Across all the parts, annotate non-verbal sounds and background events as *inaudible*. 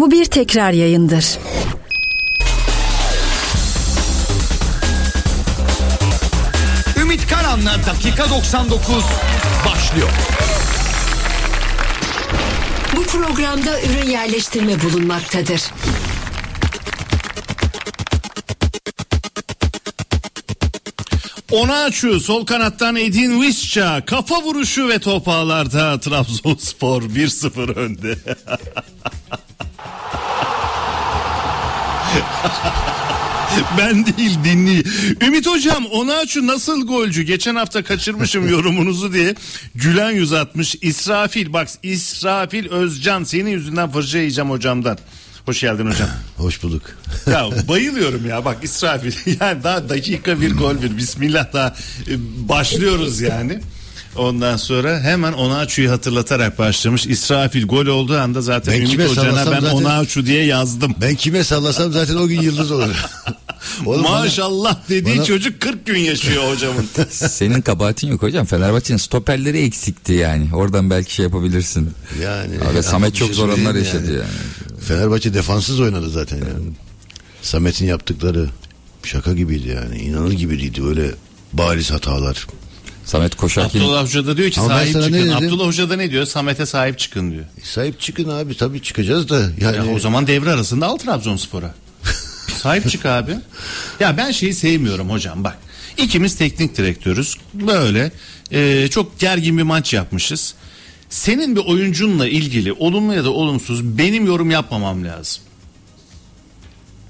Bu bir tekrar yayındır. Ümit Karan'la dakika 99 başlıyor. Bu programda ürün yerleştirme bulunmaktadır. Ona açıyor sol kanattan Edin Visca kafa vuruşu ve top ağlarda Trabzonspor 1-0 önde. *laughs* *laughs* ben değil dinli. Ümit hocam ona açı nasıl golcü? Geçen hafta kaçırmışım *laughs* yorumunuzu diye. Gülen yüz atmış. İsrafil bak İsrafil Özcan senin yüzünden fırça yiyeceğim hocamdan. Hoş geldin hocam. *laughs* Hoş bulduk. Ya bayılıyorum ya bak İsrafil. Yani daha dakika bir gol bir. Bismillah daha e, başlıyoruz yani. Ondan sonra hemen Onaçu'yu hatırlatarak başlamış. İsrafil gol olduğu anda zaten Ben Ümit Hoca'na ben zaten- Onaçu diye yazdım. Ben kime sallasam zaten o gün yıldız olur. *laughs* Oğlum bana- Maşallah dediği bana- çocuk 40 gün yaşıyor hocamın. *laughs* Senin kabahatin yok hocam. Fenerbahçe'nin stoperleri eksikti yani. Oradan belki şey yapabilirsin. Yani Abi ama Samet çok şey zor anlar yaşadı yani. Fenerbahçe defanssız oynadı zaten yani. Samet'in yaptıkları şaka gibiydi yani. İnanılır gibiydi öyle bariz hatalar. Samet koşarken Abdullah Hoca da diyor ki Ama sahip ne çıkın. Abdullah Hoca da ne diyor? Samet'e sahip çıkın diyor. Sahip çıkın abi tabii çıkacağız da yani Ya o zaman devre arasında al Trabzonspor'a. *laughs* Sahip çık abi. Ya ben şeyi sevmiyorum hocam bak. İkimiz teknik direktörüz. Böyle e, çok gergin bir maç yapmışız. Senin bir oyuncunla ilgili olumlu ya da olumsuz benim yorum yapmamam lazım.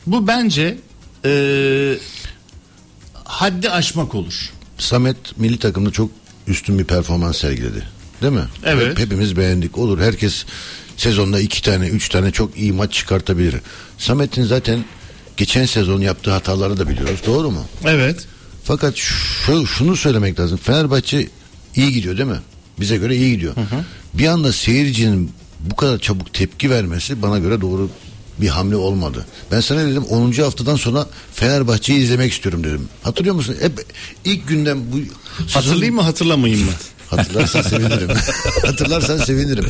Bu bence e, haddi aşmak olur. Samet milli takımda çok üstün bir performans sergiledi. Değil mi? Evet. Hep- hepimiz beğendik. Olur herkes sezonda iki tane üç tane çok iyi maç çıkartabilir. Samet'in zaten geçen sezon yaptığı hataları da biliyoruz. Doğru mu? Evet. Fakat şu, şunu söylemek lazım. Fenerbahçe iyi gidiyor değil mi? Bize göre iyi gidiyor. Bir anda seyircinin bu kadar çabuk tepki vermesi bana göre doğru bir hamle olmadı. Ben sana dedim 10. haftadan sonra Fenerbahçe'yi izlemek istiyorum dedim. Hatırlıyor musun? Hep ilk günden bu Hatırlayayım mı hatırlamayayım mı? Hatırlarsan sevinirim. *laughs* Hatırlarsan sevinirim.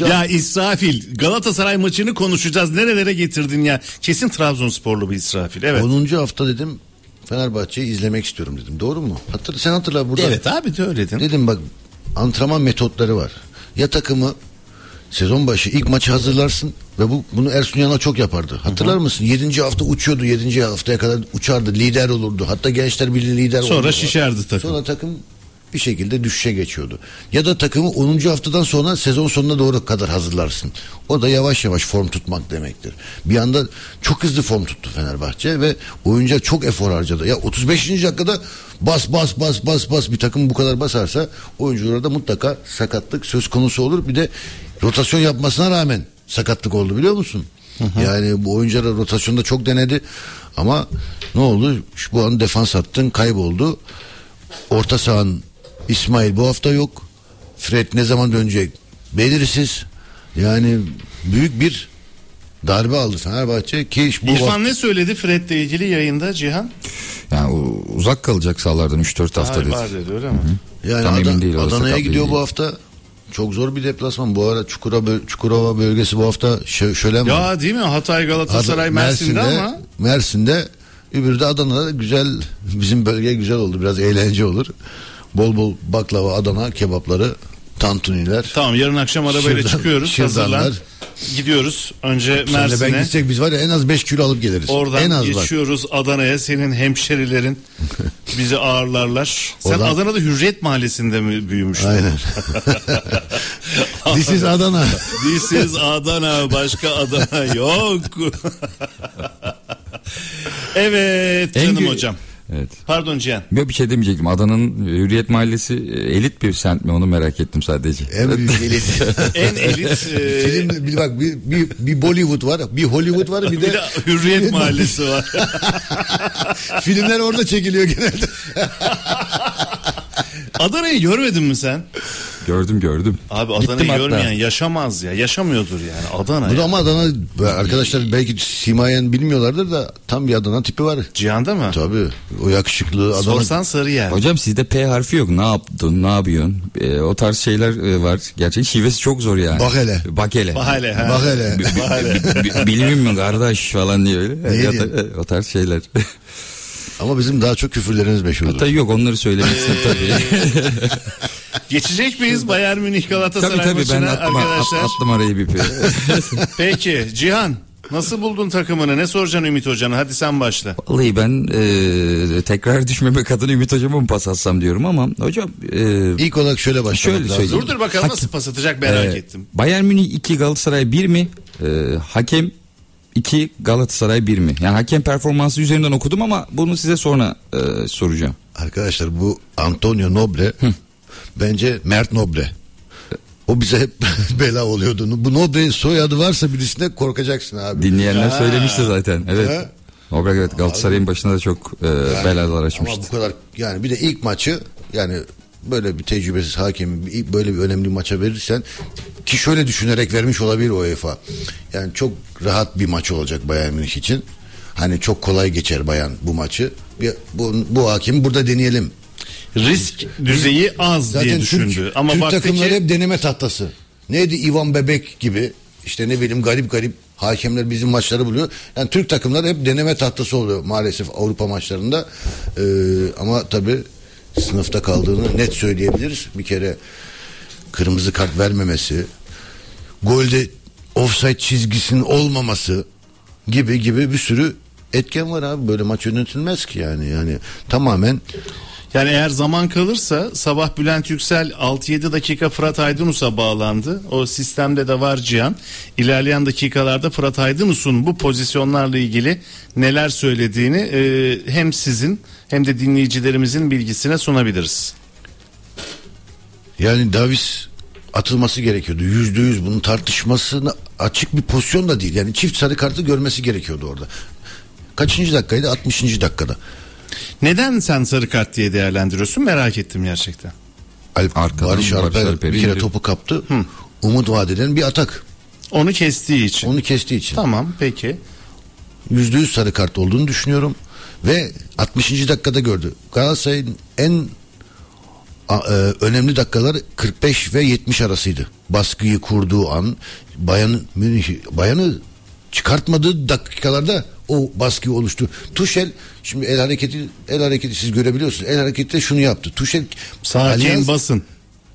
10. Ya İsrafil Galatasaray maçını konuşacağız. Nerelere getirdin ya? Kesin Trabzonsporlu bir İsrafil. Evet. 10. hafta dedim Fenerbahçe'yi izlemek istiyorum dedim. Doğru mu? Hatır, sen hatırla burada. Evet abi de öyledin. Dedim bak antrenman metotları var. Ya takımı sezon başı ilk maçı hazırlarsın ve bu bunu Ersun Yanal çok yapardı. Hatırlar mısın? 7. hafta uçuyordu. 7. haftaya kadar uçardı. Lider olurdu. Hatta Gençler Birliği lider olurdu. Sonra şişerdi takım. Sonra takım bir şekilde düşüşe geçiyordu. Ya da takımı 10. haftadan sonra sezon sonuna doğru kadar hazırlarsın. O da yavaş yavaş form tutmak demektir. Bir anda çok hızlı form tuttu Fenerbahçe ve oyuncular çok efor harcadı. Ya 35. dakikada bas bas bas bas bas bir takım bu kadar basarsa oyuncularda mutlaka sakatlık söz konusu olur. Bir de rotasyon yapmasına rağmen sakatlık oldu biliyor musun? Yani bu oyuncular rotasyonda çok denedi ama ne oldu? Şu bu an defans attın kayboldu. Orta sahanın İsmail bu hafta yok. Fred ne zaman dönecek? Belirsiz. Yani büyük bir darbe aldı Fenerbahçe ki bu İrfan ne söyledi Fred'le ilgili yayında Cihan? yani o uzak kalacak sahalardan 3-4 hafta Hayır, dedi. var dedi öyle mi? yani Tam değil, orası Adana'ya gidiyor değil. bu hafta. Çok zor bir deplasman. Bu ara Çukurova, Çukurova bölgesi bu hafta şö- şölen var. Ya değil mi? Hatay Galatasaray Ad- Mersin'de, ama Mersin'de öbürü de Adana'da güzel bizim bölge güzel oldu. Biraz eğlence olur. Bol bol baklava, Adana kebapları, tantuniler. tamam yarın akşam arabayla Şırdan- çıkıyoruz. şırdanlar. Hazırlan. Gidiyoruz önce Senle ben Mersin'e. gitsek biz var ya en az 5 kilo alıp geliriz. Oradan en az geçiyoruz Adana'ya. Senin hemşerilerin *laughs* bizi ağırlarlar. Sen Oradan- Adana'da Hürriyet Mahallesi'nde mi büyümüştün? Aynen. *laughs* This is Adana. This is Adana. Başka Adana yok. *laughs* evet En canım gü- hocam. Evet. Pardon Cihan. Yok bir şey demeyecektim. Adana'nın Hürriyet Mahallesi e, elit bir semt mi onu merak ettim sadece. En büyük *laughs* elit. En elit *laughs* e, Film bir bak bir, bir, bir Bollywood var, bir Hollywood var, bir bir de, de Hürriyet Mahallesi var. *laughs* filmler orada çekiliyor genelde. Adana'yı görmedin mi sen? Gördüm gördüm. Abi Gittim Adana'yı hatta. görmeyen yaşamaz ya. Yaşamıyordur yani Adana Bu da ama Adana arkadaşlar belki simayen bilmiyorlardır da tam bir Adana tipi var. Cihan'da mı? Tabii o yakışıklı Adana. Sorsan Sarıyer. Hocam sizde P harfi yok. Ne yaptın? Ne yapıyorsun? Ee, o tarz şeyler e, var. Gerçekten şivesi çok zor yani. Bak hele. Bak hele. Bak hele. Bi- bi- Bilmiyor musun kardeş falan diye öyle. Ne diyor? da- o tarz şeyler. Ama bizim daha çok küfürlerimiz meşhurdur. Tabii yok onları söylemişsin tabii. *laughs* Geçecek miyiz Bayern Münih Galatasaray tabii tabii ben maçına attım, arkadaşlar? at- attım arayı bir pe. *laughs* Peki Cihan nasıl buldun takımını? Ne soracaksın Ümit Hoca'na? Hadi sen başla. Vallahi ben e, tekrar düşmemek adına Ümit Hocam'a mı pas atsam diyorum ama hocam e, İlk olarak şöyle başlamak Şöyle söyleyeyim. Dur dur bakalım nasıl pas atacak merak e, ettim. Bayern Münih 2 Galatasaray 1 mi? E, hakem 2 Galatasaray 1 mi? Yani hakem performansı üzerinden okudum ama bunu size sonra e, soracağım. Arkadaşlar bu Antonio Nobre bence Mert Nobre. O bize hep *laughs* bela oluyordu. Bu Nobre soyadı varsa birisinde korkacaksın abi. Dinleyenler söylemişti zaten. Evet. Ha. O evet Galatasaray'ın başında da çok e, belalar açmıştı. Ama bu kadar yani bir de ilk maçı yani böyle bir tecrübesiz hakemi böyle bir önemli maça verirsen ki şöyle düşünerek vermiş olabilir UEFA. Yani çok rahat bir maç olacak Bayern Münih için. Hani çok kolay geçer Bayern bu maçı. Bir, bu, bu hakemi burada deneyelim. Risk düzeyi az diye Zaten düşündü. Türk, Ama Türk takımları ki hep deneme tahtası. Neydi Ivan Bebek gibi işte ne bileyim garip garip hakemler bizim maçları buluyor. Yani Türk takımları hep deneme tahtası oluyor maalesef Avrupa maçlarında. Ee, ama tabii sınıfta kaldığını net söyleyebiliriz. Bir kere kırmızı kart vermemesi, golde offside çizgisinin olmaması gibi gibi bir sürü etken var abi. Böyle maç yönetilmez ki yani. Yani tamamen yani eğer zaman kalırsa sabah Bülent Yüksel 6-7 dakika Fırat Aydınus'a bağlandı. O sistemde de var Cihan. İlerleyen dakikalarda Fırat Aydınus'un bu pozisyonlarla ilgili neler söylediğini e, hem sizin hem de dinleyicilerimizin bilgisine sunabiliriz. Yani Davis atılması gerekiyordu. Yüzde yüz bunun tartışmasına açık bir pozisyon da değil. Yani çift sarı kartı görmesi gerekiyordu orada. Kaçıncı dakikaydı? 60. dakikada. Neden sen sarı kart diye değerlendiriyorsun merak ettim gerçekten. Alp, Arkadan Barış Barış Alper Alper'i bir kere topu kaptı. Umut vadeden bir atak. Onu kestiği için. Onu kestiği için. Tamam peki. Yüzde yüz sarı kart olduğunu düşünüyorum. Ve 60. dakikada gördü. Galatasaray'ın en e, önemli dakikalar 45 ve 70 arasıydı. Baskıyı kurduğu an Bayan Münih Bayanı çıkartmadığı dakikalarda o baskı oluştu. Tuşel şimdi el hareketi el hareketi siz görebiliyorsunuz. El hareketi şunu yaptı. Tuşel Sakin Allianz- basın.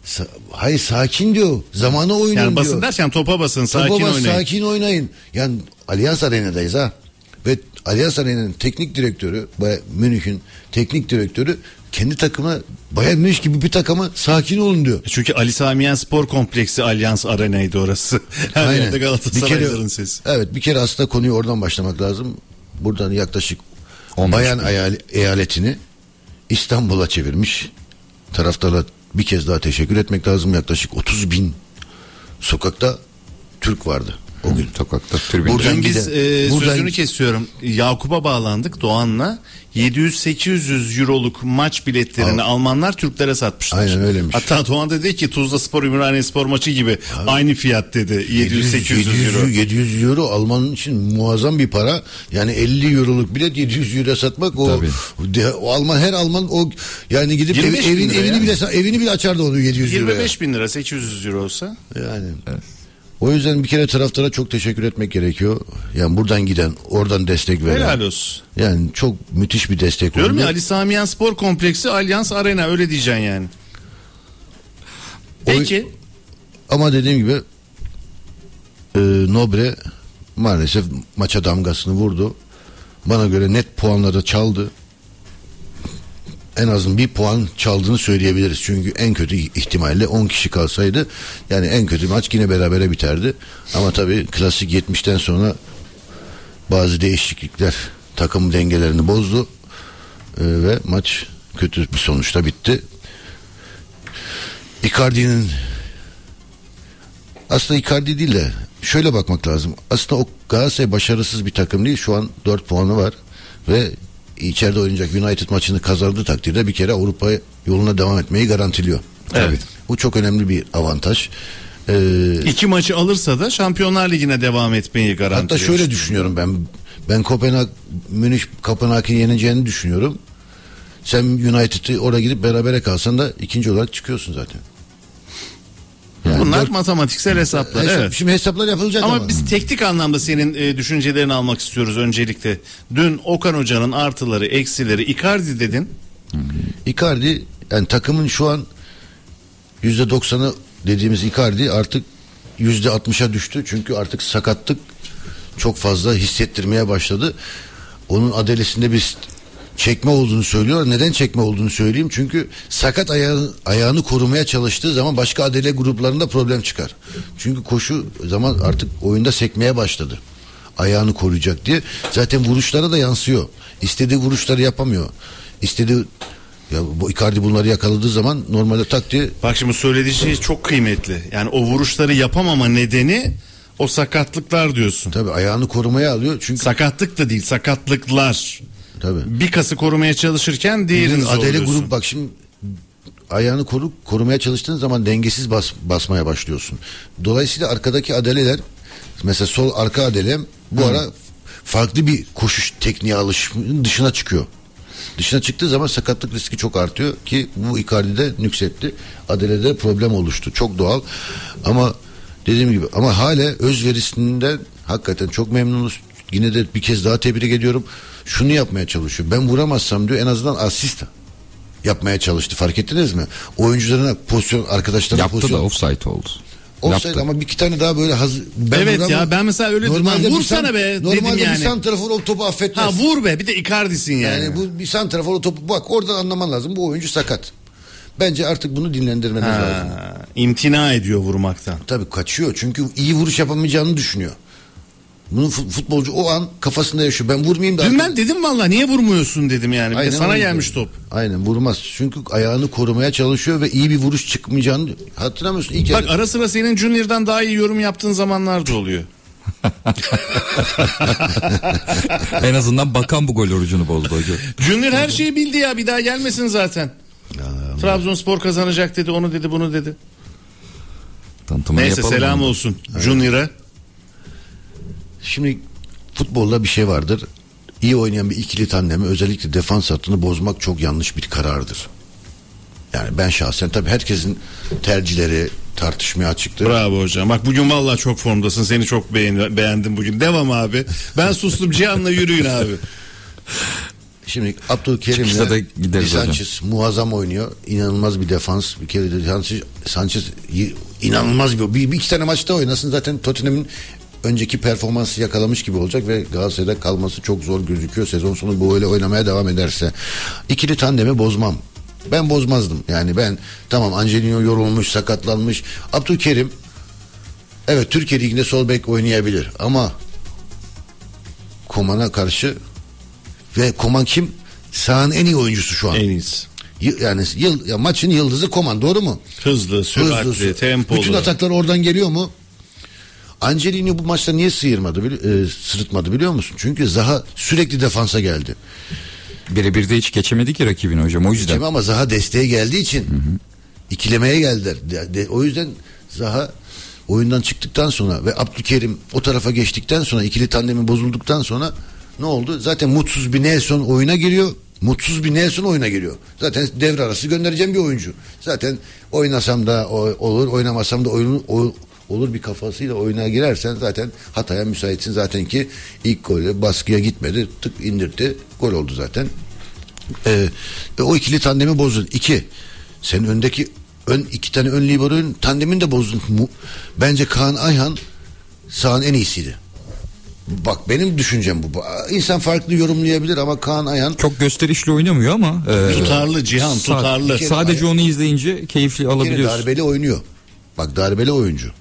Sa- hayır sakin diyor. Zamana oynayın Yani diyor. basın derken topa basın sakin Topa bas, oynayın. sakin oynayın. Yani Allianz Arena'dayız ha. Allianz Arena'nın teknik direktörü, Bayern Münih'in teknik direktörü kendi takımına Bayern Münih gibi bir takıma sakin olun diyor. Çünkü Ali Samiyen Spor Kompleksi Alyans Arena'ydı orası. *laughs* Her Aynen. yerde kere- sesi. Evet bir kere aslında konuyu oradan başlamak lazım. Buradan yaklaşık Bayan eyal- eyaletini İstanbul'a çevirmiş. Taraftarla bir kez daha teşekkür etmek lazım. Yaklaşık 30 bin sokakta Türk vardı o gün. Sokakta tribünde. Buradan Dün biz e, buradan- sözünü kesiyorum. Yakup'a bağlandık Doğan'la. 700-800 euroluk maç biletlerini Al. Almanlar Türklere satmışlar. Aynen öyleymiş. Hatta Doğan dedi ki Tuzla Spor Ümraniye Spor maçı gibi aynı fiyat dedi. 700-800 euro. 700 euro Alman için muazzam bir para. Yani 50 euroluk bilet 700 euro satmak o, de- o Alman her Alman o yani gidip ev- 25 bin evin evini ya. bile evini bile açardı onu 700 euroya. 25 bin lira 800 euro olsa. Yani. O yüzden bir kere taraftara çok teşekkür etmek gerekiyor. Yani buradan giden, oradan destek veren. Helal olsun. Yani çok müthiş bir destek Diyorum oldu. ya Ali Samiyen Spor Kompleksi Alyans Arena öyle diyeceksin yani. Peki. Ama dediğim gibi e, Nobre maalesef maça damgasını vurdu. Bana göre net puanları çaldı. En azından bir puan çaldığını söyleyebiliriz. Çünkü en kötü ihtimalle 10 kişi kalsaydı yani en kötü maç yine berabere biterdi. Ama tabii klasik 70'ten sonra bazı değişiklikler takım dengelerini bozdu. E, ve maç kötü bir sonuçta bitti. Icardi'nin aslında Icardi değil de şöyle bakmak lazım. Aslında o Galatasaray başarısız bir takım değil. Şu an 4 puanı var ve içeride oynayacak United maçını kazandığı takdirde bir kere Avrupa yoluna devam etmeyi garantiliyor. Evet. Bu çok önemli bir avantaj. Ee, İki maçı alırsa da Şampiyonlar Ligi'ne devam etmeyi garanti. hatta şöyle düşünüyorum ben. Ben Kopenhag, Münih Kopenhag'ı yeneceğini düşünüyorum. Sen United'ı oraya gidip berabere kalsan da ikinci olarak çıkıyorsun zaten. Bunlar dört- matematiksel hesaplar. Hesap- evet. Şimdi hesaplar yapılacak ama. Ama biz teknik anlamda senin e, düşüncelerini almak istiyoruz öncelikle. Dün Okan Hoca'nın artıları, eksileri, Icardi dedin. Icardi yani takımın şu an yüzde doksanı dediğimiz Icardi artık yüzde altmışa düştü. Çünkü artık sakatlık çok fazla hissettirmeye başladı. Onun adelesinde bir çekme olduğunu söylüyor. Neden çekme olduğunu söyleyeyim. Çünkü sakat ayağı, ayağını korumaya çalıştığı zaman başka adele gruplarında problem çıkar. Çünkü koşu zaman artık oyunda sekmeye başladı. Ayağını koruyacak diye. Zaten vuruşlara da yansıyor. İstediği vuruşları yapamıyor. İstediği ya bu Icardi bunları yakaladığı zaman normalde tak diye Bak şimdi söylediği şey çok kıymetli. Yani o vuruşları yapamama nedeni o sakatlıklar diyorsun. tabii ayağını korumaya alıyor. Çünkü Sakatlık da değil, sakatlıklar. Tabii. Bir kası korumaya çalışırken diğerini Bizim adele zorluyorsun. grup bak şimdi ayağını koru, korumaya çalıştığın zaman dengesiz bas, basmaya başlıyorsun. Dolayısıyla arkadaki adeleler mesela sol arka adelem bu ara farklı bir koşuş tekniğe alışımın dışına çıkıyor. Dışına çıktığı zaman sakatlık riski çok artıyor ki bu Icardi'de nüksetti. Adele'de problem oluştu. Çok doğal. Ama dediğim gibi ama hala özverisinden hakikaten çok memnunuz. Yine de bir kez daha tebrik ediyorum. Şunu yapmaya çalışıyor. Ben vuramazsam diyor en azından asist yapmaya çalıştı. Fark ettiniz mi? Oyuncularına pozisyon arkadaşlarına Yaptı pozisyon. da offside oldu. Offside Yaptı. ama bir iki tane daha böyle hazır. Ben Evet vuramam- ya, ben mesela öyle dedim. Normalde bir vursana san- be dedim Normalde yani. bir santrafor o topu affetmez. Ha vur be bir de Icardi'sin yani. Yani bu bir santrafor o topu bak oradan anlaman lazım. Bu oyuncu sakat. Bence artık bunu dinlendirmemiz lazım. Ha, imtina ediyor vurmaktan. Tabii kaçıyor çünkü iyi vuruş yapamayacağını düşünüyor. Bunu fu- futbolcu o an kafasında yaşıyor. Ben vurmayayım da. Dün artık- ben dedim valla niye vurmuyorsun dedim yani. Bir de Aynen sana gelmiş top. Aynen vurmaz. Çünkü ayağını korumaya çalışıyor ve iyi bir vuruş çıkmayacağını hatırlamıyorsun. İlk Bak yarı- ara sıra senin Junior'dan daha iyi yorum yaptığın zamanlar da oluyor. *laughs* en azından bakan bu gol orucunu bozdu hocam. Junior her şeyi bildi ya bir daha gelmesin zaten. Trabzonspor kazanacak dedi onu dedi bunu dedi. Tanıtımını Neyse selam mı? olsun Junior'a. Şimdi futbolda bir şey vardır. İyi oynayan bir ikili tandemi özellikle defans hattını bozmak çok yanlış bir karardır. Yani ben şahsen tabii herkesin tercihleri tartışmaya açıktır. Bravo hocam. Bak bugün vallahi çok formdasın. Seni çok beğen beğendim bugün. Devam abi. Ben sustum. Cihan'la yürüyün abi. Şimdi Abdülkerim'le gideriz hocam. Sanchez muazzam oynuyor. İnanılmaz bir defans. Bir kere de Sanchez, Sanchez inanılmaz bir, bir, bir iki tane maçta oynasın zaten Tottenham'ın önceki performansı yakalamış gibi olacak ve Galatasaray'da kalması çok zor gözüküyor. Sezon sonu böyle oynamaya devam ederse. İkili tandemi bozmam. Ben bozmazdım. Yani ben tamam Angelino yorulmuş, sakatlanmış. Abdülkerim evet Türkiye Ligi'nde sol bek oynayabilir ama Koman'a karşı ve Koman kim? Sahanın en iyi oyuncusu şu an. En iyisi. Yani yıl, ya maçın yıldızı Koman doğru mu? Hızlı, süratli, Hızlı, tempolu. Bütün ataklar oradan geliyor mu? Angelino bu maçta niye sıyırmadı, bili- e, sırıtmadı biliyor musun? Çünkü Zaha sürekli defansa geldi. Birebir de hiç geçemedi ki rakibini hocam o yüzden. Mi? Ama Zaha desteğe geldiği için ikilemeye geldiler. De- de- o yüzden Zaha oyundan çıktıktan sonra ve Abdülkerim o tarafa geçtikten sonra ikili tandemi bozulduktan sonra ne oldu? Zaten mutsuz bir Nelson oyuna giriyor. Mutsuz bir Nelson oyuna giriyor. Zaten devre arası göndereceğim bir oyuncu. Zaten oynasam da o- olur, oynamasam da oyun, o- olur bir kafasıyla oyuna girersen zaten hataya müsaitsin. Zaten ki ilk golü baskıya gitmedi. Tık indirdi. Gol oldu zaten. Ee, o ikili tandemi bozdun. İki, senin öndeki ön iki tane ön libero'nun tandemini de bozdun. Mu- Bence Kaan Ayhan sahanın en iyisiydi. Bak benim düşüncem bu. İnsan farklı yorumlayabilir ama Kaan Ayhan Çok gösterişli oynamıyor ama e, Tutarlı Cihan, tutarlı. sadece onu izleyince keyifli alabiliyorsun. darbeli oynuyor. Bak darbeli oyuncu.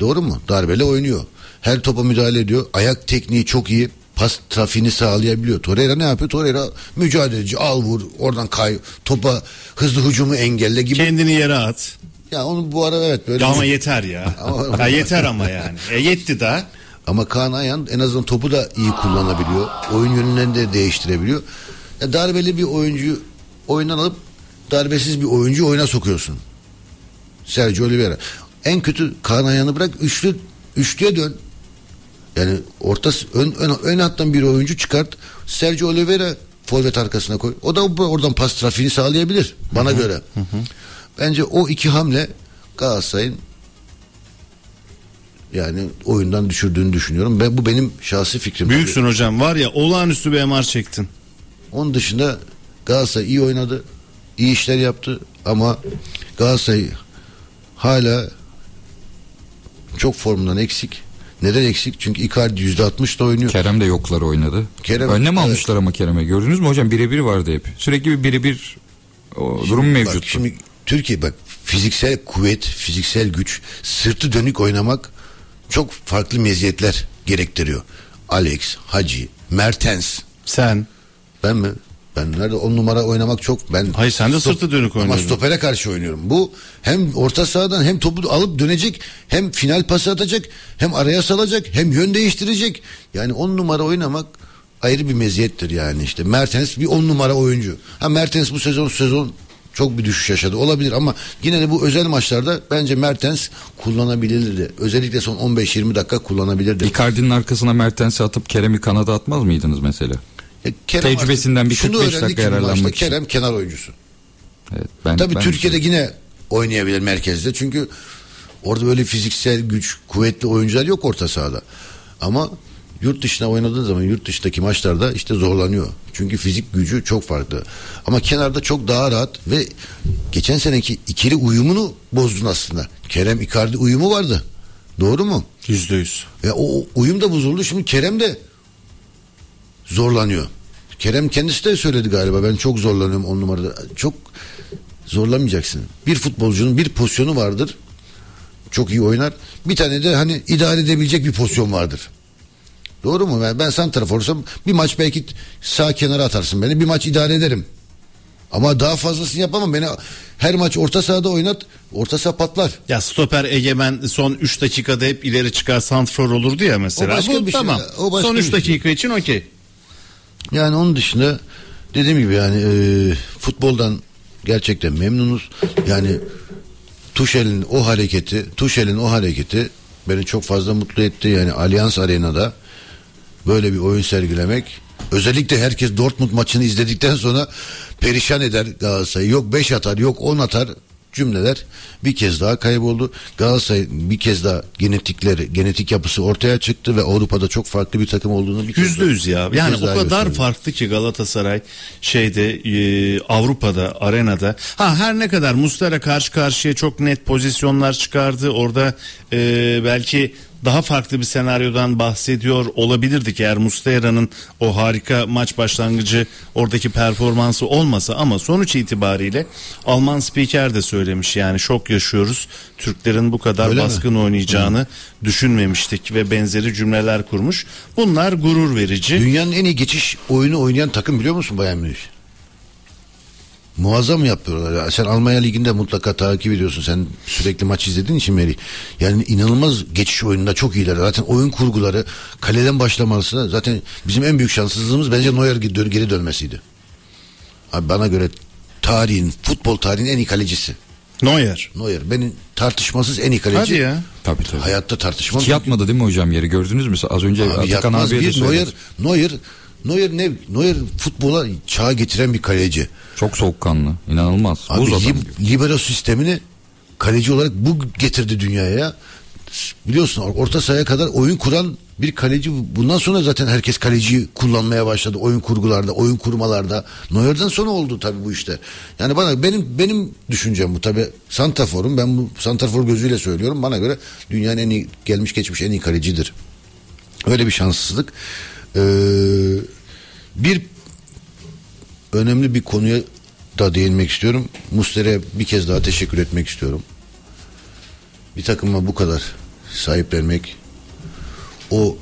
Doğru mu? Darbeli oynuyor. Her topa müdahale ediyor. Ayak tekniği çok iyi. Pas trafiğini sağlayabiliyor. Torreira ne yapıyor? Torreira mücadeleci. Al vur. Oradan kay. Topa hızlı hücumu engelle gibi. Kendini yere at. Ya onu bu ara evet böyle. Ya ama yeter ya. *laughs* Ama- ya yeter ama yani. E yetti daha. Ama Kaan Ayhan en azından topu da iyi kullanabiliyor. Oyun yönlerini de değiştirebiliyor. Ya darbeli bir oyuncuyu oyundan alıp darbesiz bir oyuncuyu oyuna sokuyorsun. Sergio Oliveira. En kötü Kaan Ayhan'ı bırak üçlü üçlüye dön. Yani orta ön, ön, ön hattan bir oyuncu çıkart. Sergio Oliveira forvet arkasına koy. O da oradan pas trafiğini sağlayabilir bana göre. Bence o iki hamle Galatasaray'ın yani oyundan düşürdüğünü düşünüyorum. Ben bu benim şahsi fikrim. Büyüksün hocam var ya olağanüstü bir MR çektin. Onun dışında Galatasaray iyi oynadı. iyi işler yaptı ama Galatasaray hala çok formundan eksik. Neden eksik? Çünkü Icardi %60 da oynuyor. Kerem de yoklar oynadı. Kerem- Önlem evet. almışlar ama Kerem'e. Gördünüz mü hocam? Birebir vardı hep. Sürekli bir birebir o durum Bak mevcut. şimdi Türkiye bak fiziksel kuvvet, fiziksel güç, sırtı dönük oynamak çok farklı meziyetler gerektiriyor. Alex, Hacı, Mertens. Sen Ben mi? Ben nerede on numara oynamak çok ben Hayır, sen de sırtı dönük Ama oynuyordun. stopere karşı oynuyorum. Bu hem orta sahadan hem topu alıp dönecek, hem final pası atacak, hem araya salacak, hem yön değiştirecek. Yani on numara oynamak ayrı bir meziyettir yani işte. Mertens bir on numara oyuncu. Ha Mertens bu sezon sezon çok bir düşüş yaşadı olabilir ama yine de bu özel maçlarda bence Mertens kullanabilirdi. Özellikle son 15-20 dakika kullanabilirdi. Icardi'nin arkasına Mertens'i atıp Kerem'i kanada atmaz mıydınız mesela? Ya Kerem Tecrübesinden artık- bir şunu 45 öğrendik dakika yararlanmak için. Kerem kenar oyuncusu. Evet, ben, Tabii ben- Türkiye'de yine oynayabilir merkezde. Çünkü orada böyle fiziksel güç, kuvvetli oyuncular yok orta sahada. Ama yurt dışına oynadığı zaman yurt dışındaki maçlarda işte zorlanıyor. Çünkü fizik gücü çok farklı. Ama kenarda çok daha rahat ve geçen seneki ikili uyumunu bozdun aslında. Kerem Icardi uyumu vardı. Doğru mu? yüzde yüz. O, o uyum da bozuldu. Şimdi Kerem de zorlanıyor. Kerem kendisi de söyledi galiba. Ben çok zorlanıyorum on numarada. Çok zorlamayacaksın. Bir futbolcunun bir pozisyonu vardır. Çok iyi oynar. Bir tane de hani idare edebilecek bir pozisyon vardır. Doğru mu? Ben, ben santraforsam bir maç belki sağ kenara atarsın beni. Bir maç idare ederim. Ama daha fazlasını yapamam. Beni her maç orta sahada oynat. Orta saha patlar. Ya stoper egemen son 3 dakikada hep ileri çıkar santrfor olurdu ya mesela. O başka Bu bir şey. tamam. O başka son bir 3 şey. dakika için okey. Yani onun dışında dediğim gibi yani e, futboldan gerçekten memnunuz. Yani Tuşel'in o hareketi, Tuşel'in o hareketi beni çok fazla mutlu etti. Yani Allianz Arena'da böyle bir oyun sergilemek özellikle herkes Dortmund maçını izledikten sonra perişan eder Galatasaray'ı. Yok 5 atar, yok 10 atar cümleler bir kez daha kayboldu. Galatasaray bir kez daha genetikleri, genetik yapısı ortaya çıktı ve Avrupa'da çok farklı bir takım olduğunu bir kez Yüzde daha- yüz ya. bir Yani o kadar gösterdi. farklı ki Galatasaray şeyde e, Avrupa'da arenada. Ha her ne kadar Mustara karşı karşıya çok net pozisyonlar çıkardı. Orada e, belki daha farklı bir senaryodan bahsediyor olabilirdik eğer Mustera'nın o harika maç başlangıcı oradaki performansı olmasa ama sonuç itibariyle Alman spiker de söylemiş yani şok yaşıyoruz. Türklerin bu kadar Öyle mi? baskın oynayacağını düşünmemiştik ve benzeri cümleler kurmuş. Bunlar gurur verici. Dünyanın en iyi geçiş oyunu oynayan takım biliyor musun Bayern Münih? Muazzam yapıyorlar. Ya. Sen Almanya Ligi'nde mutlaka takip ediyorsun. Sen sürekli maç izlediğin için Meri. Yani inanılmaz geçiş oyununda çok iyiler. Zaten oyun kurguları kaleden başlaması zaten bizim en büyük şanssızlığımız bence Neuer geri geri dönmesiydi. Abi bana göre tarihin, futbol tarihinin en iyi kalecisi. Neuer. Neuer. Benim tartışmasız en iyi kaleci. Hadi ya. Tabii tabii. Hayatta tartışmam. Hiç yatmadı değil mi hocam yeri gördünüz mü? Az önce Abi Atakan abiye de bir söyledim. Neuer, Neuer, Neuer ne? Neuer futbola çağa getiren bir kaleci. Çok soğukkanlı. inanılmaz. Abi Buz adam libero sistemini kaleci olarak bu getirdi dünyaya ya. Biliyorsun orta sahaya kadar oyun kuran bir kaleci bundan sonra zaten herkes kaleciyi kullanmaya başladı oyun kurgularda, oyun kurmalarda. Neuer'den sonra oldu tabii bu işte. Yani bana benim benim düşüncem bu tabii. Santafor'um ben bu Santafor gözüyle söylüyorum. Bana göre dünyanın en iyi gelmiş geçmiş en iyi kalecidir. Öyle bir şanssızlık. Ee, bir önemli bir konuya da değinmek istiyorum. Muslera'ya bir kez daha teşekkür etmek istiyorum. Bir takıma bu kadar sahiplenmek o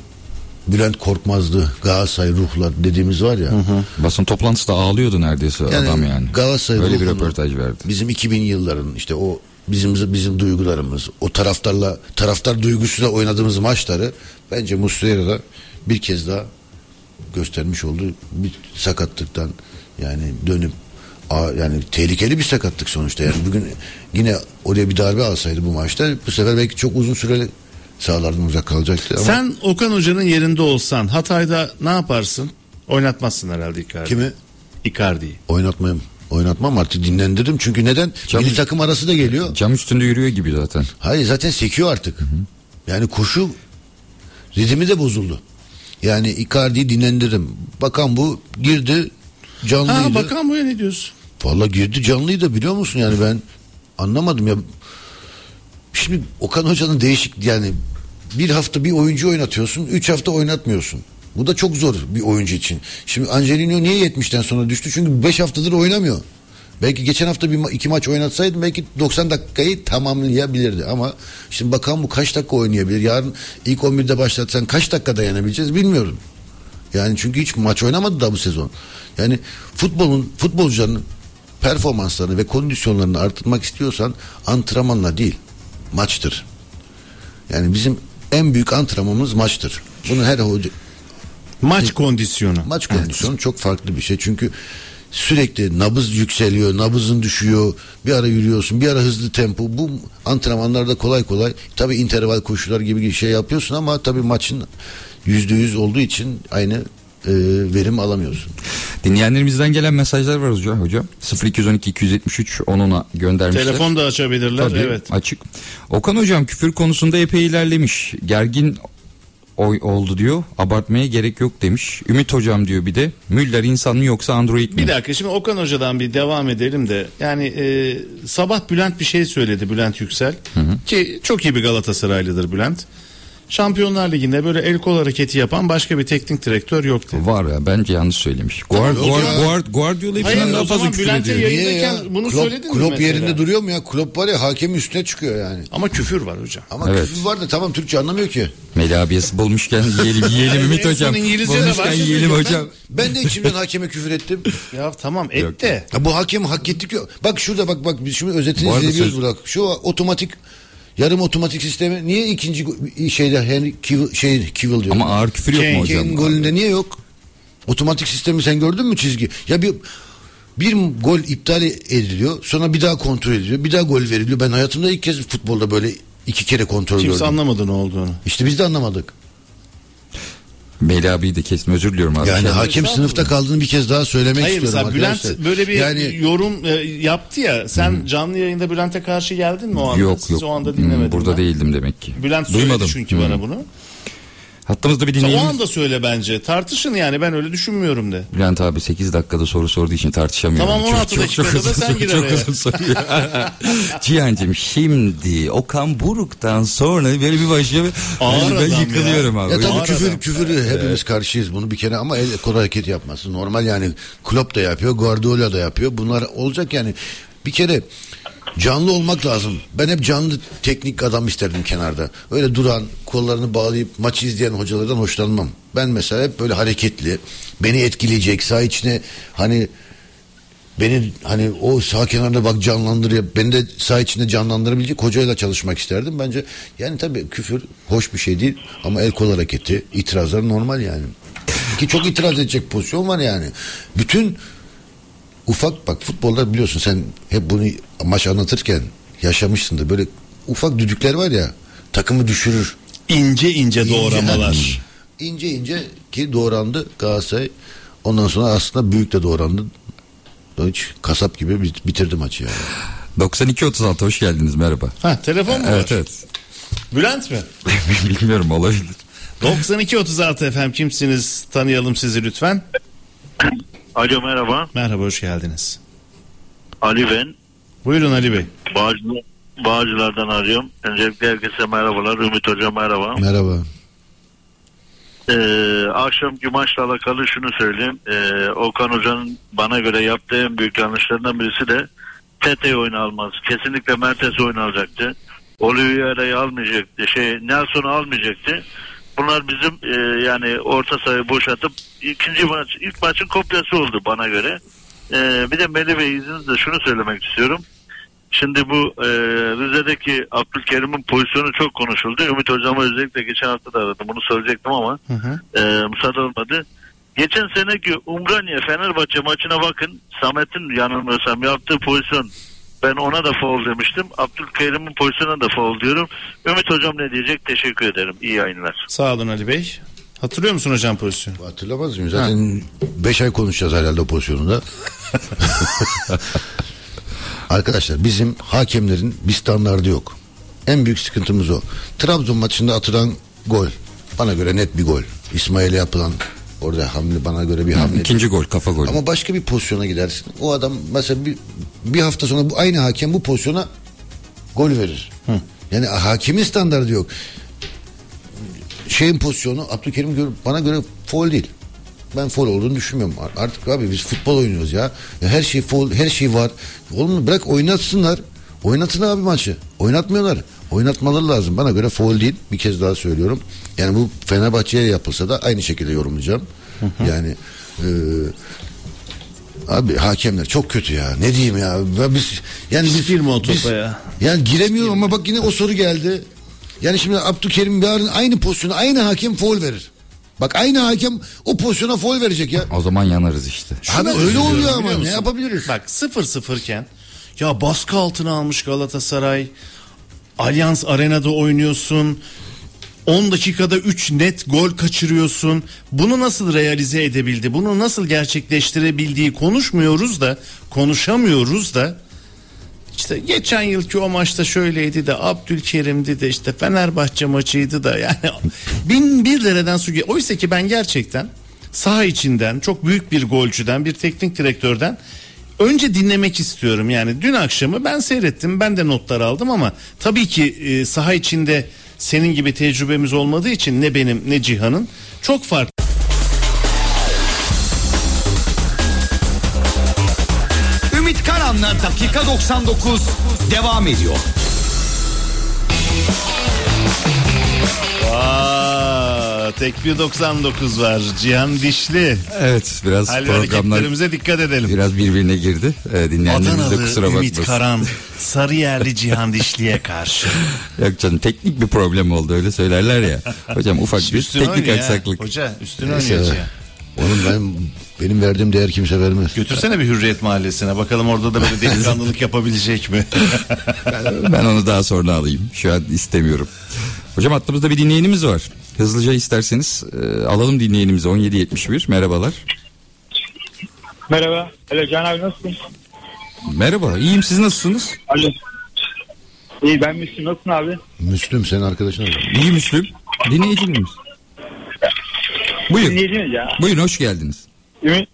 Bülent Korkmazlı Galatasaray ruhlar dediğimiz var ya. Basın toplantısı da ağlıyordu neredeyse adam yani. Galatasaray Öyle bir röportaj verdi. Bizim 2000 yılların işte o bizim bizim duygularımız, o taraftarla taraftar duygusuyla oynadığımız maçları bence Muslera'da bir kez daha göstermiş oldu. Bir sakatlıktan yani dönüp yani tehlikeli bir sakatlık sonuçta. Yani bugün yine oraya bir darbe alsaydı bu maçta bu sefer belki çok uzun süreli sahalardan uzak kalacaktı ama Sen Okan Hoca'nın yerinde olsan Hatay'da ne yaparsın? Oynatmazsın herhalde Icardi. kimi Icardi'yi. oynatmayayım. Oynatmam artık dinlendiririm. Çünkü neden? Cam- Milli takım arası da geliyor. Cam üstünde yürüyor gibi zaten. Hayır zaten sekiyor artık. Yani koşu ritmi de bozuldu. Yani Icardi'yi dinlendiririm. Bakan bu girdi canlıydı. Ha bakan bu ya ne diyorsun? Valla girdi canlıydı biliyor musun yani ben anlamadım ya. Şimdi Okan Hoca'nın değişik yani bir hafta bir oyuncu oynatıyorsun, üç hafta oynatmıyorsun. Bu da çok zor bir oyuncu için. Şimdi Angelino niye 70'ten sonra düştü? Çünkü 5 haftadır oynamıyor. Belki geçen hafta bir iki maç oynatsaydı belki 90 dakikayı tamamlayabilirdi ama şimdi bakan bu kaç dakika oynayabilir? Yarın ilk 11'de başlatsan kaç dakika dayanabileceğiz bilmiyorum. Yani çünkü hiç maç oynamadı da bu sezon. Yani futbolun futbolcuların performanslarını ve kondisyonlarını artırmak istiyorsan antrenmanla değil maçtır. Yani bizim en büyük antrenmanımız maçtır. Bunu her hoca Maç kondisyonu. maç kondisyonu çok farklı bir şey. Çünkü sürekli nabız yükseliyor, nabızın düşüyor. Bir ara yürüyorsun, bir ara hızlı tempo. Bu antrenmanlarda kolay kolay tabii interval koşular gibi bir şey yapıyorsun ama tabii maçın yüzde yüz olduğu için aynı e, verim alamıyorsun. Dinleyenlerimizden gelen mesajlar var hocam. hocam. 0212 273 10'una göndermişler. Telefon da açabilirler. Tabii, evet. açık. Okan hocam küfür konusunda epey ilerlemiş. Gergin oy oldu diyor. Abartmaya gerek yok demiş. Ümit hocam diyor bir de. Müller insan mı yoksa android mi? Bir dakika şimdi Okan Hoca'dan bir devam edelim de yani e, sabah Bülent bir şey söyledi Bülent Yüksel ki çok iyi bir Galatasaraylıdır Bülent. Şampiyonlar Ligi'nde böyle el kol hareketi yapan başka bir teknik direktör yok dedi. Var ya bence yanlış söylemiş. Guard, yok Guard. Guard, Guardiola Hayır, hepsinden o daha fazla küfür ediyor. Niye ya? Yayındayken bunu Klopp, söyledin mi Klopp mesela? yerinde duruyor mu ya? Klopp var ya hakemin üstüne çıkıyor yani. Ama küfür var hocam. Ama Evet. küfür var da tamam Türkçe anlamıyor ki. Meli abiyesi bulmuşken yiyelim yiyelim Ümit hocam. İngilizce Bulmuşken var. yiyelim hocam. Ben de içimden hakeme küfür ettim. *laughs* Ya tamam et de. Ya bu hakem hak ettik yok. Bak şurada bak bak biz şimdi özetini Bu arada izleyebiliyoruz söz- Burak. Şu otomatik yarım otomatik sistemi niye ikinci şeyde Henry Cavill, şey Cavill diyor. Ama ağır küfür yok Kane- mu hocam? Kane'in golünde niye yok? Otomatik sistemi sen gördün mü çizgi? Ya bir bir gol iptal ediliyor. Sonra bir daha kontrol ediliyor. Bir daha gol veriliyor. Ben hayatımda ilk kez futbolda böyle iki kere kontrol Kimse gördüm. anlamadı ne olduğunu. İşte biz de anlamadık. Meli abiyi de kestim özür diliyorum abi. Yani Şey- hakem sınıfta kaldığını bir kez daha söylemek Hayır istiyorum mesela Bülent arkadaşlar. böyle bir yani yorum e, yaptı ya. Sen canlı yayında Bülent'e karşı geldin mi o anda? Yok Siz yok. o anda Hmm, dinlemedin Burada ben. değildim demek ki. Bülent söyledi Duymadım. çünkü Hmm. bana bunu. Hattımızda bir Sen o anda söyle bence. Tartışın yani ben öyle düşünmüyorum de. Bülent abi 8 dakikada soru sorduğu için tartışamıyorum. Tamam, 16 dakikada da uzun sen gir Çok araya. uzun soruyor. *laughs* Cihan'cığım şimdi Okan Buruk'tan sonra böyle bir başlıyor. Ağır ben yıkılıyorum ya. abi. Ya tabii Ağır küfür adam. küfür hepimiz karşıyız bunu bir kere ama el kol hareket yapması normal yani Klopp da yapıyor Guardiola da yapıyor bunlar olacak yani bir kere canlı olmak lazım ben hep canlı teknik adam isterdim kenarda öyle duran kollarını bağlayıp maçı izleyen hocalardan hoşlanmam ben mesela hep böyle hareketli beni etkileyecek sağ içine hani beni hani o sağ kenarda bak canlandırıyor. Beni de sağ içinde canlandırabilecek hocayla çalışmak isterdim. Bence yani tabii küfür hoş bir şey değil ama el kol hareketi itirazlar normal yani. Ki çok itiraz edecek pozisyon var yani. Bütün ufak bak futbolda biliyorsun sen hep bunu maç anlatırken yaşamışsındır. Böyle ufak düdükler var ya takımı düşürür. İnce ince doğramalar. İnce ince ki doğrandı Galatasaray. Ondan sonra aslında büyük de doğrandı. Hiç kasap gibi bit- bitirdi maçı yani. 92-36 hoş geldiniz merhaba. Ha telefon mu Evet var? evet. Bülent mi? *laughs* Bilmiyorum olabilir. 9236 efendim kimsiniz? Tanıyalım sizi lütfen. Alo merhaba. Merhaba hoş geldiniz. Ali ben. Buyurun Ali Bey. Bağcılar, Bağcılar'dan arıyorum. Öncelikle herkese merhabalar. Ümit Hoca merhaba. Merhaba. Ee, akşamki maçla alakalı şunu söyleyeyim. Ee, Okan Hoca'nın bana göre yaptığı en büyük yanlışlarından birisi de Tete'yi oyuna alması. Kesinlikle Mertens'i oyuna alacaktı. Oliveira'yı almayacaktı. Şey Nelson'u almayacaktı. Bunlar bizim e, yani orta sahayı boşaltıp ikinci maç ilk maçın kopyası oldu bana göre. Ee, bir de Melih Bey izninizle şunu söylemek istiyorum. Şimdi bu e, Rize'deki Abdülkerim'in pozisyonu çok konuşuldu. Ümit Hocam'a özellikle geçen hafta da aradım. Bunu söyleyecektim ama e, müsaade olmadı. Geçen seneki Umraniye Fenerbahçe maçına bakın. Samet'in yanılmıyorsam yaptığı pozisyon ben ona da foul demiştim. Abdülkerim'in pozisyonuna da foul diyorum. Ümit hocam ne diyecek? Teşekkür ederim. İyi yayınlar. Sağ olun Ali Bey. Hatırlıyor musun hocam pozisyonu? Hatırlamaz mıyım? Zaten 5 ay konuşacağız herhalde o pozisyonunda. *laughs* Arkadaşlar bizim hakemlerin bir standardı yok. En büyük sıkıntımız o. Trabzon maçında atılan gol. Bana göre net bir gol. İsmail'e yapılan orada hamle bana göre bir hamle. İkinci gol kafa golü. Ama başka bir pozisyona gidersin. O adam mesela bir, bir hafta sonra bu aynı hakem bu pozisyona gol verir. Yani hakemin standardı yok. Şeyin pozisyonu Abdülkerim gör- bana göre foul değil. Ben foul olduğunu düşünmüyorum. Artık abi biz futbol oynuyoruz ya. ya her şey foul, her şey var. Oğlum bırak oynatsınlar. Oynatın abi maçı. Oynatmıyorlar. Oynatmaları lazım. Bana göre foul değil. Bir kez daha söylüyorum. Yani bu Fenerbahçe'ye yapılsa da aynı şekilde yorumlayacağım. yani e, Abi hakemler çok kötü ya. Ne diyeyim ya? Ben biz yani biz Girme o topa biz- ya. Yani giremiyorum ama bak yine o soru geldi. Yani şimdi Abdülkerim yarın aynı pozisyona aynı hakem foul verir. Bak aynı hakem o pozisyona foul verecek ya. O zaman yanarız işte. Abi öyle oluyor ama ne yapabiliriz? Bak 0-0 iken ya baskı altına almış Galatasaray. Allianz Arena'da oynuyorsun. 10 dakikada 3 net gol kaçırıyorsun. Bunu nasıl realize edebildi? Bunu nasıl gerçekleştirebildiği konuşmuyoruz da, konuşamıyoruz da. İşte geçen yılki o maçta şöyleydi de Abdülkerim'di de işte Fenerbahçe maçıydı da yani *laughs* bin bir dereden su Oysa ki ben gerçekten saha içinden çok büyük bir golcüden bir teknik direktörden önce dinlemek istiyorum. Yani dün akşamı ben seyrettim ben de notlar aldım ama tabii ki e, saha içinde senin gibi tecrübemiz olmadığı için ne benim ne Cihan'ın çok farklı. Ümit Karan'la dakika 99 devam ediyor. Tek bir 99 var Cihan Dişli. Evet biraz Hal programlar dikkat edelim. biraz birbirine girdi. Ee, dinleyenlerimiz de kusura Ümit bakmasın. Karan *laughs* Sarıyerli Cihan Dişli'ye karşı. Yok canım teknik bir problem oldu öyle söylerler ya. Hocam ufak bir teknik aksaklık. Hoca üstüne oynuyor Cihan. Oğlum ben benim verdiğim değer kimse vermez. Götürsene bir Hürriyet Mahallesi'ne bakalım orada da böyle delikanlılık yapabilecek mi? *laughs* Ben onu daha sonra alayım. Şu an istemiyorum. Hocam hattımızda bir dinleyenimiz var. Hızlıca isterseniz e, alalım dinleyenimizi 1771. Merhabalar. Merhaba. Alo Can abi nasılsın? Merhaba. İyiyim siz nasılsınız? Alo. İyi ben Müslüm nasılsın abi? Müslüm senin arkadaşın mı? İyi Müslüm. Dinleyicimiz. Buyur. Dinleyiciniz ya. Buyurun hoş geldiniz. Ümit,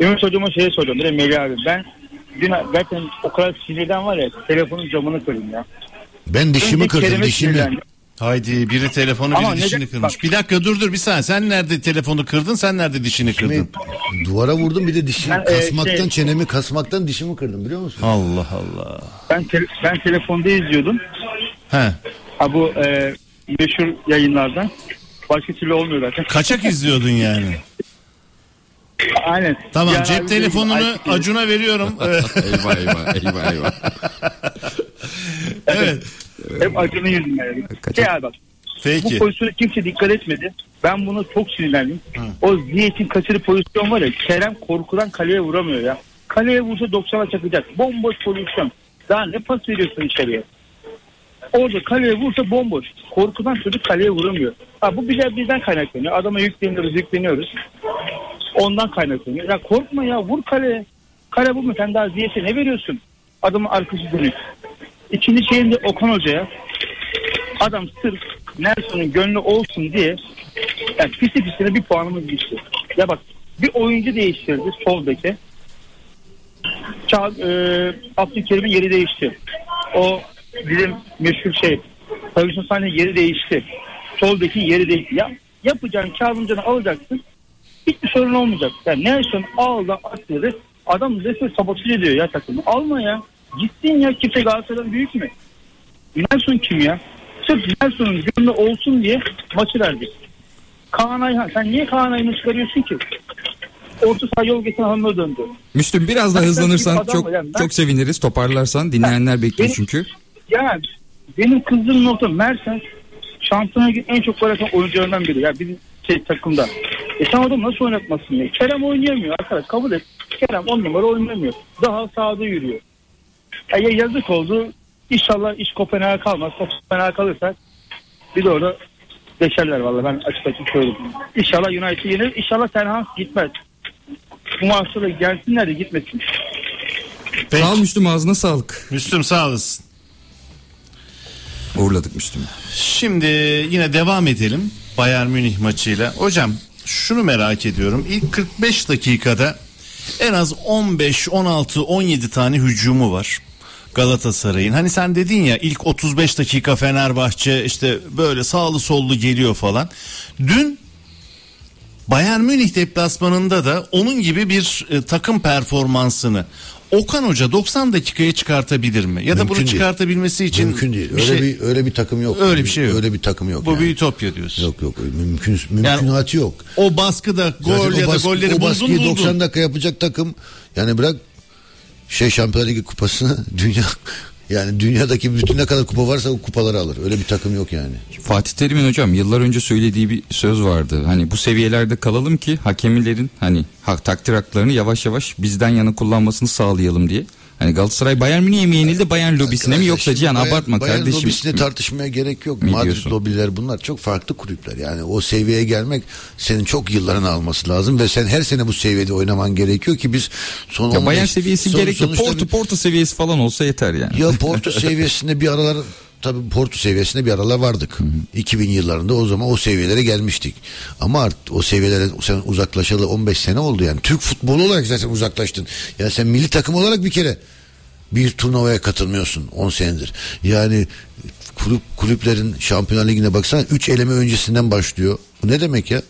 Ümit hocama şey soruyorum. Direkt Melih abi. Ben dün zaten o kadar sinirden var ya telefonun camını kırdım ya. Ben dişimi Önce kırdım dişimi. sinirlendim. Haydi biri telefonu Ama biri neden- dişini kırmış. bak- Bir dakika dur dur bir saniye. Sen nerede telefonu kırdın sen nerede dişini kırdın? Duvara vurdum bir de dişimi Ben, e, kasmaktan şey- çenemi kasmaktan dişimi kırdım biliyor musun? Allah Allah. Ben, te- ben telefonda izliyordum. He. Ha bu e, meşhur yayınlardan. Başka türlü olmuyor zaten. Kaçak izliyordun yani. Aynen. Tamam Yani cep abi telefonunu ay- Acun'a veriyorum. *laughs* Eyvah eyvah eyvah eyvah. evet. Hep acının yüzünden. Yani. Kaçak- Şey bak. Bu Peki. pozisyona kimse dikkat etmedi. Ben buna çok sinirlendim. O Ziyech'in kaçırı pozisyon var ya Kerem korkudan kaleye vuramıyor ya. Kaleye vursa 90'a çakacak. Bomboş pozisyon. Daha ne pas veriyorsun içeriye? Orada kaleye vursa bomboş. Korkudan çocuk kaleye vuramıyor. Ha, bu bize bizden kaynaklanıyor. Adama yükleniyoruz yükleniyoruz. Ondan kaynaklanıyor. Ya korkma ya vur kaleye. Kale vurma sen daha Ziyech'e ne veriyorsun? Adamın arkası dönük. İkinci şeyinde Okan Hoca'ya adam sırf Nelson'un gönlü olsun diye yani pisi pisine bir puanımız gitti. Ya bak bir oyuncu değiştirdi sol beke. Çağ, e, Abdülkerim'in yeri değişti. O bizim meşhur şey Tavuşun sahne yeri değişti. Sol bekin yeri değişti. Ya yapacağın Kazımcan'ı alacaksın. Hiçbir sorun olmayacak. Yani Nelson aldı atladı. Adam resmen sabotaj ediyor ya takımı. Alma ya. Gitsin ya kimse Galatasaray'dan büyük mü? Nelson kim ya? Sırf Nelson'un gönlü olsun diye maçı verdik. Kaan Ayhan. Sen niye Kaan Ayhan'ı çıkarıyorsun ki? Orta saha yol geçen hanımına döndü. Müslüm biraz daha hızlanırsan çok ben- çok seviniriz. Toparlarsan dinleyenler bekliyor Benim- çünkü. Ya benim kızdığım nokta Mertens şampiyona en çok atan oyuncularından biri. Ya bizim şey takımda. E sen adam nasıl oynatmasın ya? Kerem oynayamıyor arkadaş kabul et. Kerem on numara oynamıyor. Daha sağda yürüyor. Ya ya yazık oldu. İnşallah iş Kopenhag'a kalmaz. Kopenhag'a kalırsak bir de orada deşerler valla ben açık açık söyleyeyim. İnşallah United yenir. İnşallah Ten Hag gitmez. Bu maçta da gelsinler de gitmesin. Peki. Sağ ol Müslüm ağzına sağlık. Müslüm sağ olasın. Uğurladık Müslüm'ü. Şimdi yine devam edelim Bayern Münih maçıyla. Hocam şunu merak ediyorum. İlk 45 dakikada en az 15, 16, 17 tane hücumu var. Galatasaray'ın. Hani sen dedin ya ilk 35 dakika Fenerbahçe işte böyle sağlı sollu geliyor falan. Dün Bayern Münih deplasmanında da onun gibi bir e, takım performansını Okan Hoca 90 dakikaya çıkartabilir mi? Ya da Mümkün bunu değil. çıkartabilmesi için Mümkün değil. bir Öyle şey- bir öyle bir takım yok. Öyle bir şey yok. Öyle bir takım yok. bu yani. bir ütopya diyorsun. Yok yok mümkün mümkünatı yok. O baskıda gol Zaten ya o da baskı- golleri o buldun baskıyı buldun. 90 dakika yapacak takım yani bırak şey Şampiyonlar Ligi kupasını *laughs* dünya yani dünyadaki bütün ne kadar kupa varsa o kupaları alır. Öyle bir takım yok yani. Fatih Terim'in hocam yıllar önce söylediği bir söz vardı. Hani bu seviyelerde kalalım ki hakemlerin hani hak takdir haklarını yavaş yavaş bizden yana kullanmasını sağlayalım diye. Hani Galatasaray Bayern Münih'e mi yenildi Bayern lobisine mi yoksa Cihan Bayern- abartma Bayern kardeşim. lobisine tartışmaya gerek yok. Mi Madrid diyorsun? lobiler bunlar çok farklı kulüpler. Yani o seviyeye gelmek senin çok yıllarını alması lazım ve sen her sene bu seviyede oynaman gerekiyor ki biz son Ya 15 Bayern seviyesi son- gerek yok. sonuçta Porto bir- Porto seviyesi falan olsa yeter yani. Ya Porto seviyesinde bir aralar tabii Porto seviyesinde bir aralar vardık. 2000 yıllarında o zaman o seviyelere gelmiştik. Ama artık o seviyelere sen uzaklaşalı 15 sene oldu yani. Türk futbolu olarak zaten uzaklaştın. Ya sen milli takım olarak bir kere bir turnuvaya katılmıyorsun 10 senedir. Yani kulüp, kulüplerin Şampiyonlar Ligi'ne baksana 3 eleme öncesinden başlıyor. Bu ne demek ya?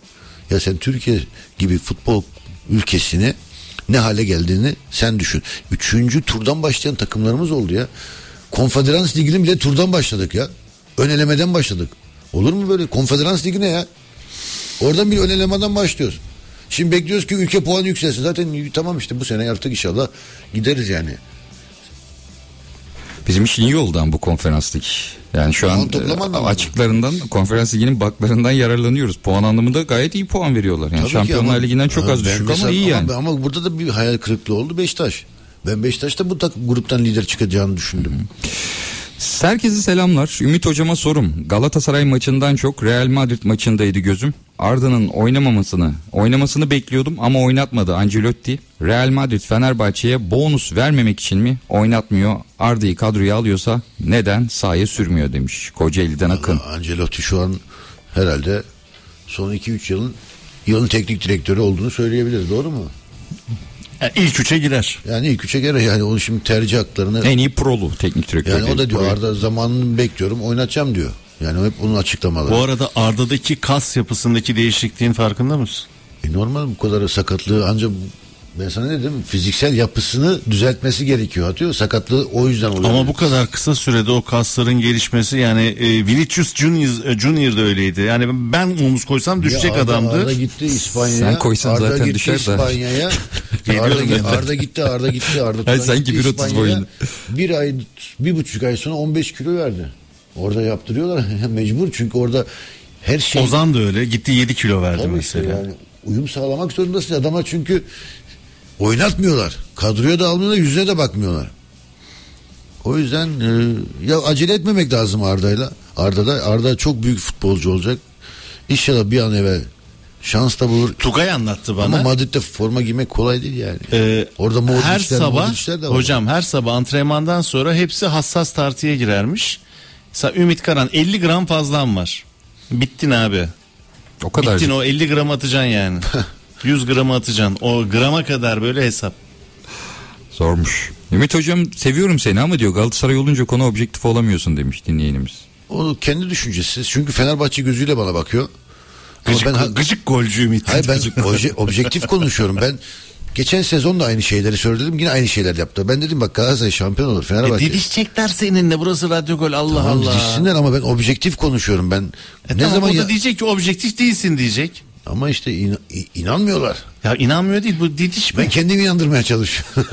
Ya sen Türkiye gibi futbol ülkesini ne hale geldiğini sen düşün. Üçüncü turdan başlayan takımlarımız oldu ya. Konferans Ligi'nin bile turdan başladık ya. Ön elemeden başladık. Olur mu böyle? Konferans Ligi ne ya? Oradan bir ön elemeden başlıyoruz. Şimdi bekliyoruz ki ülke puanı yükselsin. Zaten tamam işte bu sene artık inşallah gideriz yani. Bizim için iyi oldu ama bu konferanslık. Yani şu Puan an e, açıklarından konferans liginin baklarından yararlanıyoruz. Puan anlamında gayet iyi puan veriyorlar. Yani Tabii Şampiyonlar ama- Ligi'nden çok Ha, az düşük ama iyi yani. Ama, burada da bir hayal kırıklığı oldu Beşiktaş. Ben Beşiktaş'ta bu takım gruptan lider çıkacağını düşündüm. Herkese selamlar. Ümit hocama sorum. Galatasaray maçından çok Real Madrid maçındaydı gözüm. Arda'nın oynamamasını, oynamasını bekliyordum ama oynatmadı Ancelotti. Real Madrid Fenerbahçe'ye bonus vermemek için mi oynatmıyor? Arda'yı kadroya alıyorsa neden sahaya sürmüyor demiş. Kocaeli'den Akın. Ancelotti şu an herhalde son 2-3 yılın yılın teknik direktörü olduğunu söyleyebiliriz. Doğru mu? Yani ilk üçe girer. Yani ilk üçe göre yani onun şimdi tercih haklarını En iyi prolu teknik direktör. yani o da diyor Arda zamanını bekliyorum oynatacağım diyor. Yani hep onun açıklamaları. Bu arada Arda'daki kas yapısındaki değişikliğin farkında mısın? E normal bu kadar sakatlığı ancak ben sana ne dedim fiziksel yapısını düzeltmesi gerekiyor atıyor sakatlığı o yüzden oluyor. Ama bu kadar kısa sürede o kasların gelişmesi yani e, Vinicius Junior, e, Junior da öyleydi. Yani ben omuz koysam düşecek Arda- adamdı. Arda gitti İspanya'ya. Sen koysan Arda zaten gitti düşer de. İspanya'ya. *laughs* Arda, gitti. Arda gitti Arda gitti Arda Hayır, Turan sanki gitti 1.30 İspanya'ya. boyunda. Bir ay bir buçuk ay sonra 15 kilo verdi. Orada yaptırıyorlar *laughs* mecbur çünkü orada her şey Ozan da öyle gitti 7 kilo verdi Tabii işte mesela. yani uyum sağlamak zorundasın adama çünkü oynatmıyorlar. Kadroya da almıyorlar yüzüne de bakmıyorlar. O yüzden e, ya acele etmemek lazım Arda'yla. Arda'da Arda çok büyük futbolcu olacak. İnşallah bir an evvel şans da bulur. Tugay anlattı bana. Ama Madrid'de forma giymek kolay değil yani. Ee, Orada Modric'ler, her sabah Modric'ler de var. hocam her sabah antrenmandan sonra hepsi hassas tartıya girermiş. Mesela Ümit Karan 50 gram fazlan var. Bittin abi. O kadar. Bittin o 50 gram atacaksın yani. *laughs* 100 gram atacaksın. O grama kadar böyle hesap. Zormuş. Ümit hocam seviyorum seni ama diyor Galatasaray olunca konu objektif olamıyorsun demiş dinleyenimiz. O kendi düşüncesi. Çünkü Fenerbahçe gözüyle bana bakıyor. Ama Gıcık, ben ha- gıcık golcü Ümit. Hayır ben objektif konuşuyorum. Ben geçen sezon da aynı şeyleri söyledim. Yine aynı şeyler yaptı. Ben dedim bak Galatasaray şampiyon olur E, Fenerbahçe. didişecekler seninle burası radyo gol Allah Tamam, Allah. didişsinler ama ben objektif konuşuyorum. Ben E ne tamam, zaman o da ya... diyecek ki objektif değilsin diyecek. Ama işte in- inanmıyorlar. Ya inanmıyor değil bu didişme. Ben kendimi inandırmaya çalışıyorum. *laughs*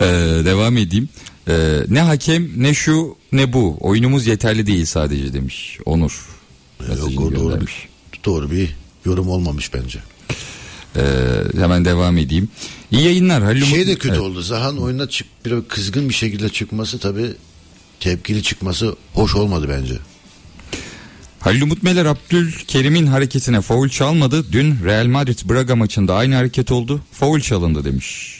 Ee, devam edeyim. Ee, ne hakem ne şu ne bu. Oyunumuz yeterli değil sadece demiş Onur. Mesajını o doğru. göndermiş. doğru bir yorum olmamış bence. Ee, hemen devam edeyim. İyi yayınlar Halil Umut. Şey de kötü Evet. oldu. Zahan oyuna çık biraz kızgın bir şekilde çıkması tabii tepkili çıkması hoş olmadı bence. Halil Umut Meler Abdülkerim'in hareketine faul çalmadı. Dün Real Madrid Braga maçında aynı hareket oldu. Faul çalındı demiş.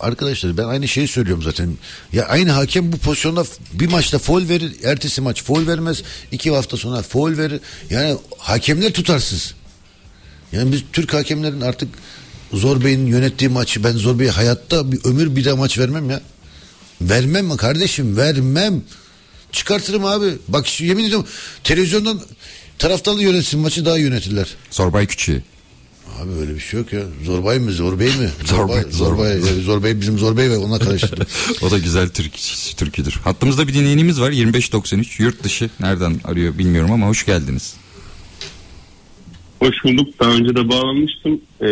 Arkadaşlar ben aynı şeyi söylüyorum zaten. Ya aynı hakem bu pozisyonda bir maçta foul verir, ertesi maç foul vermez, iki hafta sonra foul verir. Yani hakemler tutarsız. Yani biz Türk hakemlerin artık Zor Bey'in yönettiği maçı ben Zor Bey'e hayatta bir ömür bir daha maç vermem ya. Vermem mi kardeşim vermem. Çıkartırım abi. Bak şu- yemin ediyorum televizyondan taraftarlı yönetsin maçı daha yönetirler. Zorbay Küçüğü. Abi öyle bir şey yok ya. Zorbay mı? Zorbey mi? *laughs* Zorbay, Zorbay. Zorbay. Yani Zorbay bizim Zorbay ve ona karıştırdım. *laughs* o da güzel Türk türküdür. Hattımızda bir dinleyenimiz var 2593 yurt dışı nereden arıyor bilmiyorum ama hoş geldiniz. Hoş bulduk. Daha önce de bağlanmıştım. Ee,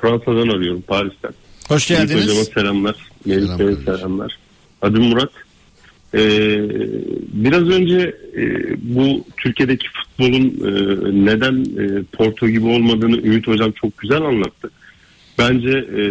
Fransa'dan arıyorum, Paris'ten. Hoş Melih Hocama geldiniz. selamlar. Melih Selam Bey'e selamlar. Adım Murat. Ee, biraz önce e, bu Türkiye'deki futbolun e, neden e, Porto gibi olmadığını Ümit Hocam çok güzel anlattı. Bence e,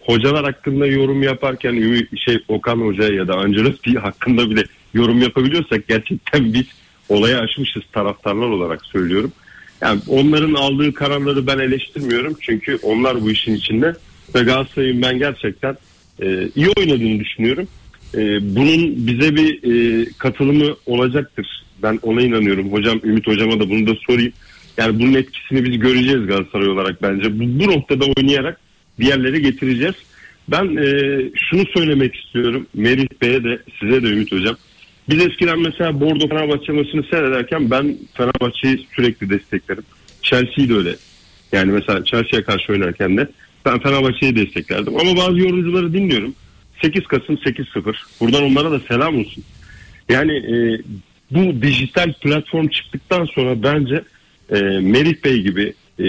hocalar hakkında yorum yaparken Ümit, şey Okan Hoca ya da Ancelotti hakkında bile yorum yapabiliyorsak gerçekten biz olayı aşmışız taraftarlar olarak söylüyorum. Yani onların aldığı kararları ben eleştirmiyorum çünkü onlar bu işin içinde ve Galatasaray'ın ben gerçekten e, iyi oynadığını düşünüyorum. E, bunun bize bir e, katılımı olacaktır. Ben ona inanıyorum. Hocam Ümit hocama da bunu da sorayım. Yani bunun etkisini biz göreceğiz Galatasaray olarak bence. Bu, bu noktada oynayarak bir yerlere getireceğiz. Ben e, şunu söylemek istiyorum. Merih Bey'e de size de Ümit hocam. Biz eskiden mesela Bordo Fenerbahçe maçını seyrederken ben Fenerbahçe'yi sürekli desteklerim. Chelsea'yi de öyle. Yani mesela Chelsea'ye karşı oynarken de ben Fenerbahçe'yi desteklerdim. Ama bazı yorumcuları dinliyorum. 8 Kasım 8-0. Buradan onlara da selam olsun. Yani e, bu dijital platform çıktıktan sonra bence e, Merih Bey gibi e,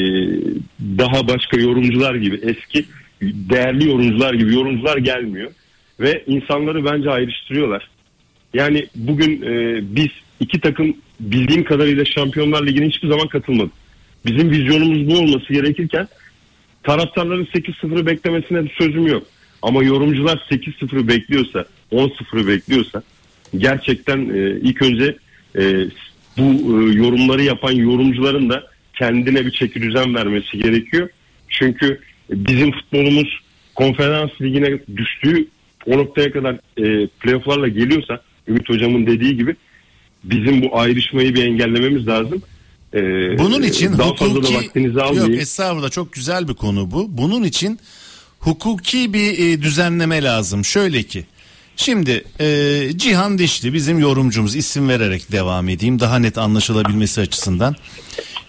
daha başka yorumcular gibi eski değerli yorumcular gibi yorumcular gelmiyor. Ve insanları bence ayrıştırıyorlar. Yani bugün e, biz iki takım bildiğim kadarıyla Şampiyonlar Ligi'ne hiçbir zaman katılmadı. Bizim vizyonumuz bu olması gerekirken taraftarların 8-0'ı beklemesine bir sözüm yok. Ama yorumcular 8-0'ı bekliyorsa, 10-0'ı bekliyorsa gerçekten e, ilk önce e, bu e, yorumları yapan yorumcuların da kendine bir çeki düzen vermesi gerekiyor. Çünkü bizim futbolumuz konferans ligine düştüğü o noktaya kadar e, playofflarla geliyorsa Ümit Hocam'ın dediği gibi bizim bu ayrışmayı bir engellememiz lazım. E, Bunun için daha fazla da hukuki vaktinizi almayayım. yok estağfurullah çok güzel bir konu bu. Bunun için hukuki bir e, düzenleme lazım. Şöyle ki Şimdi e, Cihan Dişli bizim yorumcumuz isim vererek devam edeyim daha net anlaşılabilmesi açısından.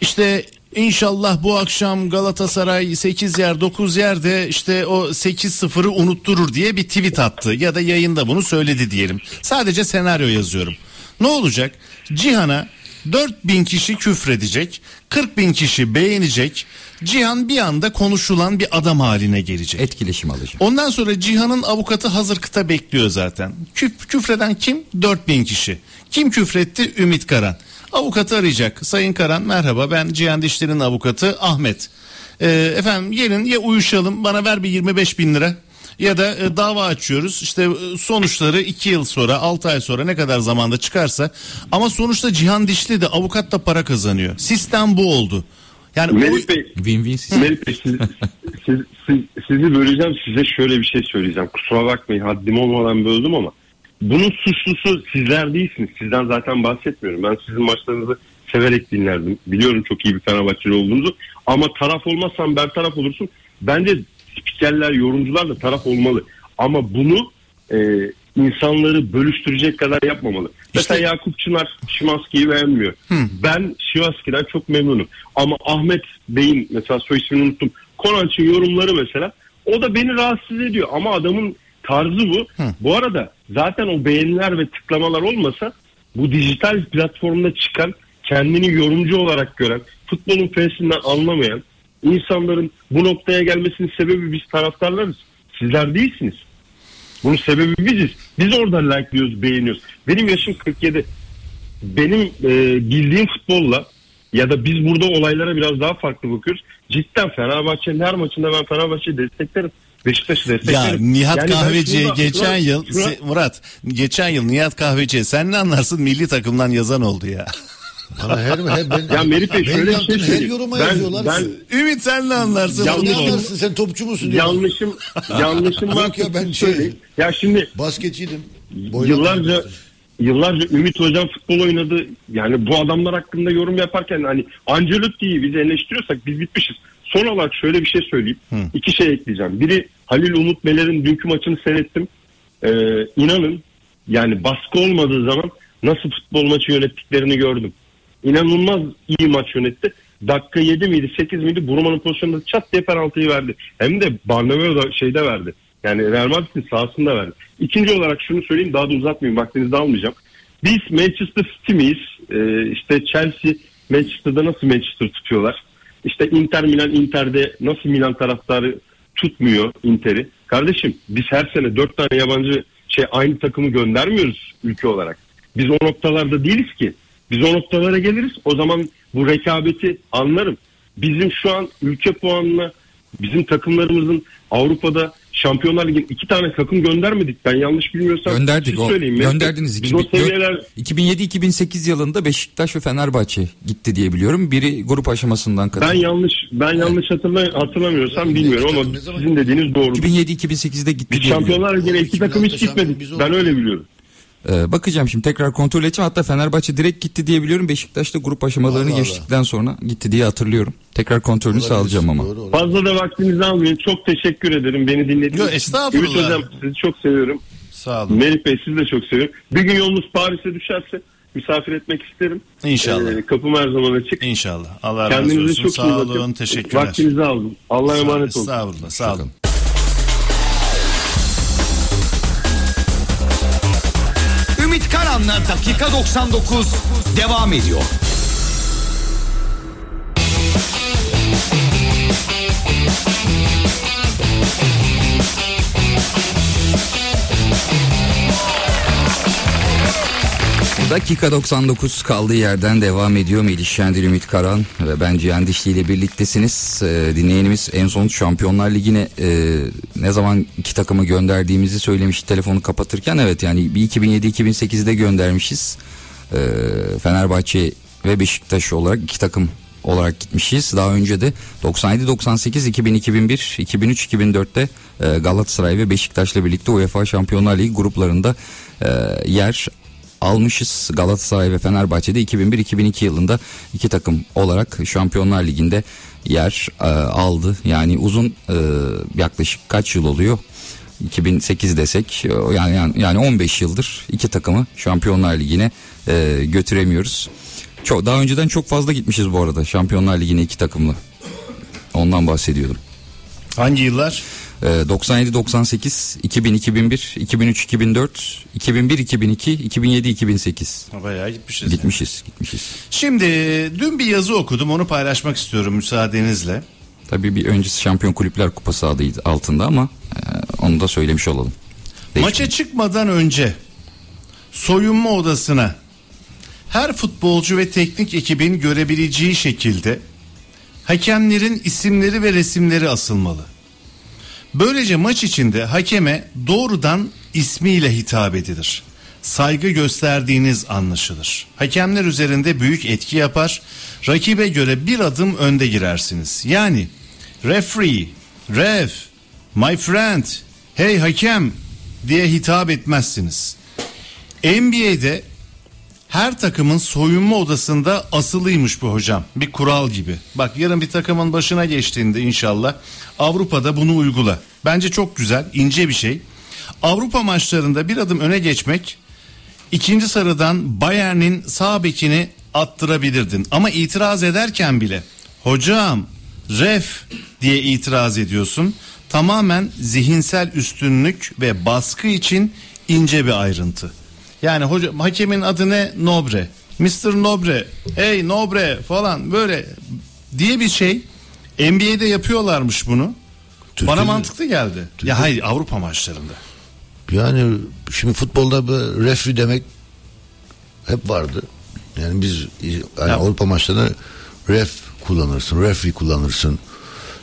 İşte inşallah bu akşam Galatasaray 8 yer 9 yerde işte o 8-0'ı unutturur diye bir tweet attı ya da yayında bunu söyledi diyelim. Sadece senaryo yazıyorum. Ne olacak? Cihan'a 4000 kişi küfredecek, 40 bin kişi beğenecek. Cihan bir anda konuşulan bir adam haline gelecek. Etkileşim alacağım. Ondan sonra Cihan'ın avukatı hazır kıta bekliyor zaten. Küf, küfreden kim? 4000 kişi. Kim küfretti? Ümit Karan. Avukatı arayacak. Sayın Karan merhaba ben Cihan Dişler'in avukatı Ahmet. Ee, efendim gelin ya uyuşalım bana ver bir 25 bin lira. Ya da e, dava açıyoruz işte e, sonuçları 2 yıl sonra 6 ay sonra ne kadar zamanda çıkarsa ama sonuçta Cihan Dişli de avukat da para kazanıyor. Sistem bu oldu. Yani Melih o- Bey, Win-win sistem. Melih Bey siz, siz, siz- sizi böleceğim size şöyle bir şey söyleyeceğim. Kusura bakmayın haddim olmadan böldüm ama bunun suçlusu sizler değilsiniz. Sizden zaten bahsetmiyorum. Ben sizin maçlarınızı severek dinlerdim. Biliyorum çok iyi bir Fenerbahçeli olduğunuzu. Ama taraf olmazsan bertaraf olursun. Bence spikerler, yorumcular da taraf olmalı. Ama bunu e, insanları bölüştürecek kadar yapmamalı. Mesela Yakup Çınar Şimanski'yi beğenmiyor. Ben Şimanski'den çok memnunum. Ama Ahmet Bey'in mesela soy ismini unuttum. Konanç'ın yorumları mesela o da beni rahatsız ediyor. Ama adamın tarzı bu. Bu arada zaten o beğeniler ve tıklamalar olmasa bu dijital platformda çıkan kendini yorumcu olarak gören, futbolun fesinden anlamayan insanların bu noktaya gelmesinin sebebi biz taraftarlarız. Sizler değilsiniz. Bunun sebebi biziz. Biz oradan like'liyoruz, beğeniyoruz. Benim yaşım 47. Benim e, bildiğim futbolla Ya da biz burada olaylara biraz daha farklı bakıyoruz. Cidden Fenerbahçe'nin her maçında ben Fenerbahçe'yi desteklerim. Beşiktaş'ı Ya desteklerim. Nihat Yani şurada- geçen yıl Murat geçen yıl Nihat Kahveci'ye sen ne anlarsın milli takımdan yazan oldu ya. Bana her, her ben, Ya Melih Bey şöyle bir şey her yoruma Ben- yazıyorlar. ben- Ümit sen ne anlarsın? Yanlış ne anlarsın sen topçu musun diyor. yanlışım *laughs* yanlışım Yok var. ya, ben şey-. Ya şimdi Basketçiydim. Yıllarca yıllarca Ümit Hocam futbol oynadı. Yani bu adamlar hakkında yorum yaparken hani Ancelotti'yi biz eleştiriyorsak biz bitmişiz. Son olarak şöyle bir şey söyleyeyim. İki şey ekleyeceğim. Biri Halil Umut Meler'in dünkü maçını seyrettim. Ee, inanın yani baskı olmadığı zaman nasıl futbol maçı yönettiklerini gördüm. İnanılmaz iyi maç yönetti. Dakika 7 miydi 8 miydi Burman'ın pozisyonunda çat diye penaltıyı verdi. Hem de Barnabeu'da şeyde verdi. Yani Real Madrid'in sahasında verdi. İkinci olarak şunu söyleyeyim daha da uzatmayayım vaktinizi almayacağım. Biz Manchester City miyiz? Ee, işte Chelsea Manchester'da nasıl Manchester tutuyorlar? İşte Inter Milan Inter'de nasıl Milan taraftarı tutmuyor Inter'i? Kardeşim biz her sene dört tane yabancı şey aynı takımı göndermiyoruz ülke olarak. Biz o noktalarda değiliz ki. Biz o noktalara geliriz. O zaman bu rekabeti anlarım. Bizim şu an ülke puanına bizim takımlarımızın Avrupa'da Şampiyonlar Ligi'nin iki tane takım göndermedik. Ben yanlış bilmiyorsam Gönderdik o. söyleyin. Mesela Gönderdiniz. Biz o seviyeler 2007-2008 yılında Beşiktaş ve Fenerbahçe gitti diye biliyorum. Biri grup aşamasından ben katıldı. yanlış ben yanlış hatırla, hatırlamıyorsam bilmiyorum ama sizin dediğiniz doğru. 2007-2008'de gitti Biz. Şampiyonlar Ligi'ne iki takım hiç 2006 şampiyon gitmedik. Ben öyle biliyorum. Ee, bakacağım şimdi tekrar kontrol edeceğim. Hatta Fenerbahçe direkt gitti diye biliyorum. Beşiktaş da grup aşamalarını Allah Allah. geçtikten sonra gitti diye hatırlıyorum. Tekrar kontrolünü sağlayacağım ama. Doğru, doğru. Fazla da vaktinizi almayın. Çok teşekkür ederim beni dinlediğiniz için. estağfurullah. Ümit Hocam sizi çok seviyorum. Sağ olun. Melih Bey sizi de çok seviyorum. Bir gün yolunuz Paris'e düşerse misafir etmek isterim. İnşallah. Ee, kapım her zaman açık. İnşallah. Allah razı Kendinize olsun. çok Sağ iyi olun. bakın. Teşekkürler. Vaktinizi aldım. Allah'a emanet olun. Estağfurullah. Sağ olun. Karan'la dakika 99 devam ediyor. Dakika 99 kaldığı yerden devam ediyor Melih Şendil Ümit Karan ve ben Cihan Dişli ile birliktesiniz. Ee, dinleyenimiz en son Şampiyonlar Ligi'ne e, ne zaman iki takımı gönderdiğimizi söylemiş telefonu kapatırken evet yani bir 2007-2008'de göndermişiz. Ee, Fenerbahçe ve Beşiktaş olarak iki takım olarak gitmişiz. Daha önce de 97 98 2000 2001 2003 2004'te e, Galatasaray ve Beşiktaş'la birlikte UEFA Şampiyonlar Ligi gruplarında e, yer almışız. Galatasaray ve Fenerbahçe'de 2001-2002 yılında iki takım olarak Şampiyonlar Ligi'nde yer e, aldı. Yani uzun e, yaklaşık kaç yıl oluyor? 2008 desek e, yani yani, yani 15 yıldır iki takımı Şampiyonlar Ligi'ne e, götüremiyoruz. Çok daha önceden çok fazla gitmişiz bu arada Şampiyonlar Ligi'ne iki takımlı. Ondan bahsediyordum. Hangi yıllar? E, 97 98 2000 2001 2003 2004 2001 2002 2007 2008 Ha, Bayağı gitmişiz. gitmişiz gitmişiz. Şimdi dün bir yazı okudum onu paylaşmak istiyorum müsaadenizle. Tabii bir öncesi Şampiyon Kulüpler Kupası adıydı altında ama e, onu da söylemiş olalım. Değişmiyor. Maça çıkmadan önce soyunma odasına her futbolcu ve teknik ekibin görebileceği şekilde hakemlerin isimleri ve resimleri asılmalı. Böylece maç içinde hakeme doğrudan ismiyle hitap edilir. Saygı gösterdiğiniz anlaşılır. Hakemler üzerinde büyük etki yapar. Rakibe göre bir adım önde girersiniz. Yani referee, ref, my friend, hey hakem diye hitap etmezsiniz. NBA'de her takımın soyunma odasında asılıymış bu hocam. Bir kural gibi. Bak yarın bir takımın başına geçtiğinde inşallah Avrupa'da bunu uygula. Bence çok güzel, ince bir şey. Avrupa maçlarında bir adım öne geçmek ikinci sarıdan Bayern'in sağ bekini attırabilirdin. Ama itiraz ederken bile hocam ref diye itiraz ediyorsun. Tamamen zihinsel üstünlük ve baskı için ince bir ayrıntı. Yani hoca, hakemin adı ne? Nobre. Mr. Nobre. Hey Nobre falan böyle diye bir şey. NBA'de yapıyorlarmış bunu. Bana Türkiye'de- mantıklı geldi. Ya hayır Avrupa maçlarında. Yani şimdi futbolda bir refri demek hep vardı. Yani biz yani Ya- Avrupa maçlarında ref kullanırsın, referee kullanırsın.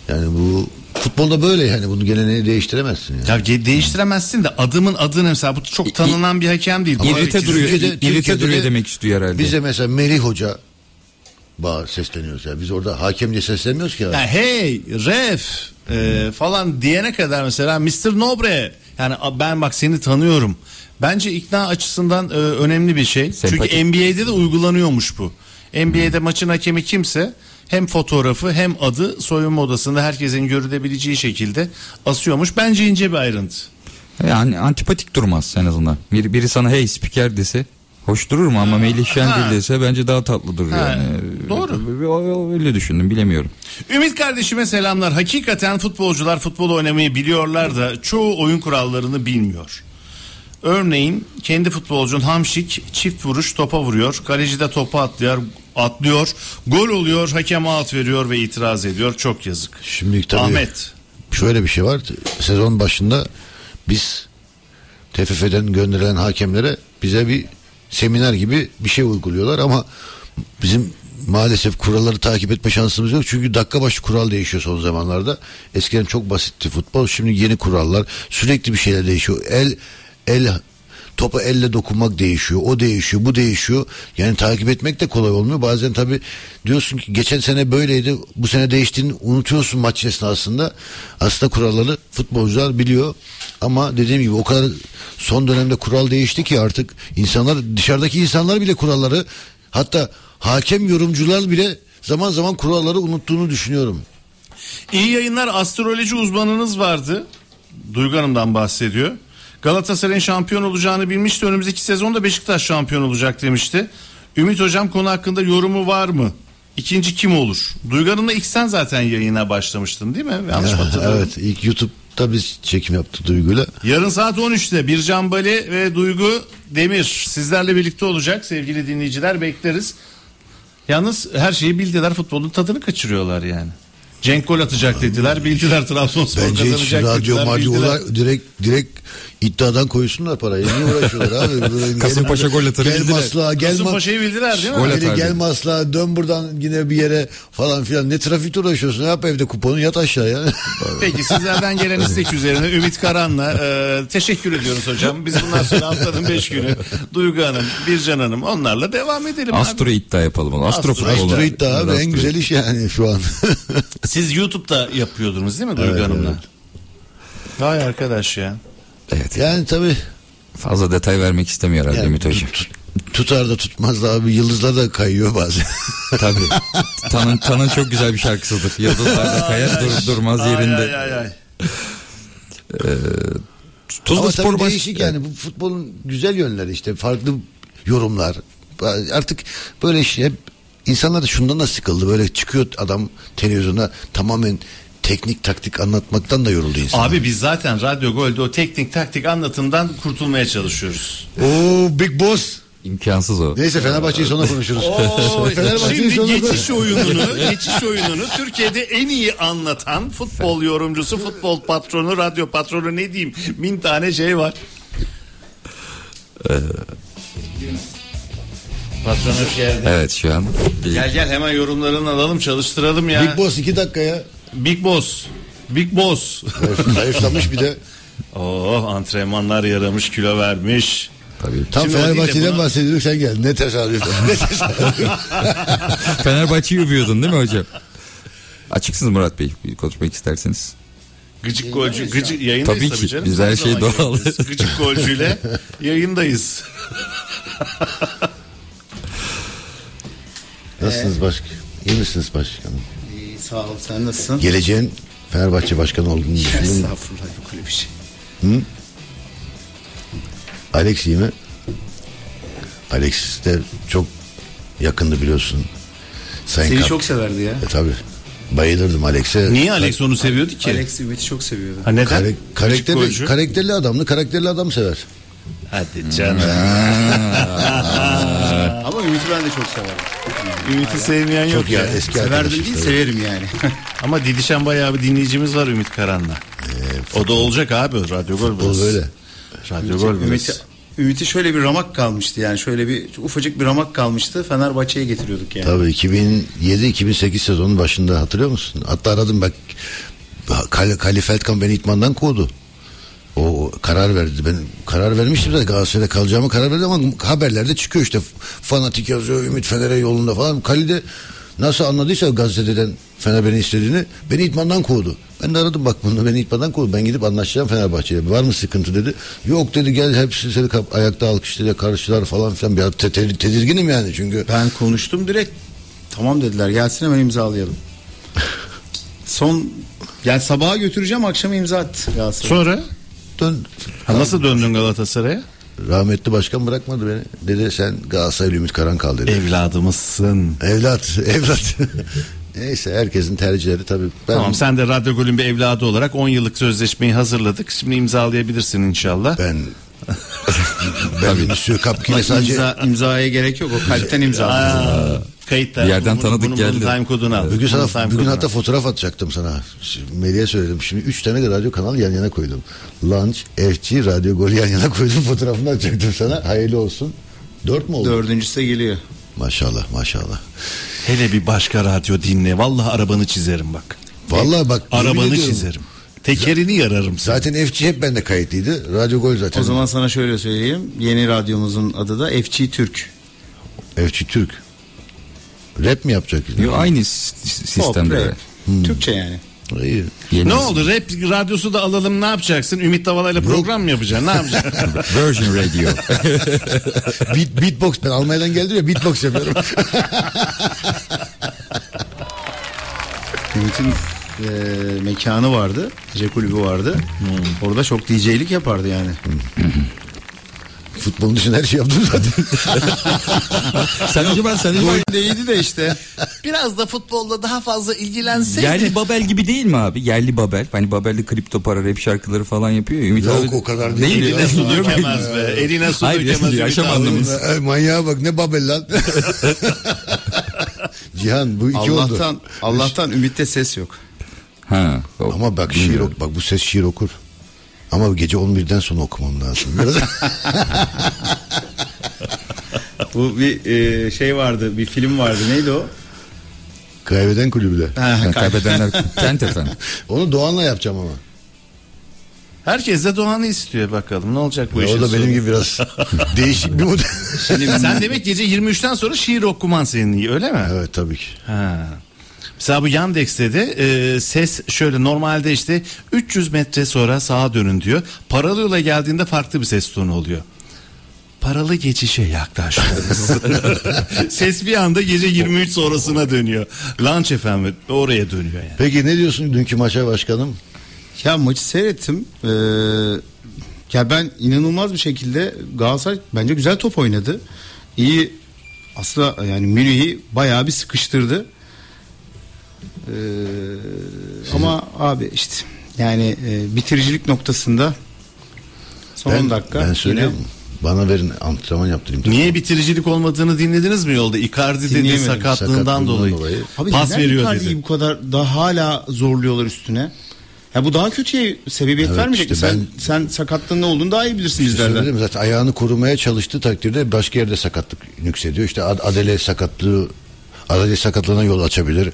Yani bu futbolda böyle yani bunu geleneği değiştiremezsin yani. Ya ge- değiştiremezsin de adımın adını mesela bu çok tanınan bir hakem değil. İrite duruyor. İrite duruyor de demek istiyor herhalde. Bize mesela Melih Hoca bağır sesleniyoruz ya. Biz orada hakem diye seslenmiyoruz ki. Ya. Ya hey ref e, falan diyene kadar mesela Mr. Nobre yani ben bak seni tanıyorum. Bence ikna açısından e, önemli bir şey. Sempatik. Çünkü NBA'de de uygulanıyormuş bu. NBA'de maçın hakemi kimse hem fotoğrafı hem adı soyunma odasında herkesin görülebileceği şekilde asıyormuş. Bence ince bir ayrıntı. Yani antipatik durmaz en azından. Biri, biri sana hey spiker dese hoş durur mu ama Melih dese bence daha tatlı durur Ha, yani. doğru. Öyle düşündüm bilemiyorum. Ümit kardeşime selamlar. Hakikaten futbolcular futbol oynamayı biliyorlar da çoğu oyun kurallarını bilmiyor. Örneğin kendi futbolcun Hamşik çift vuruş topa vuruyor. Kaleci de topa atlıyor, atlıyor. Gol oluyor, hakem out veriyor ve itiraz ediyor. Çok yazık. Şimdi tabii Ahmet. şöyle bir şey var. Sezon başında biz TFF'den gönderilen hakemlere bize bir seminer gibi bir şey uyguluyorlar ama bizim maalesef kuralları takip etme şansımız yok. Çünkü dakika başı kural değişiyor son zamanlarda. Eskiden çok basitti futbol. Şimdi yeni kurallar. Sürekli bir şeyler değişiyor. El el topa elle dokunmak değişiyor. O değişiyor, bu değişiyor. Yani takip etmek de kolay olmuyor. Bazen tabii diyorsun ki geçen sene böyleydi. Bu sene değiştiğini unutuyorsun maç esnasında. Aslında kuralları futbolcular biliyor. Ama dediğim gibi o kadar son dönemde kural değişti ki artık insanlar dışarıdaki insanlar bile kuralları hatta hakem yorumcular bile zaman zaman kuralları unuttuğunu düşünüyorum. İyi yayınlar astroloji uzmanınız vardı. Duygu Hanım'dan bahsediyor. Galatasaray'ın şampiyon olacağını bilmişti. Önümüzdeki sezonda Beşiktaş şampiyon olacak demişti. Ümit Hocam konu hakkında yorumu var mı? İkinci kim olur? Duygu Hanım'la ilk sen zaten yayına başlamıştın değil mi? Yanlış mı *laughs* hatırlıyorum? evet ilk YouTube'da biz çekim yaptık Duygu'yla. Yarın saat 13'te Bircan Bali ve Duygu Demir sizlerle birlikte olacak sevgili dinleyiciler bekleriz. Yalnız her şeyi bildiler futbolun tadını kaçırıyorlar yani. Cenk gol atacak dediler bildiler Trabzonspor Bence hiç kazanacak radyo dediler madyo bildiler. direkt direkt iddiadan koysunlar parayı. Niye uğraşıyorlar abi? *laughs* Böyle Kasımpaşa gel- gol atar Gel bildiler. Gel Kasımpaşa'yı bildiler değil mi? Gol atar gel dedi. Maslak'a dön buradan yine bir yere falan filan. Ne trafikte uğraşıyorsun? Yap evde kuponu yat aşağıya. Peki sizlerden gelen istek *laughs* üzerine Ümit Karan'la e, teşekkür ediyoruz hocam. Biz bundan sonra haftanın 5 günü Duygu Hanım, Bircan Hanım onlarla devam edelim. abi. Astro iddia yapalım. onu. Astro, Astro-. Astro iddia abi Evet, en Astro. güzel iş yani şu an. Siz YouTube'da yapıyordunuz değil mi Duygu Evet, Hanım'la? evet. Vay arkadaş ya. Evet. yani tabii Fazla detay vermek istemiyor herhalde yani Ümit Hocam. tut- tutar da tutmaz da abi yıldızlar da kayıyor bazen. *laughs* Tabii. Tanın, Tanın çok güzel bir şarkısıdır. Yıldızlarda kayar dur, durmaz yerinde. Ay, ay, ay, ay. Tuzla Ama Spor baş... değişik yani bu futbolun güzel yönleri işte farklı yorumlar. Artık böyle hep insanlar da şundan da sıkıldı. Böyle çıkıyor adam televizyona tamamen teknik taktik anlatmaktan da yoruldu insan. Abi biz zaten Radyo Gol'de o teknik taktik anlatımdan kurtulmaya çalışıyoruz. Oo Big Boss. İmkansız o. Neyse Fenerbahçe'yi sonra konuşuruz. Oo, *laughs* Fenerbahçe'yi şimdi sonra geçiş oyununu, *laughs* geçiş oyununu Türkiye'de en iyi anlatan futbol yorumcusu, futbol patronu, radyo patronu ne diyeyim? Bin tane şey var. Patron hoş geldin. Evet şu an. Gel gel hemen yorumlarını alalım çalıştıralım ya. Big Boss iki dakikaya. Big Boss. Big Boss. Zayıf- Zayıflamış bir de. oh antrenmanlar yaramış kilo vermiş. Tabii. Tam Şimdi Fenerbahçe'den buna- bahsediyorduk sen geldin. Ne tesadüf. *laughs* ne tesadüf. *laughs* Fenerbahçe'yi övüyordun değil mi hocam? Açıksınız Murat Bey. Bir konuşmak isterseniz. Gıcık golcü, gıcık yayındayız Tabii tabii, ki. canım. Biz her şey doğal. Gıcık golcüyle *laughs* yayındayız. Nasılsınız başkan? İyi misiniz başkanım? Sağ ol sen nasılsın? Geleceğin Fenerbahçe başkanı olduğunu düşündüm. Estağfurullah yok öyle bir şey. Alex iyi mi? Alex de çok yakındı biliyorsun. Sayın Seni Kap- çok severdi ya. E, tabii. Bayılırdım Alex'e. Niye Alex onu seviyordu ki? Alex Ümit'i çok seviyordu. Ha neden? Kare- karakterli, golcü. karakterli adamlı karakterli adam sever. Hadi canım. *laughs* Ama Ümit'i ben de çok severdim. Ümit'i sevmeyen yok Çok ya. eski Severdim değil tabii. severim yani. *laughs* Ama didişen bayağı bir dinleyicimiz var Ümit Karan'la. o da olacak abi Radyo Gol burası. böyle. Radyo Gol Ümit'i. Ümit'e şöyle bir ramak kalmıştı yani şöyle bir ufacık bir ramak kalmıştı Fenerbahçe'ye getiriyorduk yani. Tabii 2007-2008 sezonun başında hatırlıyor musun? Hatta aradım bak Kali, Kali Feldkamp beni itmandan kovdu. O karar verdi. Ben karar vermiştim de Galatasaray'da kalacağımı karar verdim ama haberlerde çıkıyor işte fanatik yazıyor Ümit Fener'e yolunda falan. Kali de nasıl anladıysa gazeteden Fener beni istediğini beni itmandan kovdu. Ben de aradım bak bunu beni itmandan kovdu. Ben gidip anlaşacağım Fenerbahçe'ye. Var mı sıkıntı dedi. Yok dedi gel hepsi seni kap- ayakta alkışlayacak karşılar falan filan. Bir te- te- tedirginim yani çünkü. Ben konuştum direkt tamam dediler gelsin hemen imzalayalım. *laughs* Son yani sabaha götüreceğim akşama imza at Galatasaray. Sonra Dön, ha, nasıl döndün Galatasaray'a? Rahmetli başkan bırakmadı beni. Dedi sen Galatasaraylı Ümit Karan kal dedi. Evladımızsın. Evlat, *laughs* evlat. Neyse herkesin tercihleri tabii. Ben, Tamam sen de Radyo Gol'ün bir evladı olarak 10 yıllık sözleşmeyi hazırladık. Şimdi imzalayabilirsin inşallah. ben ben Monsieur Kapkin'e sadece İmza, imzaya gerek yok o kalpten imza. Kayıtta. Bir yerden Bunu- tanıdık bunun- bunun geldi. time kodunu al. bugün Bunun sana time bugün hatta fotoğraf atacaktım sana. Melih'e söyledim. Şimdi üç tane radyo kanal yan yana koydum. Lunch, FC, Radyo Gol yan yana koydum. *laughs* Fotoğrafını atacaktım sana. Hayırlı olsun. Dört mü oldu? Dördüncüsü de geliyor. Maşallah maşallah. Hele bir başka radyo dinle. Vallahi arabanı çizerim bak. Vallahi bak. Arabanı çizerim. Tekerini yararım sana. Zaten FC hep bende kayıtlıydı. Radyo Gol zaten. O zaman sana şöyle söyleyeyim. Yeni radyomuzun adı da FC Türk. FC Türk. Rap mi yapacak? Yo, aynı Pop, sistemde. rap. Türkçe yani. İyi. Yeni Ne oldu? Rap radyosu da alalım ne yapacaksın? Ümit Davala'yla program mı yapacaksın? Ne yapacaksın? *laughs* Virgin Radio. *laughs* Beat, beatbox ben Almanya'dan geldim ya beatbox yapıyorum. *laughs* Ümit'in e, mekanı vardı. Gece kulübü vardı. Orada çok DJ'lik yapardı yani. Futbolun dışında her şey yaptım zaten. *laughs* sen ben sen Bu iyiydi de işte. *laughs* Biraz da futbolla daha fazla ilgilenseydi. Yerli Babel gibi değil mi abi? Yerli Babel. Hani Babel'de kripto para rap şarkıları falan yapıyor. ya. Ümit Yok, abi- o kadar değil. Eline su dökemez be. Eline su dökemez. yaşam. Ay, Manyağa bak ne babel lan. *laughs* Cihan bu iki oldu. Allah'tan Allah'tan Ümit'te ses yok. Ha. Ama bak şiir ok, bak bu ses şiir okur. Ama gece 11'den sonra okumam lazım. Biraz *laughs* Bu bir e, şey vardı, bir film vardı. Neydi o? kaybeden kulübüde. Ha, kaybedenler Kent efendim. *laughs* Onu Doğan'la yapacağım ama. Herkes de Doğan'ı istiyor bakalım. Ne olacak bu Ya işin o da benim sonu? gibi biraz *laughs* değişik bir model. Sen demek gece 23'ten sonra şiir okuman senin iyi öyle mi? evet tabii ki. Ha. Mesela bu Yandex'te de e, ses şöyle normalde işte 300 metre sonra sağa dönün diyor. Paralı yola geldiğinde farklı bir ses tonu oluyor. Paralı geçişe yaklaştınız. *laughs* ses bir anda gece 23 sonrasına dönüyor. Lunch efendim oraya dönüyor yani. Peki ne diyorsun dünkü maça başkanım? Ya maçı seyrettim. Ee, ya ben inanılmaz bir şekilde Galatasaray bence güzel top oynadı. İyi aslında yani Münih'i bayağı bir sıkıştırdı. Ee, ama abi işte yani e, bitiricilik noktasında son Ben, 10 dakika ben yine söylüyorum. Bana verin antrenman yaptırayım. Niye bitiricilik olmadığını dinlediniz mi yolda? Icardi dedi sakatlığından Sakatlığından dolayı. dolayı. Abi Pas veriyor Icardi'yi dedi. bu kadar daha hala zorluyorlar üstüne. Ya bu daha kötüye sebebiyet Evet, vermeyecek işte mi? Sen, ben- sen sakatlığın ne olduğunu daha iyi bilirsin bizlerden. Söyledim zaten ayağını korumaya çalıştığı takdirde başka yerde sakatlık nüksediyor. İşte Ad- Adele sakatlığı Adele sakatlığına yol açabilir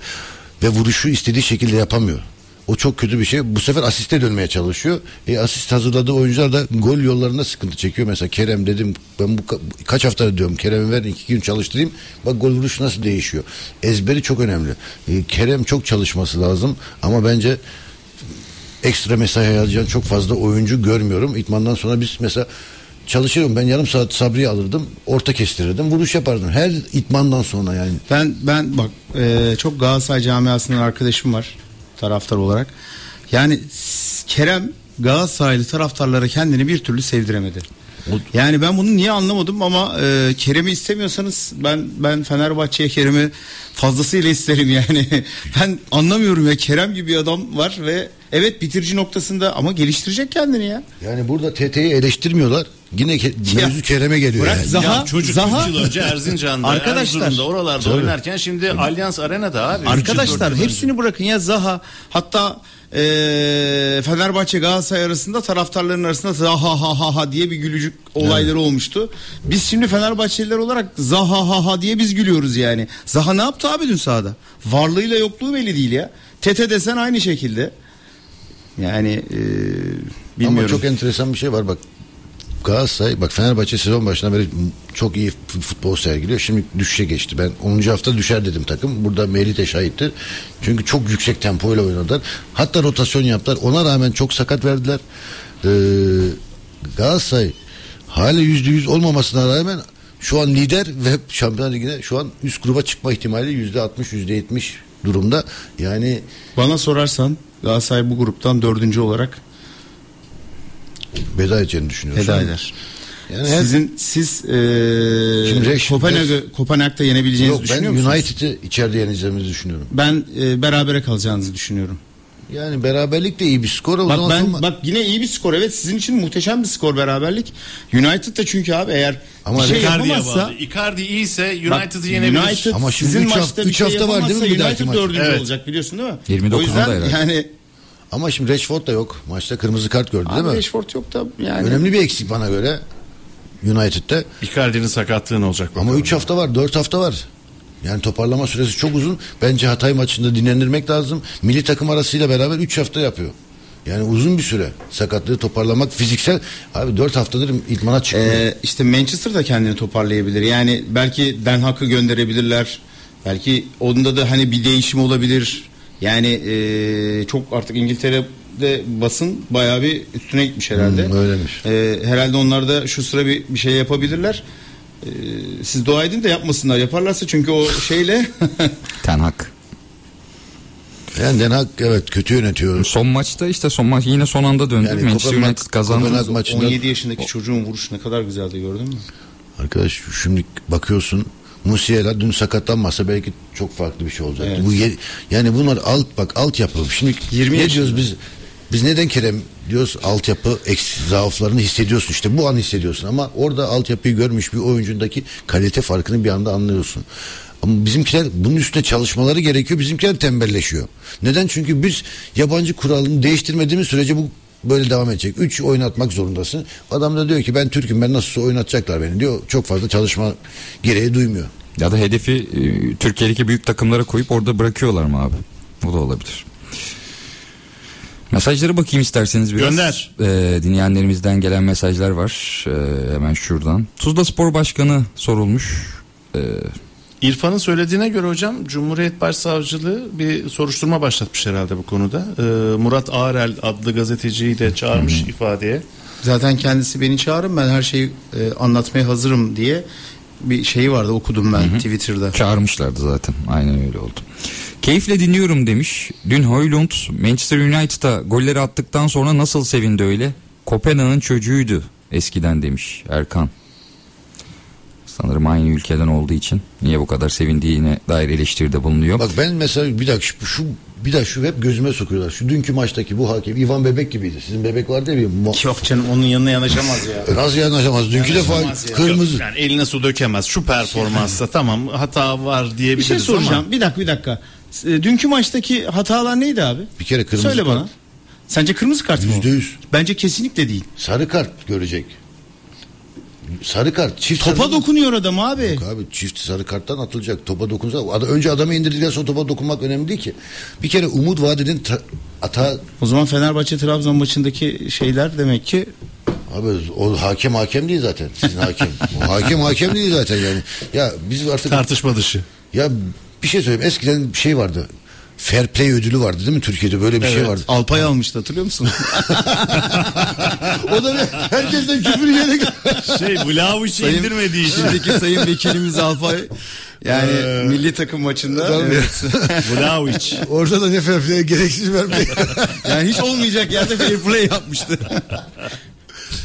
ve vuruşu istediği şekilde yapamıyor. O çok kötü bir şey. Bu sefer asiste dönmeye çalışıyor. E, asist hazırladığı oyuncular da gol yollarında sıkıntı çekiyor. Mesela Kerem dedim ben bu ka- kaç hafta diyorum Kerem'i verin iki gün çalıştırayım. Bak gol vuruşu nasıl değişiyor. Ezberi çok önemli. E, Kerem çok çalışması lazım ama bence ekstra mesai harcayan çok fazla oyuncu görmüyorum. İtmandan sonra biz mesela çalışıyorum ben yarım saat Sabri'yi alırdım orta kestirirdim vuruş yapardım her itmandan sonra yani Ben ben bak e, çok Galatasaray camiasından arkadaşım var taraftar olarak. Yani Kerem Galatasaraylı taraftarlara kendini bir türlü sevdiremedi. Yani ben bunu niye anlamadım ama e, Kerem'i istemiyorsanız ben ben Fenerbahçe'ye Kerem'i fazlasıyla isterim yani. *laughs* ben anlamıyorum ya Kerem gibi bir adam var ve evet bitirici noktasında ama geliştirecek kendini ya. yani burada TT'yi eleştirmiyorlar yine ke- mevzu Kerem'e geliyor. Bırak yani. Zaha- ya çocuk Zaha- 3 yıl önce Erzincan'da, Arkadaşlar- Erzurum'da, oralarda Tabii. oynarken şimdi Allianz Arena'da abi. Yıl, Arkadaşlar yıl hepsini bırakın ya Zaha hatta eee, Fenerbahçe Galatasaray arasında taraftarların arasında Zaha ha ha ha diye bir gülücük olayları olmuştu. Biz şimdi Fenerbahçeliler olarak Zaha ha ha diye biz gülüyoruz yani. Zaha ne yaptı abi dün sahada? Varlığıyla yokluğu belli değil ya. Tete desen aynı şekilde. Yani eee, bilmiyorum. Ama çok enteresan bir şey var bak. Galatasaray bak Fenerbahçe sezon başına beri çok iyi futbol sergiliyor. Şimdi düşüşe geçti. Ben 10. hafta düşer dedim takım. Burada Melih de şahittir. Çünkü çok yüksek tempoyla oynadılar. Hatta rotasyon yaptılar. Ona rağmen çok sakat verdiler. Ee, Galatasaray hala yüzde yüz olmamasına rağmen şu an lider ve Şampiyonlar Ligi'ne şu an üst gruba çıkma ihtimali yüzde altmış yüzde yetmiş durumda. Yani Bana sorarsan Galatasaray bu gruptan dördüncü olarak veda edeceğini düşünüyorum. veda eder. Yani her- Sizin siz eee Şimdi Reş- Kopenhag'ı Kopenhag'da yenebileceğinizi Yok ben düşünüyor musunuz? United'ı içeride yeneceğimizi düşünüyorum. Ben e, berabere kalacağınızı düşünüyorum. Yani beraberlik de iyi bir skor. O Bak zaman ben sonra- bak yine iyi bir skor evet sizin için muhteşem bir skor beraberlik. United da çünkü abi eğer Ama bir şey Icardi'ye yapamazsa bağlı. Icardi iyiyse United'ı yenebilir. United Ama şimdi sizin üç hafta- maçta bir üç şey hafta var değil mi yapamazsa bir dahaki United maç? dördüncü Evet. olacak biliyorsun değil mi? 29'unda o yüzden herhalde. yani Ama şimdi Rashford da yok. Maçta kırmızı kart gördü değil abi mi? Rashford yok da yani. Önemli bir eksik bana göre. United'de. Icardi'nin sakatlığı ne olacak Ama bakalım. 3 hafta var, 4 hafta var. Yani toparlama süresi çok uzun. Bence Hatay maçında dinlendirmek lazım. Milli takım arasıyla beraber 3 hafta yapıyor. Yani uzun bir süre. Sakatlığı toparlamak fiziksel. Abi 4 haftadır idmana çıkmıyor. Ee, işte Manchester da kendini toparlayabilir. Yani belki Den Haag'ı gönderebilirler. Belki onda da hani bir değişim olabilir. Yani e, çok artık İngiltere'de basın bayağı bir üstüne gitmiş herhalde. Hmm, öyleymiş. E, herhalde onlar da şu sıra bir, bir şey yapabilirler. E, siz dua edin de yapmasınlar. Yaparlarsa çünkü o şeyle *laughs* Ten Hag. Yani Den evet kötü yönetiyor. Son maçta işte son maç yine son anda döndü. Yani Manchester Kopenhag- United kazandı. Kopenhag maçında 17 yaşındaki çocuğun vuruşu ne kadar güzeldi gördün mü? Arkadaş şimdi bakıyorsun Musiala dün sakatlanmasa belki çok farklı bir şey olacaktı. Evet. Bu ye- yani bunlar alt bak altyapı. Şimdi 20 ne diyoruz biz? Biz neden Kerem diyoruz altyapı eks, zaaflarını hissediyorsun işte bu an hissediyorsun ama orada altyapıyı görmüş bir oyuncundaki kalite farkını bir anda anlıyorsun. Ama bizimkiler bunun üstüne çalışmaları gerekiyor. Bizimkiler tembelleşiyor. Neden? Çünkü biz yabancı kuralını değiştirmediğimiz sürece bu böyle devam edecek. Üç oynatmak zorundasın. Adam da diyor ki ben Türk'üm ben nasılsa oynatacaklar beni diyor. Çok fazla çalışma gereği duymuyor. Ya da hedefi e, Türkiye'deki büyük takımlara koyup orada bırakıyorlar mı abi? O da olabilir. Mesajlara bakayım isterseniz biraz. Gönder. Ee, dinleyenlerimizden gelen mesajlar var. Ee, hemen şuradan. Tuzla Spor Başkanı sorulmuş. Ee, İrfan'ın söylediğine göre hocam Cumhuriyet Başsavcılığı bir soruşturma başlatmış herhalde bu konuda. Ee, Murat Ağrel adlı gazeteciyi de çağırmış ifadeye. Zaten kendisi beni çağırın ben her şeyi e, anlatmaya hazırım diye bir şey vardı okudum ben Twitter'da. çağırmışlardı zaten. Aynen öyle oldu. Keyifle dinliyorum demiş. Dün Højlund Manchester United'a golleri attıktan sonra nasıl sevindi öyle? Kopenhag'ın çocuğuydu eskiden demiş Erkan. Sanırım aynı ülkeden olduğu için niye bu kadar sevindiğine dair eleştiride bulunuyor. Bak ben mesela bir dakika şu, şu bir dakika şu hep gözüme sokuyorlar. Şu dünkü maçtaki bu hakem Ivan Bebek gibiydi. Sizin bebek vardı ya bir mo- Yok canım onun yanına yanaşamaz ya. Nasıl yanaşamaz? Dünkü defa Yanaşamaz ya. kırmızı. Yani eline su dökemez. Şu performansta tamam hata var Bir diyebiliriz şey soracağım. ama. Bir dakika bir dakika. E, Dünkü maçtaki hatalar neydi abi? Bir kere kırmızı Söyle kart. bana. Sence kırmızı kart mı? o? Yüzde yüz. Bence kesinlikle değil. Sarı kart görecek. Sarı kart. Çift Topa sarı... dokunuyor adam abi. Yok abi çift sarı karttan atılacak. Topa dokunsa. Ada- Önce adamı indirdikten sonra topa dokunmak önemli değil ki. Bir kere Umut Vadid'in tra- ata O zaman Fenerbahçe Trabzon maçındaki şeyler demek ki Abi o hakem hakem değil zaten. Sizin hakem. O hakem hakem değil zaten yani. Ya biz artık Tartışma dışı. ya bir şey söyleyeyim. Eskiden bir şey vardı. Fair play ödülü vardı değil mi Türkiye'de böyle bir şey Evet. vardı. Alpay almıştı hatırlıyor musun? *laughs* o da bir, herkesten küfür yiyerek *laughs* Şey Vlahovic'i indirmediği için. Şimdiki sayın *laughs* vekilimiz Alpay yani milli takım maçında Tabii. evet. Vlahovic. orada da ne fair play gereksiz vermeyi. yani hiç olmayacak yerde fair play yapmıştı.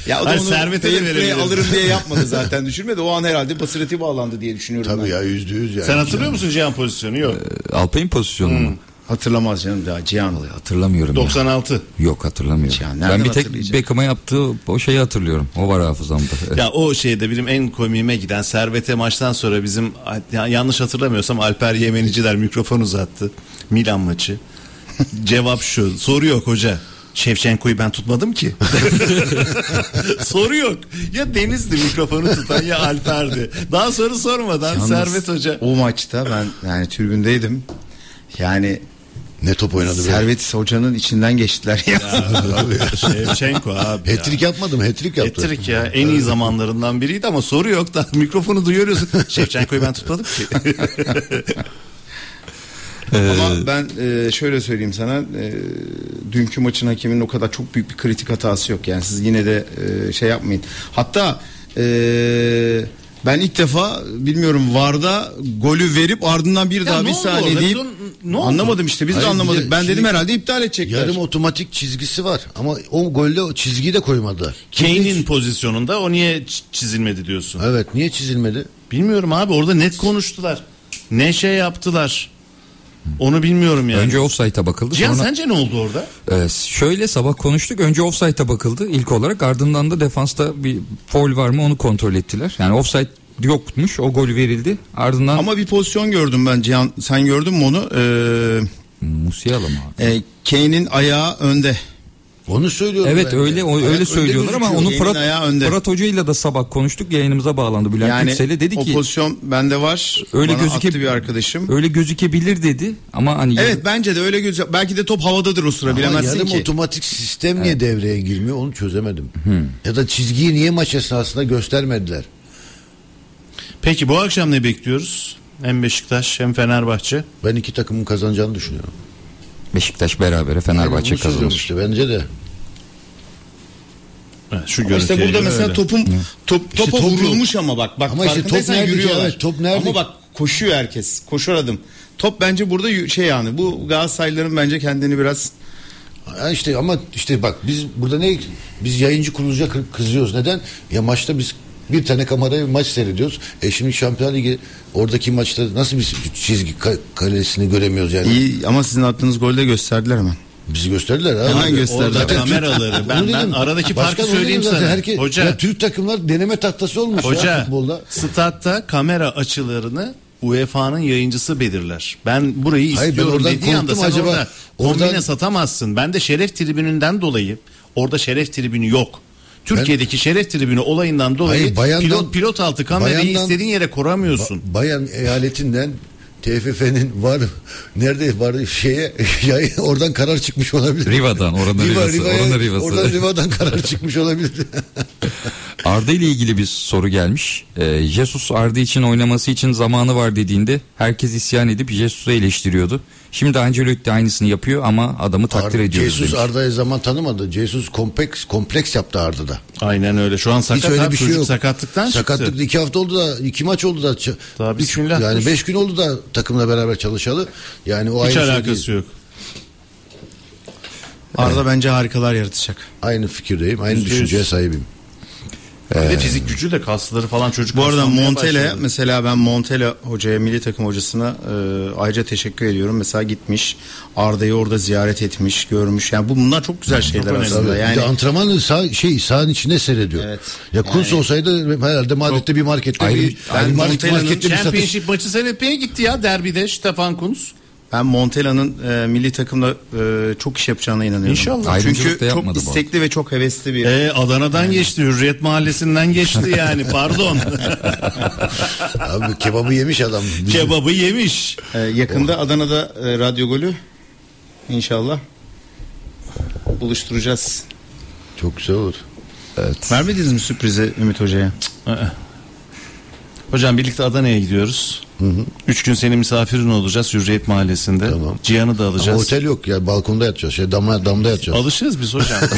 Ya o da onu servete de verebilirdi. alırım diye *laughs* yapmadı zaten düşünmedi. O an herhalde basireti bağlandı diye düşünüyorum Tabii ben. ya yüzde yüz yani. Sen hatırlıyor musun Cihan pozisyonu? Yok. Alpay'ın pozisyonu mu? Hatırlamaz canım daha Cihan. Hatırlamıyorum ya. 96. Yok hatırlamıyorum. Ya nereden ben bir tek hatırlayacak? Beckham'a yaptığı o şeyi hatırlıyorum. O var hafızamda. *laughs* Ya o şeyde benim en komiğime giden Servet'e maçtan sonra bizim ya yanlış hatırlamıyorsam Alper Yemeniciler mikrofon uzattı. Milan maçı. Cevap şu. Soru yok hoca. Şevçenko'yu ben tutmadım ki. *laughs* Soru yok. Ya Deniz'di mikrofonu tutan ya Alper'di. Daha soru sormadan Yalnız Servet Hoca. O maçta ben yani tribündeydim. Yani Ne top oynadı be. Servet Hoca'nın içinden geçtiler ya. Şevçenko abi ya. Hat-trick yapmadı mı? Hat-trick yaptı. Ettirik ya en iyi zamanlarından biriydi ama soru yok da mikrofonu duyuyoruz. Şevçenko'yu ben tutmadım ki. *laughs* Ama ben e, şöyle söyleyeyim sana e, dünkü maçın hakeminin o kadar çok büyük bir kritik hatası yok yani siz yine de e, şey yapmayın. Hatta e, ben ilk defa bilmiyorum Varda golü verip ardından bir daha ne bir saniye deyip ne oldu? anlamadım işte biz Hayır, de anlamadık. de ben dedim herhalde iptal edecekler. Yarım otomatik çizgisi var ama o golde o çizgiyi de koymadılar. Kane'in pozisyonunda o niye çizilmedi diyorsun? Evet niye çizilmedi? Bilmiyorum abi orada net konuştular. Ne şey yaptılar. Onu bilmiyorum yani. Önce offside'a bakıldı. Cihan sonra sence ne oldu orada? Ee, şöyle sabah konuştuk. Önce offside'a bakıldı ilk olarak. Ardından da defansta bir foul var mı onu kontrol ettiler. Yani offside yokmuş. O gol verildi. Ardından Ama bir pozisyon gördüm ben Cihan sen gördün mü onu? Ee, Musiala mı abi? e, Kane'in ayağı önde. Onu söylüyorum Evet ben de. öyle o, Ayak öyle söylüyorlar ama onu Fırat. Fırat Hoca ile de sabah konuştuk. Yayınımıza bağlandı Bülent Yani Yüksel'e dedi o ki pozisyon bende var. öyle gözüke bir arkadaşım. Öyle gözükebilir dedi ama hani Evet bence de öyle gözü belki de top havadadır o sıra Ama bilemezsin yarım ki. otomatik sistem niye devreye girmiyor onu çözemedim. Ya da çizgiyi niye maç esnasında göstermediler? Peki bu akşam ne bekliyoruz? Hem Beşiktaş hem Fenerbahçe. Ben iki takımın kazanacağını düşünüyorum. Beşiktaş berabere Fenerbahçe söylüyorum kazanır. işte bence de. Evet, şu Ama işte burada mesela öyle. topum top topa top yok. vurulmuş ama bak bak Ama işte top nerede yürüyorlar. Evet, top nerede? Ama bak koşuyor herkes. Koşar adım. Top bence burada şey yani bu Galatasaraylıların bence kendini biraz Ha işte ama işte bak biz burada ne biz yayıncı kuruluca kı- kızıyoruz. Neden? Ya maçta biz bir tane kameraya bir maç seyrediyoruz. E şimdi Şampiyon Ligi oradaki maçta nasıl bir çizgi ka- kalesini göremiyoruz yani. iyi ama sizin attığınız golde gösterdiler hemen. Bizi gösterdiler ha. Hemen Abi, gösterdiler. zaten Kameraları. Türk- Ben- ben aradaki farkı söyleyeyim sana. Herkes, Hoca. Ya Türk takımlar deneme tahtası olmuş ya Hoca futbolda. statta kamera açılarını UEFA'nın yayıncısı belirler. Ben burayı Hayır, ben istiyorum oradan dediği anda sen acaba. orada kombine Oradan- satamazsın. Ben de şeref tribününden dolayı orada şeref tribünü yok. Türkiye'deki şeref tribünü olayından dolayı Hayır, bayandan- pilot, pilot altı kamerayı bayandan- istediğin yere kuramıyorsun. Ba- Bayan eyaletinden TFF'nin var nerede var şeye *laughs* yayın, oradan karar çıkmış olabilir. Riva'dan, oranın Riva'sı, Riva'ya- oranın Riva'sı. Oradan Riva'dan karar çıkmış olabilir. *laughs* Arda ile ilgili bir soru gelmiş. Ee, Jesus Arda için oynaması için zamanı var dediğinde herkes isyan edip Jesus'u eleştiriyordu. Şimdi Ancelotti aynısını yapıyor ama adamı takdir Ar- ediyoruz Jesus demiş. Arda'ya zaman tanımadı. Jesus kompleks kompleks yaptı Arda'da. Aynen öyle. Şu an Hiç sakat öyle abi. bir şey yok. sakatlıktan Sakatlık çıktı. iki hafta oldu da iki maç oldu da Daha üç- yani beş gün oldu da takımla beraber çalışalı. Yani o Hiç aynı şey alakası değil. yok. Arda bence harikalar yaratacak. Aynı fikirdeyim. Aynı Yüzde yüz. düşünceye sahibim. Bir de fizik gücü de kasları falan çocuk. Bu arada başladı. mesela ben Montella hocaya milli takım hocasına e, ayrıca teşekkür ediyorum. Mesela gitmiş Arda'yı orada ziyaret etmiş, görmüş. Yani bu bunlar çok güzel şeyler önemli. aslında. Yani Bir de antrenmanı sağ, şey sahanın içinde seyrediyor. Evet. Ya Kuns olsaydı herhalde Madrid'de bir markette Ayrı- bir, ben bir market, markette bir satış. Championship maçı seyretmeye gitti ya derbide Stefan Kunz. Ben Montella'nın e, milli takımda e, çok iş yapacağına inanıyorum. İnşallah. Ayrımcılık Çünkü da çok yapmadı bu istekli ve çok hevesli bir. Ee, Adana'dan geçti, Hürriyet Mahallesi'nden geçti *laughs* yani pardon. *laughs* Abi kebabı yemiş adam. Kebabı yemiş. E, yakında Adana'da e, radyo golü inşallah buluşturacağız. Çok güzel olur. Vermediniz mi sürprizi Ümit Hoca'ya? Hocam birlikte Adana'ya gidiyoruz. Üç gün senin misafirin olacağız Hürriyet Mahallesi'nde. Tamam. Cihan'ı da Ama alacağız. otel yok ya balkonda yatacağız. Şey, damla, damda yatacağız. Alışırız biz hocam. *laughs*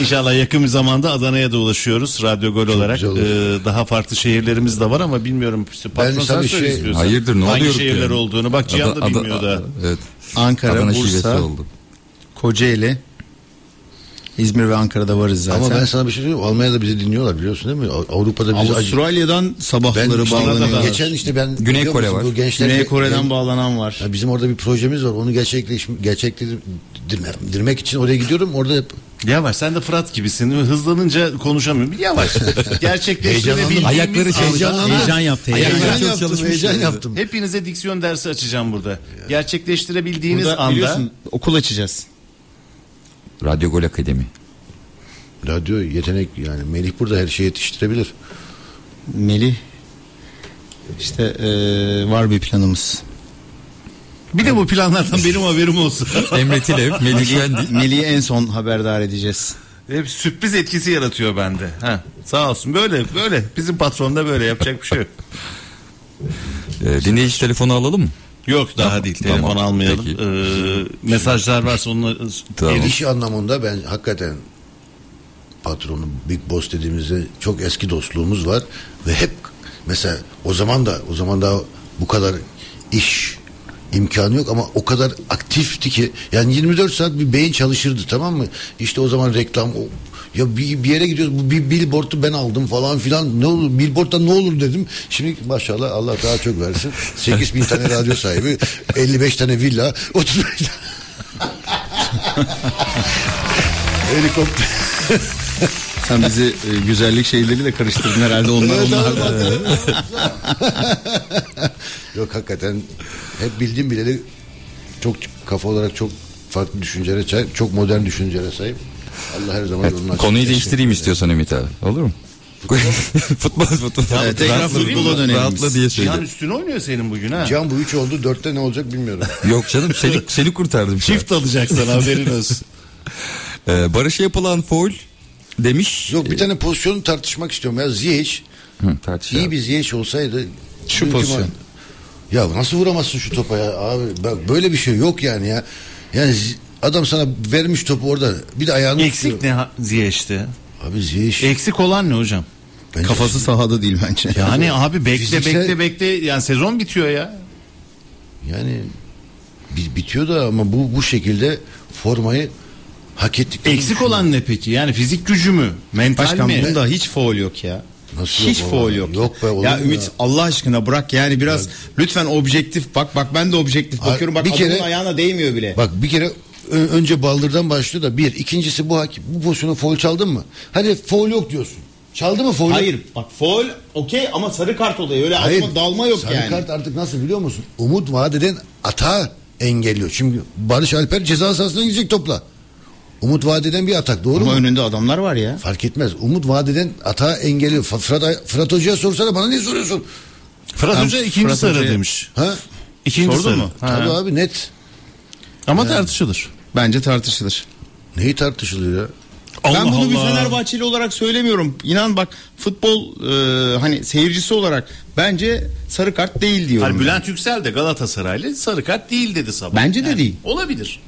İnşallah yakın bir zamanda Adana'ya da ulaşıyoruz radyo gol olarak. güzel olur. Ee, daha farklı şehirlerimiz de var ama bilmiyorum. İşte patron Ben sen şey- istiyorsan. Hayırdır ne Hangi şehirler yani? olduğunu. Bak Cihan da bilmiyor da. Evet. Ankara, Adana Bursa. Kocaeli. İzmir ve Ankara'da varız zaten. Ama ben sana bir şey söyleyeyim. Almanya'da bizi dinliyorlar biliyorsun değil mi? Av- Avrupa'da bizi Avustralya'dan sabahları işte bağlanıyor. geçen işte ben Güney Kore musun, var. Bu gençler Güney Kore'den ben- bağlanan var. Ya bizim orada bir projemiz var. Onu gerçekleş gerçekleştirmek için oraya gidiyorum. Orada hep Yavaş sen de Fırat gibisin. Hızlanınca konuşamıyorum. Yavaş. *laughs* Gerçekleştirebildiğimiz Ayakları şey- anda- Heyecan yaptı. Heyecan, heyecan çok yaptım, çalışmış heyecan yani. yaptım. Hepinize diksiyon dersi açacağım burada. Gerçekleştirebildiğiniz Burada anda biliyorsun okul açacağız. Radyo Gol Akademi. Radyo yetenek yani Melih burada her şeyi yetiştirebilir. Melih işte eee, var bir planımız. bir de bu planlardan benim haberim olsun. *laughs* Emre Tilev, Melih Şendil. Melih'i en son haberdar edeceğiz. Hep sürpriz etkisi yaratıyor bende. Ha, sağ olsun böyle böyle. Bizim patron da böyle yapacak bir şey yok. Ee, dinleyici telefonu alalım mı? Yok daha değil. Tamam, Telefon almayalım. peki. Ee, mesajlar varsa onları Tamam. İş anlamında ben hakikaten patronu Big Boss dediğimizde çok eski dostluğumuz var ve hep mesela o zaman da o zaman da bu kadar iş imkanı yok ama o kadar aktifti ki yani 24 saat bir beyin çalışırdı tamam mı? İşte o zaman reklam ya bir, bir yere gidiyoruz bu bir billboardu ben aldım falan filan ne olur billboarddan ne olur dedim. Şimdi maşallah Allah daha çok versin. 8 bin tane radyo sahibi *laughs* 55 tane villa 35 tane *laughs* helikopter Sen bizi e, güzellik şeyleriyle karıştırdın herhalde onlar onlar da. *laughs* Yok hakikaten hep bildiğim bileli çok kafa olarak çok farklı düşüncelere sahip, çok modern düşüncelere sahip. Allah her zaman Evet, yolunu açık konuyu değiştireyim istiyorsan Ümit abi. Olur mu? *laughs* futbol futbol. Evet, tekrar Rahatla- futbola dönelim Rahatla diye Cihan söyle. üstüne oynuyor senin bugün ha. Can bu üç oldu dörtte ne olacak bilmiyorum. *laughs* Yok canım seni, *laughs* seni kurtardım. Çift alacaksan haberin olsun. Ee, Barış'a yapılan foul demiş. Yok bir tane pozisyonu tartışmak istiyorum ya Ziyech Hı, tartış iyi abi. bir Ziyech olsaydı Şu pozisyon. Ya nasıl vuramazsın şu topa ya abi bak böyle bir şey yok yani ya. Yani Zi- adam sana vermiş topu orada bir de ayağını Eksik tutuyor. ne ha- Ziyech'te? Abi Ziyech Eksik olan ne hocam? bence- Kafası sahada değil bence. Yani *laughs* abi bekle Fiziksel- bekle bekle yani sezon bitiyor ya. Yani bi- bitiyor da ama bu bu şekilde formayı hak ettik. Eksik olan ne peki? Yani fizik gücü mü? Mental Başkan mi? bunda hiç foul yok ya. Nasıl hiç yok foul yok. Yok be oğlum Ya ya. Ümit Allah aşkına bırak yani biraz lütfen objektif bak bak ben de objektif bakıyorum bak bir adamın kere- ayağına değmiyor bile. Bak bir kere önce baldırdan başlıyor da bir. ikincisi bu hakim bu pozisyonu foul çaldın mı? Hadi foul yok diyorsun. Çaldı mı foul? Hayır bak foul okey ama sarı kart oluyor öyle Hayır. atma dalma yok Sarı yani. kart artık nasıl biliyor musun? Umut vadeden ata engelliyor. Şimdi Barış Alper ceza sahasına gidecek topla. Umut vadeden bir atak doğru Ama mu? önünde adamlar var ya. Fark etmez. Umut vadeden ata engelliyor. Fırat, Fırat Hoca'ya sorsana bana niye soruyorsun? Fırat Ben Hoca ikinci Fırat sarı Hoca'ya- demiş. Ha? İkinci Sordu sarı. mu? Ha. Tabii abi net. Ama tartışılır. Bence tartışılır. Neyi tartışılıyor ya? ben Allah bunu bir Allah. Fenerbahçeli olarak söylemiyorum. İnan bak futbol e, hani seyircisi olarak bence sarı kart değil diyorum. Hayır, ben. Bülent Yüksel de Galatasaraylı sarı kart değil dedi sabah. Bence de değil. Olabilir.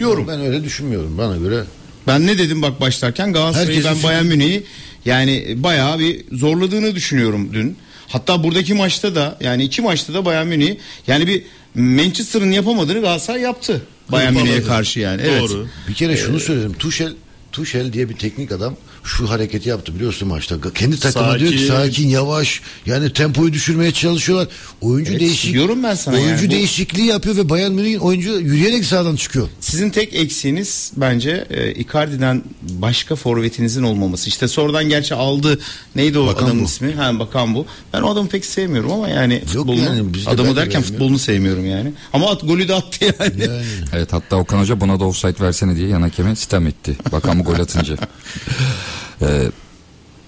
Yorum. Ben öyle düşünmüyorum bana göre. Ben ne dedim bak başlarken Galatasaray'ı ben Bayern Münih'i yani bayağı bir zorladığını düşünüyorum dün. Hatta buradaki maçta da yani iki maçta da Bayern Münih yani bir Manchester'ın yapamadığını Galatasaray yaptı. Bayern. Münih'e karşı yani. Evet. Doğru. Bir kere şunu söyledim. Tuchel Tuchel diye bir teknik adam şu hareketi yaptı biliyorsun maçta. Kendi takımına diyor ki Sakin. sakin yavaş yani tempoyu düşürmeye çalışıyorlar. Oyuncu Evet, değişik diyorum ben sana oyuncu yani bu- değişikliği yapıyor ve Bayern Münih'in oyuncu yürüyerek sahadan çıkıyor. Sizin tek eksiğiniz bence e, Icardi'den başka forvetinizin olmaması. İşte sonradan gerçi aldı. Neydi o Bakan adamın bu. ismi? Ha bakan bu. Ben o adamı pek sevmiyorum ama yani futbolunu yani, biz de adamı de derken futbolunu sevmiyorum yani. Ama at golü de attı yani. Yani. Evet hatta Okan Hoca buna da offside versene diye yan hakeme sitem etti. Bakan gol atınca. *laughs* Ee,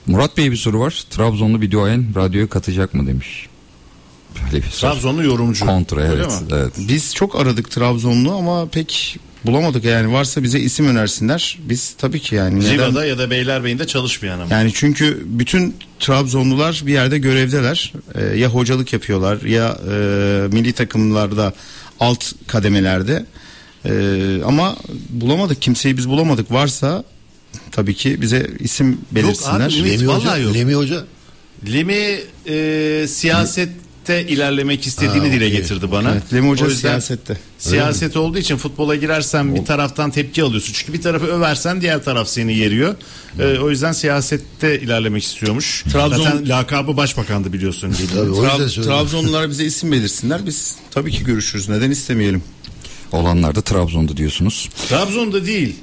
Murat Bey bir soru var. Trabzonlu bir duayen radyoya katacak mı demiş. Böyle bir soru. Trabzonlu yorumcu. Kontra evet. evet. Biz çok aradık Trabzonlu ama pek bulamadık yani. Varsa bize isim önersinler. Biz tabii ki yani. neden- Ziva'da ya da Beylerbeyi'nde çalışmayan ama. Yani çünkü bütün Trabzonlular bir yerde görevdeler. Ee, ya hocalık yapıyorlar ya e, milli takımlarda alt kademelerde. Ee, ama bulamadık kimseyi biz bulamadık. Varsa tabii ki bize isim belirsinler. abi, Ümit, Lemi Hoca, vallahi yok. Lemi Hoca Lemi e, siyaset siyasette ilerlemek istediğini Ha, dile okey. getirdi bana. Evet, Lemi Hoca O yüzden siyasette. Siyaset olduğu için futbola girersen bir taraftan tepki alıyorsun. Çünkü bir tarafı översen diğer taraf seni yeriyor. Ee, o yüzden siyasette ilerlemek istiyormuş. Trabzon- Zaten lakabı başbakandı biliyorsun. Tabii, o yüzden Tra-. Trabzonlular bize isim belirsinler. Biz tabii ki görüşürüz. Neden istemeyelim? Olanlar da Trabzon'da diyorsunuz. Trabzon'da değil.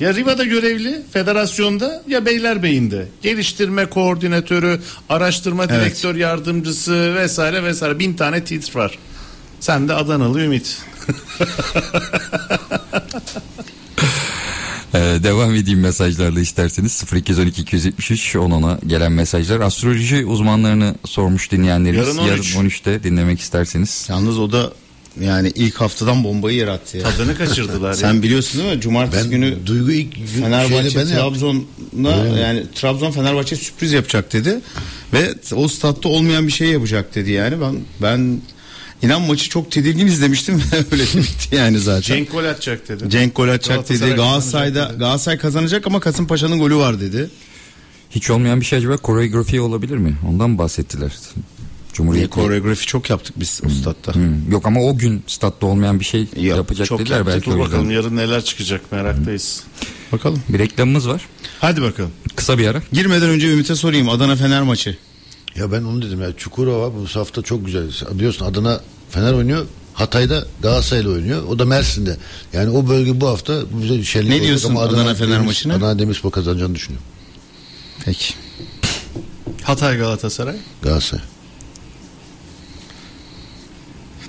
Ya Riva'da görevli federasyonda ya Beylerbeyi'nde. Geliştirme koordinatörü, araştırma Evet. direktör yardımcısı vesaire vesaire. Bin tane titr var. Sen de Adanalı Ümit. *laughs* Ee, devam edeyim mesajlarla isterseniz 0212 273 10'a gelen mesajlar astroloji uzmanlarını sormuş dinleyenlerimiz Yarın 13. 13'te dinlemek isterseniz Yalnız o da yani ilk haftadan bombayı yarattı ya. Tadını kaçırdılar. *laughs* ya. Sen biliyorsun değil mi? Cumartesi Ben günü Duygu ilk gün Fenerbahçe Öyle mi? yani Trabzon Fenerbahçe sürpriz yapacak dedi ve o statta olmayan bir şey yapacak dedi yani ben ben inan maçı çok tedirgin izlemiştim *laughs* öyle bitti yani zaten. Cenk, Cenk gol atacak dedi. gol atacak dedi. Galatasaray Galatasaray'da kazanacak dedi. Galatasaray kazanacak ama Kasımpaşa'nın golü var dedi. hiç olmayan bir şey acaba koreografi olabilir mi? Ondan mı bahsettiler? Cumhuriyet koreografi çok yaptık biz o statta. Hmm, Yok ama o gün statta olmayan bir şey Yok, yapacak çok dediler yaptık. belki Dur bakalım yarın neler çıkacak meraktayız. Bakalım. Bir reklamımız var. Hadi bakalım. Kısa bir ara. Girmeden önce Ümit'e sorayım Adana Fener maçı. Ya ben onu dedim ya Çukurova bu hafta çok güzel. Biliyorsun Adana Fener oynuyor. Hatay'da Galatasaray'la oynuyor. O da Mersin'de. Yani o bölge bu hafta bize şenlik Ne diyorsun ama Adana Fener Demir- maçına? Adana Demirspor kazanacağını düşünüyorum. Peki. Hatay Galatasaray. Galatasaray.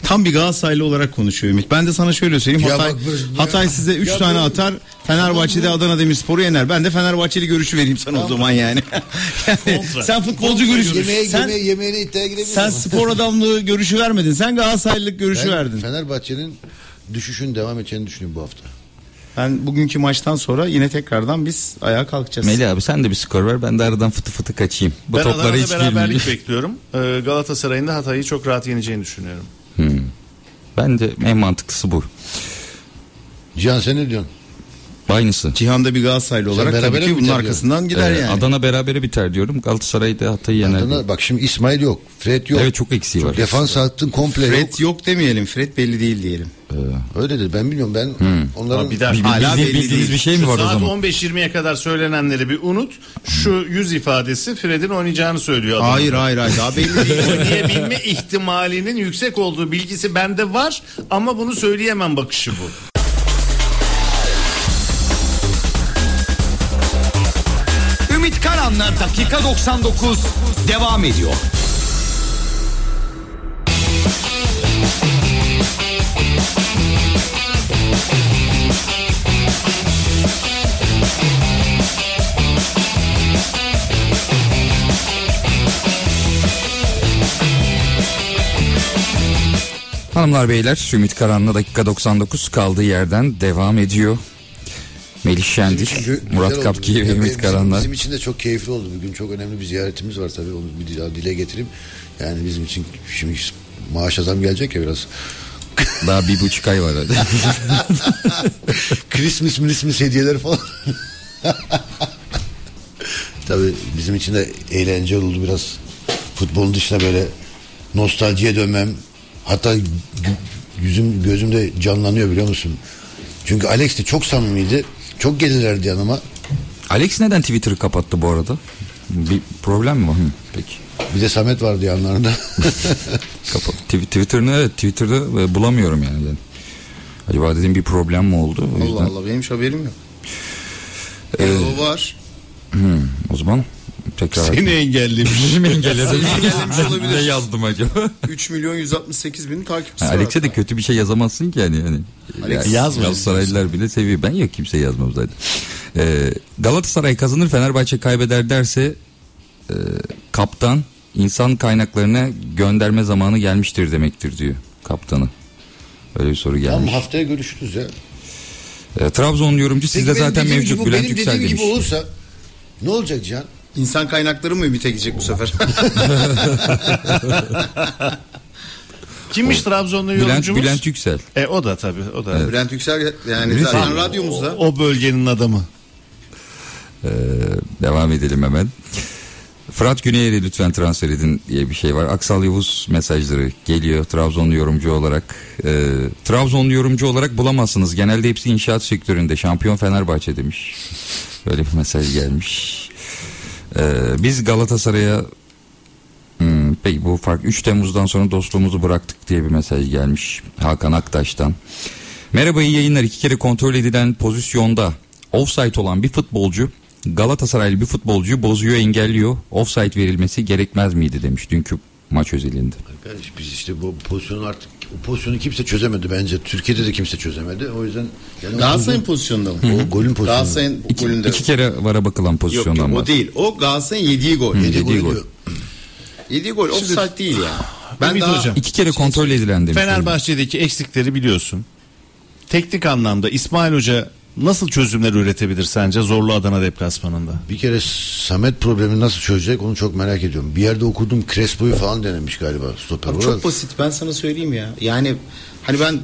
Tam bir Galatasaraylı olarak konuşuyor Ümit. Ben de sana şöyle söyleyeyim. Ya Hatay, bak bu- Hatay size 3 Ya tane bu- atar. Fenerbahçe'de Adana Demirspor'u yener. Ben de Fenerbahçeli görüşü vereyim sana o zaman yani. *laughs* Yani Kontra. sen futbolcu görüşü. Yemeğe, Sen, yemeğe, yemeğine iddiaya girebilirsin. sen spor adamlığı görüşü vermedin. Sen Galatasaraylılık görüşü Ben verdin. Fenerbahçe'nin düşüşün devam edeceğini düşünüyorum bu hafta. Ben bugünkü maçtan sonra yine tekrardan biz ayağa kalkacağız. Melih abi sen de bir skor ver ben de aradan fıtı fıtı kaçayım. Bu ben toplara Adana'da hiç beraberlik girmeyeyim. bekliyorum. Ee, Galatasaray'ın da Hatay'ı çok rahat yeneceğini düşünüyorum. Ben de en mantıklısı bu. Cihan sen ne diyorsun? Aynısı. Cihan'da bir Galatasaraylı olarak tabii ki bunun arkasından gider Ee, yani. Adana berabere biter diyorum. Galatasaray da Hatay'ı yener. Adana, bak şimdi İsmail yok. Fred yok. Evet çok eksiği var. Defans hattın komple yok. Fred yok demeyelim. Fred belli değil diyelim. Öyle dedi ben bilmiyorum ben onların Ama bir daha- Hala bildiğiniz değil. bir şey mi Şu var o saat zaman? 15-20'ye kadar söylenenleri bir unut. Şu yüz ifadesi Fred'in oynayacağını söylüyor. adam. Hayır hayır hayır daha belli değil. *laughs* Oynayabilme ihtimalinin yüksek olduğu bilgisi bende var ama bunu söyleyemem bakışı bu. Karan'la dakika 99 devam ediyor. Hanımlar beyler Ümit Karan'la dakika 99 kaldığı yerden devam ediyor. Melih Çünkü Murat Kapki ve Ya Ümit bizim- Karan'la. Bizim için de çok keyifli oldu. Bugün çok önemli bir ziyaretimiz var tabii. Onu bir daha dile getireyim. Yani bizim için şimdi maaş zam gelecek ya biraz. *laughs* Daha bir buçuk ay var hadi. *laughs* Christmas Christmas hediyeler falan. *laughs* tabii bizim için de eğlenceli oldu biraz. Futbolun dışında böyle nostaljiye dönmem. Hatta yüzüm gözümde canlanıyor biliyor musun? Çünkü Alex de çok samimiydi. Çok gelirlerdi yanıma. Alex neden Twitter'ı kapattı bu arada? Bir problem mi var? Hı, peki. Bir de Samet vardı yanlarında. *laughs* Kapat. Tw- Twitter'ını evet Twitter'da e, bulamıyorum yani. ben. Acaba dedim bir problem mi oldu? O Allah yüzden. Allah benim hiç haberim yok. Ee, o var. Hmm, o zaman tekrar. Seni engellemiş. Seni engelledim. Engellemiş olabilir. ne yazdım acaba? 3 milyon 168 bin takipçisi var. Alex'e de kötü bir şey yazamazsın ki yani. yani. Alex yazma. Galatasaraylılar bile seviyor. Ben yok kimse yazmam zaten. Ee, Galatasaray kazanır Fenerbahçe kaybeder derse e, kaptan insan kaynaklarına gönderme zamanı gelmiştir demektir diyor kaptanı. Öyle bir soru Tamam gelmiş. haftaya görüşürüz ya. Ee, Trabzon yorumcu sizde benim zaten dediğim mevcut gibi, Bülent benim Yüksel dediğim demiş. gibi olursa ne olacak Cihan? İnsan kaynakları mı Ümit'e gidecek bu sefer? *laughs* Kimmiş Trabzonlu Bülent, yorumcumuz? Bülent Yüksel. E, o da tabii o da. Bülent Yüksel yani Bülent- zaten O, radyomuzda. o bölgenin adamı. Ee, devam edelim hemen. Fırat Güneyer'i lütfen transfer edin diye bir şey var. Aksal Yavuz mesajları geliyor Trabzonlu yorumcu olarak. Ee, Trabzonlu yorumcu olarak bulamazsınız. Genelde hepsi inşaat sektöründe. Şampiyon Fenerbahçe demiş. Böyle bir mesaj gelmiş. Ee, biz Galatasaray'a Hmm, peki bu fark 3 Temmuz'dan sonra dostluğumuzu bıraktık diye bir mesaj gelmiş Hakan Aktaş'tan. Merhaba iyi yayınlar. İki kere kontrol edilen pozisyonda offside olan bir futbolcu Galatasaraylı bir futbolcuyu bozuyor engelliyor. Offside verilmesi gerekmez miydi demiş dünkü maç özelinde. Arkadaş biz işte bu pozisyonu artık o pozisyonu kimse çözemedi bence. Türkiye'de de kimse çözemedi. O yüzden yani Galatasaray'ın pozisyonunda mı? o golün pozisyonu. Galatasaray'ın İki, golünde. iki kere vara bakılan Yok pozisyondan yok var. o değil. O Galatasaray'ın yediği gol. Hı, Yediği yediği gol. gol. Yediği gol offside değil ya. Ben Ümit daha Hocam. İki kere kontrol edilen demiş. Fenerbahçe'deki eksikleri biliyorsun. Teknik anlamda İsmail Hoca nasıl çözümler üretebilir sence zorlu Adana deplasmanında? Bir kere Samet problemi nasıl çözecek onu çok merak ediyorum. Bir yerde okudum Crespo'yu falan denemiş galiba stoper. Olarak. çok basit ben sana söyleyeyim ya. Yani hani ben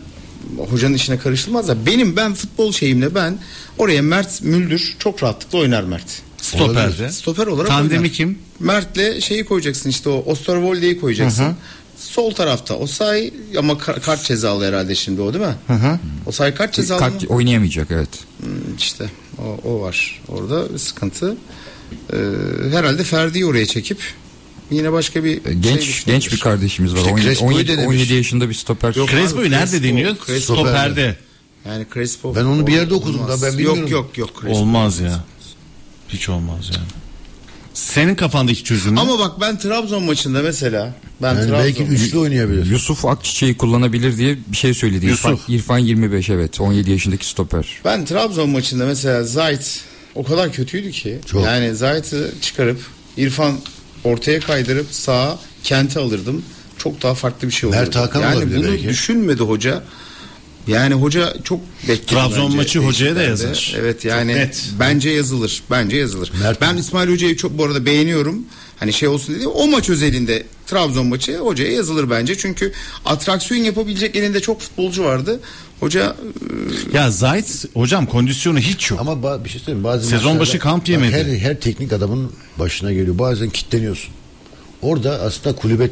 hocanın işine karışılmaz da benim ben futbol şeyimle ben oraya Mert Müldür çok rahatlıkla oynar Mert. Stoperde. Stoper olarak Tandemi oynar. kim? Mert'le şeyi koyacaksın işte o Osterwolde'yi koyacaksın. Hı hı. Sol tarafta o say ama ka- kart cezalı herhalde şimdi o değil mi? Hı hı. O say kart cezalı mı? Kart oynayamayacak evet. Hmm, işte o, o var. Orada sıkıntı. Ee, herhalde Ferdi'yi oraya çekip yine başka bir E, Genç şey genç bir kardeşimiz var. İşte 17, Crespo'yu 17, denemiş. 17 yaşında bir stoper. Yok. Crespo'yu abi, nerede Crespo- deniyor? Crespo- Stoperde. Yani Crespo. Ben onu bir yerde okudum olmaz. da ben bilmiyorum. Yok yok yok. Crespo. Olmaz ya. Hiç olmaz yani. Senin kafandaki çözüm ne? Ama bak ben Trabzon maçında mesela ben Yani Trabzon belki üçlü oynayabilir. Yusuf Akçiçek'i kullanabilir diye bir şey söyledi. İrfan, Yusuf. İrfan 25 evet 17 yaşındaki stoper. ben Trabzon maçında mesela Zayt o kadar kötüydü ki Çok. yani Zayt'ı çıkarıp İrfan ortaya kaydırıp sağa kenti alırdım. Çok daha farklı bir şey olurdu. Mert Hakan yani olabilir bunu belki. düşünmedi hoca. Yani hoca çok bekledi Trabzon bence maçı hocaya da yazar. Evet yani Çok net. bence yazılır. Bence yazılır. Mert- ben İsmail Hoca'yı çok bu arada beğeniyorum. Hani şey olsun dedi. O maç özelinde Trabzon maçı hocaya yazılır bence. Çünkü atraksiyon yapabilecek elinde çok futbolcu vardı. Hoca Ya Zayt hocam kondisyonu hiç yok. Ama ba- bir şey söyleyeyim bazı Sezon başı kamp yemedi. Her, her teknik adamın başına geliyor. Bazen kitleniyorsun. Orada aslında kulübe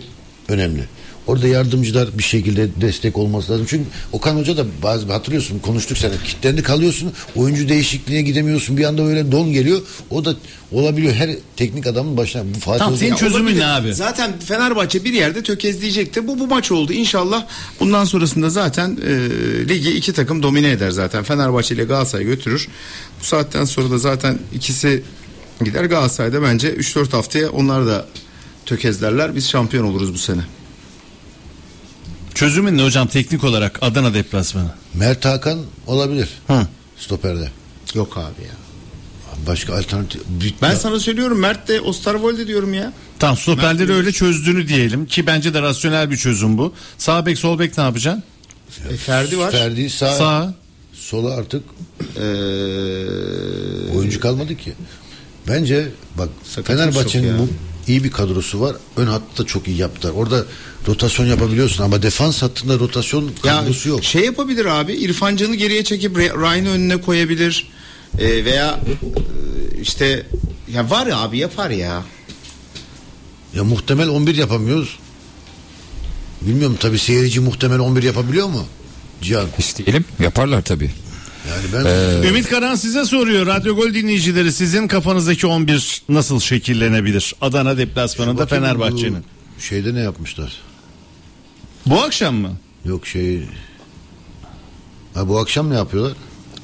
önemli. Orada yardımcılar bir şekilde destek olması lazım. Çünkü Okan Hoca da bazı hatırlıyorsun konuştuk sana kitlendi kalıyorsun. Oyuncu değişikliğine gidemiyorsun. Bir anda öyle don geliyor. O da olabiliyor. Her teknik adamın başına. Bu Fatih Tamam, senin çözümün ne abi? Zaten Fenerbahçe bir yerde tökezleyecekti. Bu bu maç oldu. İnşallah bundan sonrasında zaten e, ligi iki takım domine eder zaten. Fenerbahçe ile Galatasaray götürür. Bu saatten sonra da zaten ikisi gider. Galatasaray'da bence 3-4 haftaya onlar da tökezlerler. Biz şampiyon oluruz bu sene. Çözümün ne hocam teknik olarak Adana deplasmanı? Mert Hakan olabilir. Hı. Stoperde. Yok abi ya. Başka alternatif. Ben sana söylüyorum Mert de Osterwolde diyorum ya. Tamam stoperleri öyle çözdüğünü diyelim ki bence de rasyonel bir çözüm bu. Sağ bek sol bek ne yapacaksın? E, Ferdi var. Ferdi sağ, Sağ. sola artık Ee, oyuncu kalmadı ki. Bence bak Fenerbahçe'nin bu iyi bir kadrosu var. Ön hattı da çok iyi yaptılar. Orada rotasyon yapabiliyorsun ama defans hattında rotasyon Ya kadrosu yok. şey yapabilir abi İrfan Can'ı geriye çekip Ryan'ı önüne koyabilir Ee, veya e, işte ya var ya abi yapar ya. Ya muhtemel 11 yapamıyoruz. Bilmiyorum tabii seyirci muhtemel 11 yapabiliyor mu? Cihan. İsteyelim yaparlar tabii. Yani ben Ümit Karan size soruyor. Radyo Gol dinleyicileri sizin kafanızdaki 11 nasıl şekillenebilir? Adana deplasmanında Fenerbahçe'nin. Şeyde ne yapmışlar? Bu akşam mı? Yok şey Ha bu akşam ne yapıyorlar?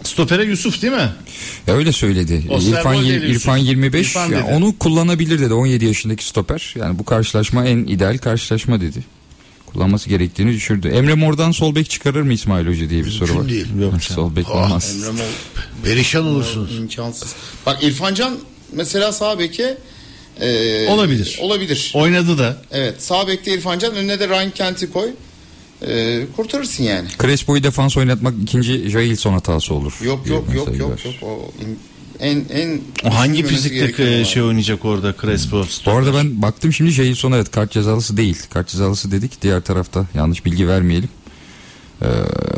Stopere Yusuf değil mi? Ya öyle söyledi. Osterwolde İrfan. İrfan 25 İrfan ya dedi. onu kullanabilir dedi 17 yaşındaki stoper. Yani bu karşılaşma en ideal karşılaşma dedi. Kullanması gerektiğini düşürdü. Emre Mor'dan sol bek çıkarır mı İsmail Hoca diye bir soru Mümkün var. değil. Yok sol bek Ah, olmaz. Emre Mol Perişan olursunuz. imkansız. Bak İrfan Can mesela sağ beke e, Olabilir. Olabilir. Oynadı da. Evet sağ bekte İrfan Can önüne de Ryan Kent'i koy. E, kurtarırsın yani. Crespo'yu defans oynatmak ikinci Jailson hatası olur. Yok diye yok yok yok var. yok. O en en hangi fizikte e, şey oynayacak orada Crespo? Bu arada ben baktım şimdi Jailson evet kart cezalısı değil. Kart cezalısı dedik diğer tarafta yanlış bilgi vermeyelim. Ee,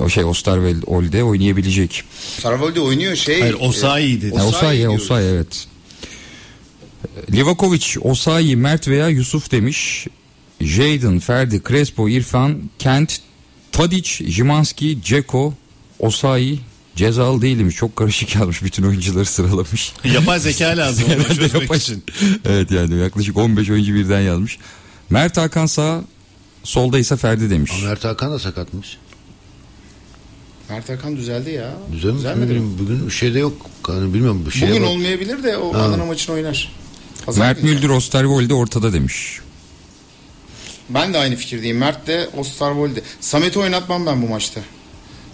o şey Osterwolde oynayabilecek. Sarvalde oynuyor şey. Hayır Osayi dedi. Ha, Osayi Osayi, evet. Livakovic, Osayi, Mert veya Yusuf demiş. Jayden, Ferdi, Crespo, İrfan, Kent, Tadic, Jimanski, Ceko, Osayi, cezalı değilmiş. Çok karışık yazmış bütün oyuncuları sıralamış. *laughs* Yapay zeka lazım Herhalde yapay- için. evet yani yaklaşık 15 oyuncu birden yazmış. Mert Hakan sağ, solda ise Ferdi demiş. Ama Mert Hakan da sakatmış. Mert Hakan düzeldi ya. Güzel mi? Düzelmedi mi? Bugün bir şeyde yok. Yani bilmiyorum bir şey Bugün bak. olmayabilir de o Adana maçını oynar. Pazar Mert. Müldür Osterwolde ortada demiş. Ben de aynı fikirdeyim. Mert de Osterwolde. Samet'i oynatmam ben bu maçta.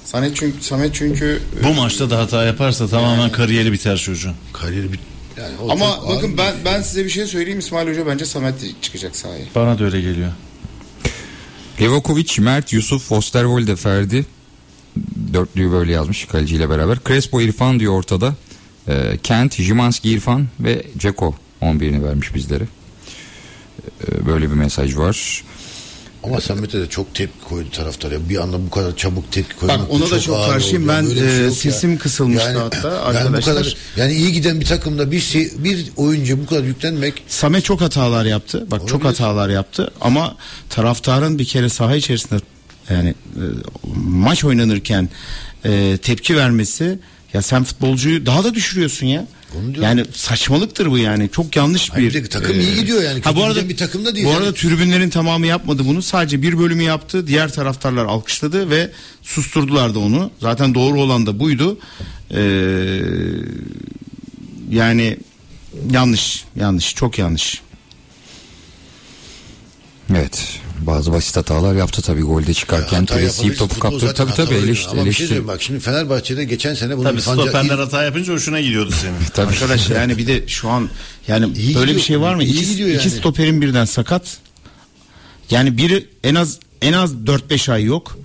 Samet çünkü Samet çünkü Bu maçta da hata yaparsa tamamen kariyeri biter çocuğun. Kariyeri bit. Yani o ama bakın ben ben size bir şey söyleyeyim İsmail Hoca bence Samet çıkacak sahaya. Bana da öyle geliyor. Levakovic, Mert, Yusuf, Osterwolde, Ferdi. Dörtlüyü böyle yazmış kaleciyle beraber. Crespo, İrfan diyor ortada. Ee, Kent, Jimanski, İrfan ve Ceko 11'ini vermiş bizlere. Ee, böyle bir mesaj var. Ama Samet'e de çok tepki koydu taraftar ya. Bir anda bu kadar çabuk tepki koymak Bak, ona da çok karşıyım. ya. Ben, şey e, ya. sesim kısılmıştı hatta Yani bu arkadaşlar. kadar yani iyi giden bir takımda bir şey, bir oyuncu bu kadar yüklenmek Samet çok hatalar yaptı. Bak çok Olabilir. hatalar yaptı ama taraftarın bir kere saha içerisinde yani e, maç oynanırken e, tepki vermesi ya sen futbolcuyu daha da düşürüyorsun ya. Yani saçmalıktır bu yani. Çok yanlış Hayır, bir. takım iyi gidiyor yani. Ha bu arada bir takım da değil Bu yani. arada tribünlerin tamamı yapmadı bunu. Sadece bir bölümü yaptı. Diğer taraftarlar alkışladı ve susturdular da onu. Zaten doğru olan da buydu. Ee, yani yanlış, yanlış, çok yanlış. Evet. Bazı basit hatalar yaptı tabii golde çıkarken. Yapabilirsin. topu kaptırdı. Tabii tabii bir şey eleştir. söyleyeyim bak şimdi Fenerbahçe'de geçen sene bunu Tabii İrfan Can- hata yapınca hoşuna gidiyordu senin. *laughs* Tabii. Arkadaş yani bir de şu an yani İyi böyle gidiyor. bir şey var mı? İyi İki, gidiyor iki yani. stoperin birden sakat. Yani biri en az en az 4-5 ay yok.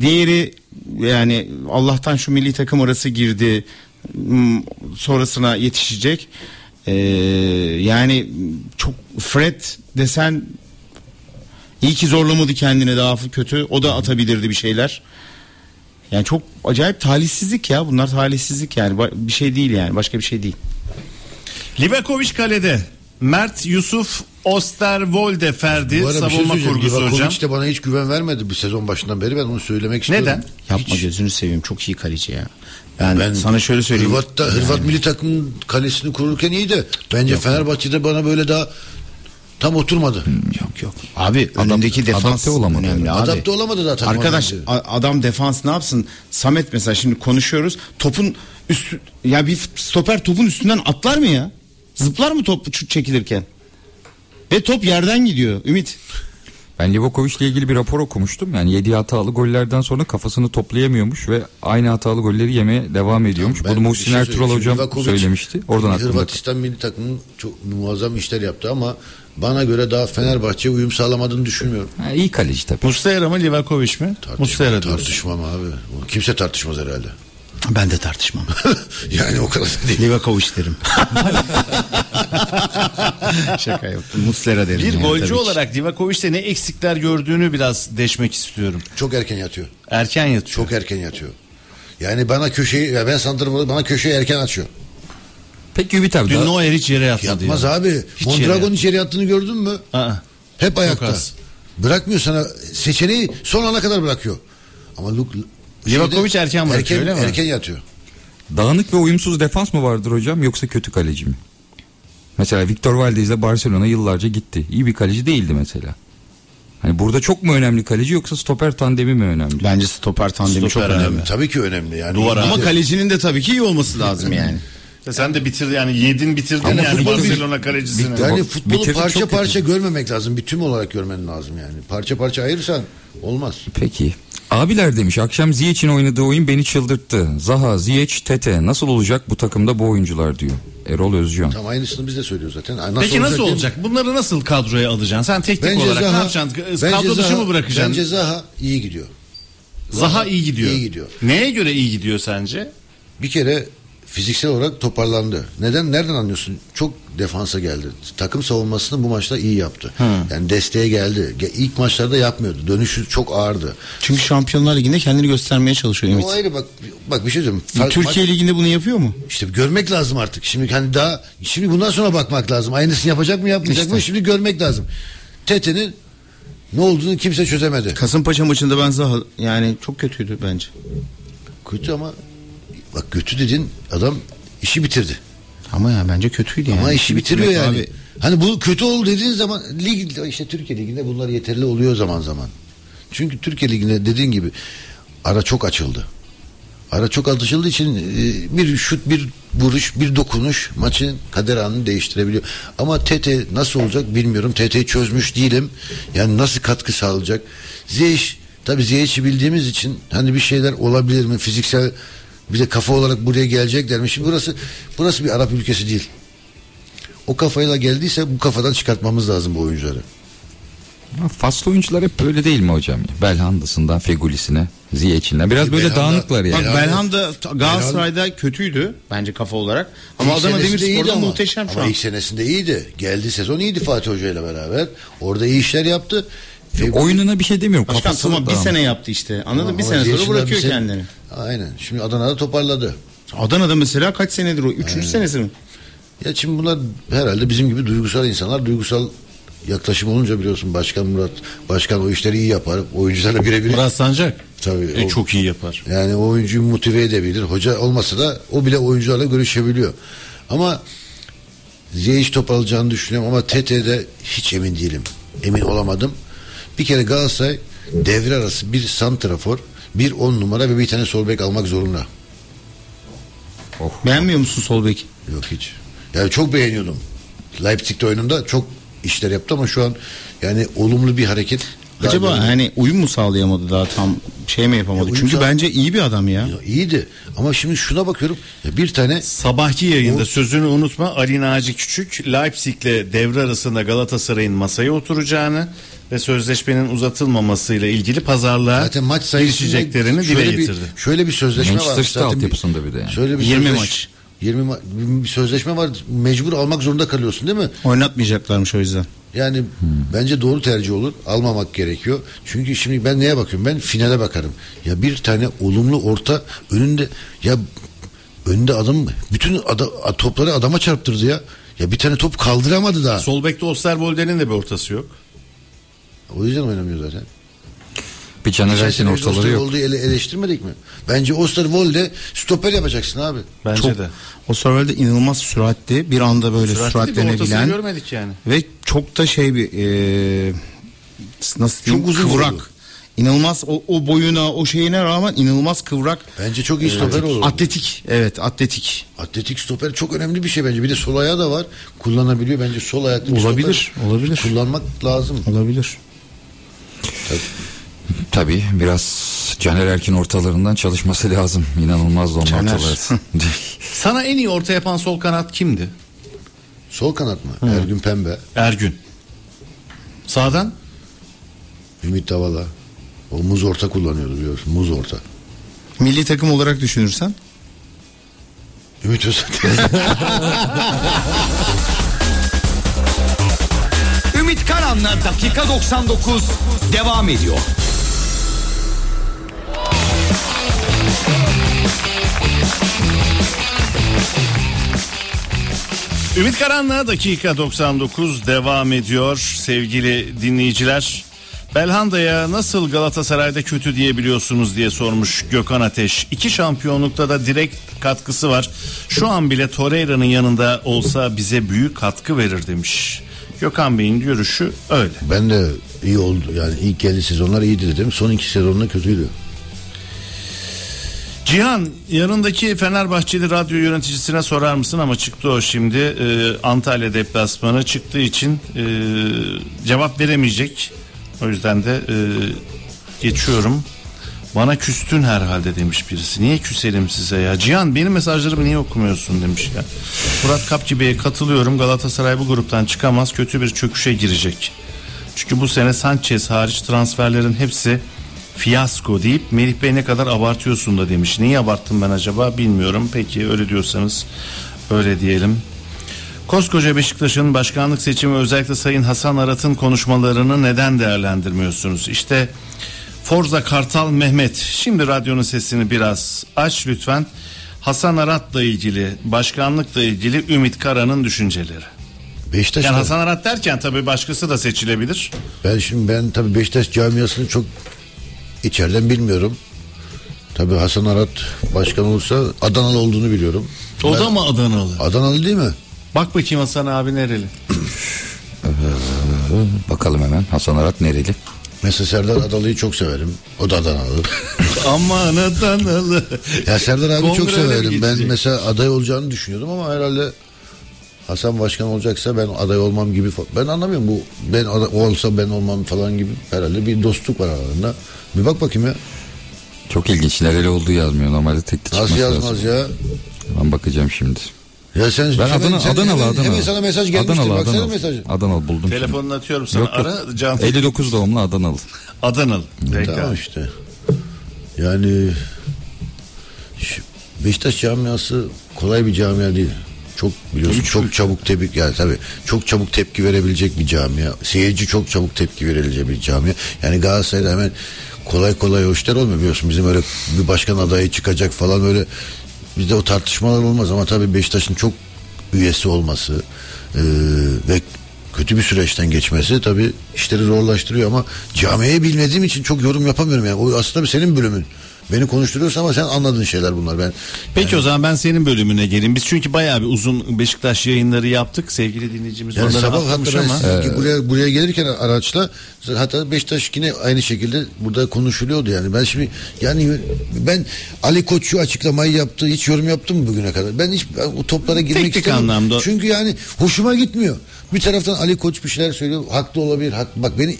Diğeri yani Allah'tan şu milli takım arası girdi. Hmm, Sonrasına yetişecek. Ee, yani çok Fred desen iyi ki zorlamadı kendine daha kötü. O da atabilirdi bir şeyler. Yani çok acayip talihsizlik ya. Bunlar talihsizlik yani. Bir şey değil yani. Başka bir şey değil. Livakovic kalede. Mert, Yusuf, Osterwolde, Ferdi Bu arada bir şey savunma söyleyeceğim. kurgusu hocam. Livakovic de bana hiç güven vermedi bu sezon başından beri ben onu söylemek istiyorum. Neden? Yapma Hiç. gözünü seveyim. Çok iyi kaleci ya. Ben, sana şöyle söyleyeyim. Hırvat'ta, Hırvat milli takım kalesini kururken iyi de bence Fenerbahçe'de bana böyle daha tam oturmadı. Yok yok. Abi önündeki defans adapte olamadı önemli abi. Adapte olamadı takıma Arkadaş a- adam defans ne yapsın? Samet mesela şimdi konuşuyoruz. Topun üstü ya bir stoper topun üstünden atlar mı ya? Zıplar mı top çekilirken? Ve top yerden gidiyor. Ümit. Ben Livakovic ile ilgili bir rapor okumuştum. Yani yediği hatalı gollerden sonra kafasını toplayamıyormuş ve aynı hatalı golleri yemeye devam ediyormuş. Ben Bunu bir Muhsin şey Ertuğrul hocam Livakovic, söylemişti. Oradan. Hırvatistan milli takımının çok muazzam işler yaptı ama bana göre daha Fenerbahçe'ye uyum sağlamadığını düşünmüyorum. Ha, iyi kaleci tabii. Muslera mı Livakovic mi? Muslera tartışmam abi. Kimse tartışmaz herhalde. Ben de tartışmam. *laughs* yani o kadar da değil. Livakovic derim. *laughs* Şaka yaptım. Muslera derim. Bir yani golcü olarak Livakovic'te ne eksikler gördüğünü biraz deşmek istiyorum. Çok erken yatıyor. Erken yatıyor. Çok erken yatıyor. Yani bana köşeyi, ya ben santraforu bana köşeyi erken açıyor. Peki Ümit abi Dün daha- Neuer hiç yere yatmadı Yatmaz ya. abi. Hiç Mondragon yere içeri yattığını gördün mü? Aa, Hep ayakta. Bırakmıyor sana seçeneği son ana kadar bırakıyor. Ama Luke Livakovic erken bırakıyor, öyle mi? Erken yatıyor. Dağınık ve uyumsuz defans mı vardır hocam yoksa kötü kaleci mi? Mesela Victor Valdez de Barcelona yıllarca gitti. İyi bir kaleci değildi mesela. Hani burada çok mu önemli kaleci yoksa stoper tandemi mi önemli? Bence stoper tandemi Stoper çok önemli. önemli. Tabii ki önemli yani. Duvar Ama kalecinin de tabii ki iyi olması lazım yani. *laughs* Ya Sen de bitir yani yedin bitirdin Ama yani Barcelona kalecisini. Yani Bak, futbolu parça parça görmemek lazım. Bir tüm olarak görmen lazım yani. Parça parça ayırırsan olmaz. Peki. Abiler demiş akşam Ziyech'in oynadığı oyun beni çıldırttı. Zaha, Ziyech, Tete nasıl olacak bu takımda bu oyuncular diyor. Erol Özcan. Tam aynısını biz de söylüyoruz zaten. Nasıl Peki nasıl olacak? Bunları nasıl kadroya alacaksın? Sen teknik Bence olarak Zaha, ne yapacaksın? bence Kadro dışı Zaha- mı bırakacaksın? Bence Zaha iyi gidiyor. Zaha iyi gidiyor. iyi gidiyor. Neye göre iyi gidiyor sence? Bir kere fiziksel olarak toparlandı. Neden? Nereden anlıyorsun? Çok defansa geldi. Takım savunmasını bu maçta iyi yaptı. Yani desteğe geldi. Ge- İlk maçlarda yapmıyordu. Dönüşü çok ağırdı. Çünkü Şampiyonlar Ligi'nde kendini göstermeye çalışıyor Ümit. O ayrı bak bak bir şey söyleyeyim. Fark- Türkiye maç- Ligi'nde bunu yapıyor mu? işte görmek lazım artık. Şimdi hani daha şimdi bundan sonra bakmak lazım. Aynısını yapacak mı yapmayacak İşte. mı? Şimdi görmek lazım. Tete'nin ne olduğunu kimse çözemedi. Kasımpaşa maçında ben Zaha yani çok kötüydü bence. Kötü ama bak kötü dedin adam işi bitirdi. Ama ya bence kötüydü yani. Ama işi bitiriyor yani. abi- Hani bu kötü oldu dediğin zaman lig işte Türkiye liginde bunlar yeterli oluyor zaman zaman. Çünkü Türkiye liginde dediğin gibi ara çok açıldı. Ara çok açıldığı için e, bir şut, bir vuruş, bir dokunuş maçın kader anını değiştirebiliyor. Ama TT nasıl olacak bilmiyorum. TT'yi çözmüş değilim. Yani nasıl katkı sağlayacak? Ziyech tabii Ziyech'i bildiğimiz için hani bir şeyler olabilir mi? Fiziksel bir de kafa olarak buraya gelecekler mi? Şimdi burası burası bir Arap ülkesi değil. O kafayla geldiyse bu kafadan çıkartmamız lazım bu oyuncuları. Ama Faslı oyuncular hep böyle değil mi hocam? Belhanda'sından Fegulisine, Ziyech'inden. Biraz böyle Belhanda- dağınıklar yani. Bak Belhanda- Belhanda Galatasaray'da kötüydü bence kafa olarak. Ama İlk Adana Demirspor'da ama. muhteşem şu ama an. ilk senesinde iyiydi. Geldi sezon iyiydi Fatih Hoca ile beraber. Orada iyi işler yaptı. Ve- Oyununa bir şey demiyorum. Başkan Kafası tamam bir sene yaptı işte. Anladın mı? Bir sene sonra bırakıyor sene- kendini. Aynen. Şimdi Adana'da toparladı. Adana'da mesela kaç senedir o? Üçüncü senesi mi? Ya şimdi bunlar herhalde bizim gibi duygusal insanlar. Duygusal yaklaşım olunca biliyorsun Başkan Murat, Başkan o işleri iyi yapar. Oyuncularla birebir. Murat Sancak. Tabii. E, o- çok iyi yapar. Yani oyuncuyu motive edebilir. Hoca olmasa da o bile oyuncularla görüşebiliyor. Ama Ziyech toparlayacağını düşünüyorum ama TT'de hiç emin değilim. Emin olamadım. Bir kere Galatasaray devre arası bir santrafor, bir on numara ve bir tane sol bek almak zorunda. Beğenmiyor musun sol bek? Yok hiç. Yani çok beğeniyordum. Leipzig'te oyununda çok işler yaptı ama şu an yani olumlu bir hareket. Acaba görmedim. hani uyum mu sağlayamadı daha tam şey mi yapamadı? Ya Çünkü sağ- bence iyi bir adam ya. Ya iyiydi ama şimdi şuna bakıyorum ya bir tane Sabahki yayında O- sözünü unutma Ali Naci Küçük Leipzig'le devre arasında Galatasaray'ın masaya oturacağını ve sözleşmenin uzatılmamasıyla ilgili pazarlığa Zaten maç girişeceklerini dile şöyle bir, getirdi. şöyle bir sözleşme Manchester var. Bir- altyapısında bir de yani. Şöyle bir 20 sözleş- maç. 20 ma- bir sözleşme var. Mecbur almak zorunda kalıyorsun değil mi? Oynatmayacaklarmış o yüzden. Yani bence doğru tercih olur. Almamak gerekiyor. Çünkü şimdi ben neye bakıyorum? Ben finale bakarım. Ya bir tane olumlu orta önünde ya önünde adam bütün ada- topları adama çarptırdı ya. Ya bir tane top kaldıramadı daha. Sol bekte Osterwolde'nin de bir ortası yok. O yüzden oynamıyor zaten. Bir Caner Geçen Erkin sene biz ortaları yok. Osterwolde'yi ele, eleştirmedik mi? Bence Osterwolde stoper yapacaksın abi. Bence Çok, de. o Sorvel'de inanılmaz süratli. Bir anda böyle Süratli süratlenebilen. görmedik yani. Ve çok da şey bir e, nasıl diyeyim Çok uzun kıvrak. vurdu. İnanılmaz o, o boyuna o şeyine rağmen inanılmaz kıvrak. Bence çok iyi stoper olur. Atletik. Evet atletik. Atletik stoper çok önemli bir şey bence. Bir de sol ayağı da var. Kullanabiliyor bence sol ayaklı Olabilir, stoper olabilir. Kullanmak lazım. Olabilir. Tabii biraz Caner Erkin ortalarından çalışması lazım. İnanılmaz onun ortaları. *laughs* Sana en iyi orta yapan sol kanat kimdi? Sol kanat mı? Ergün Pembe, Ergün. Sağdan? Ümit Davala. O muz orta kullanıyordu biliyorsun. Muz orta. Milli takım olarak düşünürsen Ümit Özat. *laughs* Ümit Karan'la dakika 99 devam ediyor. Ümit Karan'la dakika 99 devam ediyor sevgili dinleyiciler. Belhanda'ya nasıl Galatasaray'da kötü diyebiliyorsunuz diye sormuş Gökhan Ateş. İki şampiyonlukta da direkt katkısı var. Şu an bile Torreira'nın yanında olsa bize büyük katkı verir demiş. Gökhan Bey'in görüşü öyle. ben de iyi oldu. Yani ilk geldi sezonlar iyiydi dedim. Son iki sezonda kötüydü. Cihan yanındaki Fenerbahçeli radyo yöneticisine sorar mısın ama çıktı o şimdi Ee, Antalya deplasmanı çıktığı için e, cevap veremeyecek. O yüzden de e, geçiyorum. Bana küstün herhalde demiş birisi. Niye küselim size ya? Cihan benim mesajlarımı niye okumuyorsun demiş ya. Murat Kapçı katılıyorum. Galatasaray bu gruptan çıkamaz. Kötü bir çöküşe girecek. Çünkü bu sene Sanchez hariç transferlerin hepsi fiyasko deyip Melih Bey ne kadar abartıyorsun da demiş. Niye abarttım ben acaba bilmiyorum. Peki öyle diyorsanız öyle diyelim. Koskoca Beşiktaş'ın başkanlık seçimi özellikle Sayın Hasan Arat'ın konuşmalarını neden değerlendirmiyorsunuz? İşte Forza Kartal Mehmet şimdi radyonun sesini biraz aç lütfen. Hasan Arat'la ilgili başkanlıkla ilgili Ümit Kara'nın düşünceleri. Beşiktaş Yani Hasan Arat derken tabii başkası da seçilebilir. Ben şimdi ben tabii Beşiktaş camiasını çok içeriden bilmiyorum. Tabii Hasan Arat başkan olursa Adanalı olduğunu biliyorum. O Ben- da mı Adanalı? Adanalı değil mi? Bak bakayım Hasan abi nereli? Bakalım hemen Hasan Arat nereli? Mesela Serdar Adalı'yı çok severim. O da Adanalı. *laughs* Aman Adanalı. ya Serdar abi çok severim. Ben mesela aday olacağını düşünüyordum ama herhalde Hasan başkan olacaksa ben aday olmam gibi ben anlamıyorum bu ben o olsa ben olmam falan gibi herhalde bir dostluk var aralarında. Bir bak bakayım ya. Çok ilginç. Nereli olduğu yazmıyor. Normalde tek de Nasıl çıkması yazmaz lazım. ya? Ben bakacağım şimdi. Ya sen Ben Adana, sen Adanalı, hemen, Adanalı. hemen sana mesaj gelmiştir. Adanalı, Baksana Adanalı. mesajı. Adanalı buldum. şimdi. Telefonunu atıyorum sana. Yok. Ara Can 59 doğumlu Adanalı. Adanalı. Peki. Tamam işte. Yani Beşiktaş camiası kolay bir camia değil. Çok biliyorsun çok çabuk tepki yani tabii çok çabuk tepki verebilecek bir camia. Seyirci çok çabuk tepki verilecek bir camia. Yani Galatasaray'da hemen kolay kolay o işler olmuyor biliyorsun. Bizim öyle bir başkan adayı çıkacak falan öyle bizde o tartışmalar olmaz ama tabii Beşiktaş'ın çok üyesi olması eee, ve kötü bir süreçten geçmesi tabii işleri zorlaştırıyor ama camiayı bilmediğim için çok yorum yapamıyorum yani. O aslında senin bölümün. Beni konuşturuyorsun ama sen anladığın şeyler bunlar. Ben Peki o zaman ben senin bölümüne geleyim. Biz çünkü bayağı bir uzun Beşiktaş yayınları yaptık. Sevgili dinleyicimiz Yani onları sabah atlamış ama. siz- buraya buraya gelirken araçla hatta Beşiktaş yine aynı şekilde burada konuşuluyordu yani. Ben şimdi yani ben Ali Koç'u açıklamayı yaptı. Hiç yorum yaptım mı bugüne kadar? Ben hiç ben o toplara girmek Teknik istemiyorum. anlamda. Çünkü yani hoşuma gitmiyor. Bir taraftan Ali Koç bir şeyler söylüyor. Haklı olabilir. Hak, bak beni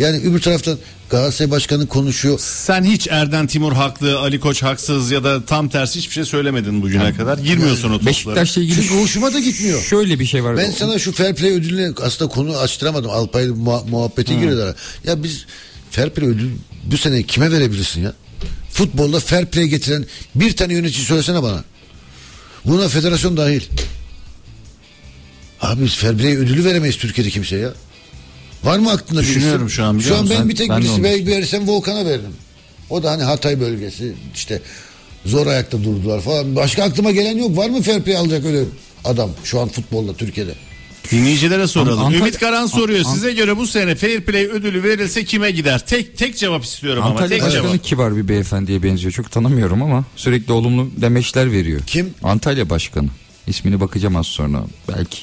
yani öbür taraftan Galatasaray Başkanı konuşuyor. Sen hiç Erden Timur haklı, Ali Koç haksız ya da tam tersi hiçbir şey söylemedin bugüne kadar. Girmiyorsun o toplara. Beşiktaş'la ilgili Çünkü hoşuma da gitmiyor. şöyle bir şey var. Ben sana şu fair play ödülüne aslında konu açtıramadım. Alpay muha- muhabbeti girdiler. Ya biz fair play ödülü bu sene kime verebilirsin ya? Futbolda fair play getiren bir tane yönetici söylesene bana. Buna federasyon dahil. Abi biz fair play ödülü veremeyiz Türkiye'de kimseye ya. Var mı aklında birisi? Düşünüyorum şu an, Şu an ben Ben- bir tek ben birisi ver- verirsem Volkan'a veririm. O da hani Hatay bölgesi işte zor ayakta durdular falan. Başka aklıma gelen yok. Var mı fair play alacak öyle adam şu an futbolda Türkiye'de? Dinleyicilere soralım. An- Antalya- Ümit Karan soruyor. An- Size göre bu sene Fair Play ödülü verilse kime gider? Tek tek cevap istiyorum ama Antalya tek Başkanı cevap. kibar bir beyefendiye benziyor. Çok tanımıyorum ama sürekli olumlu demeçler veriyor. Kim? Antalya Başkanı. İsmini bakacağım az sonra belki.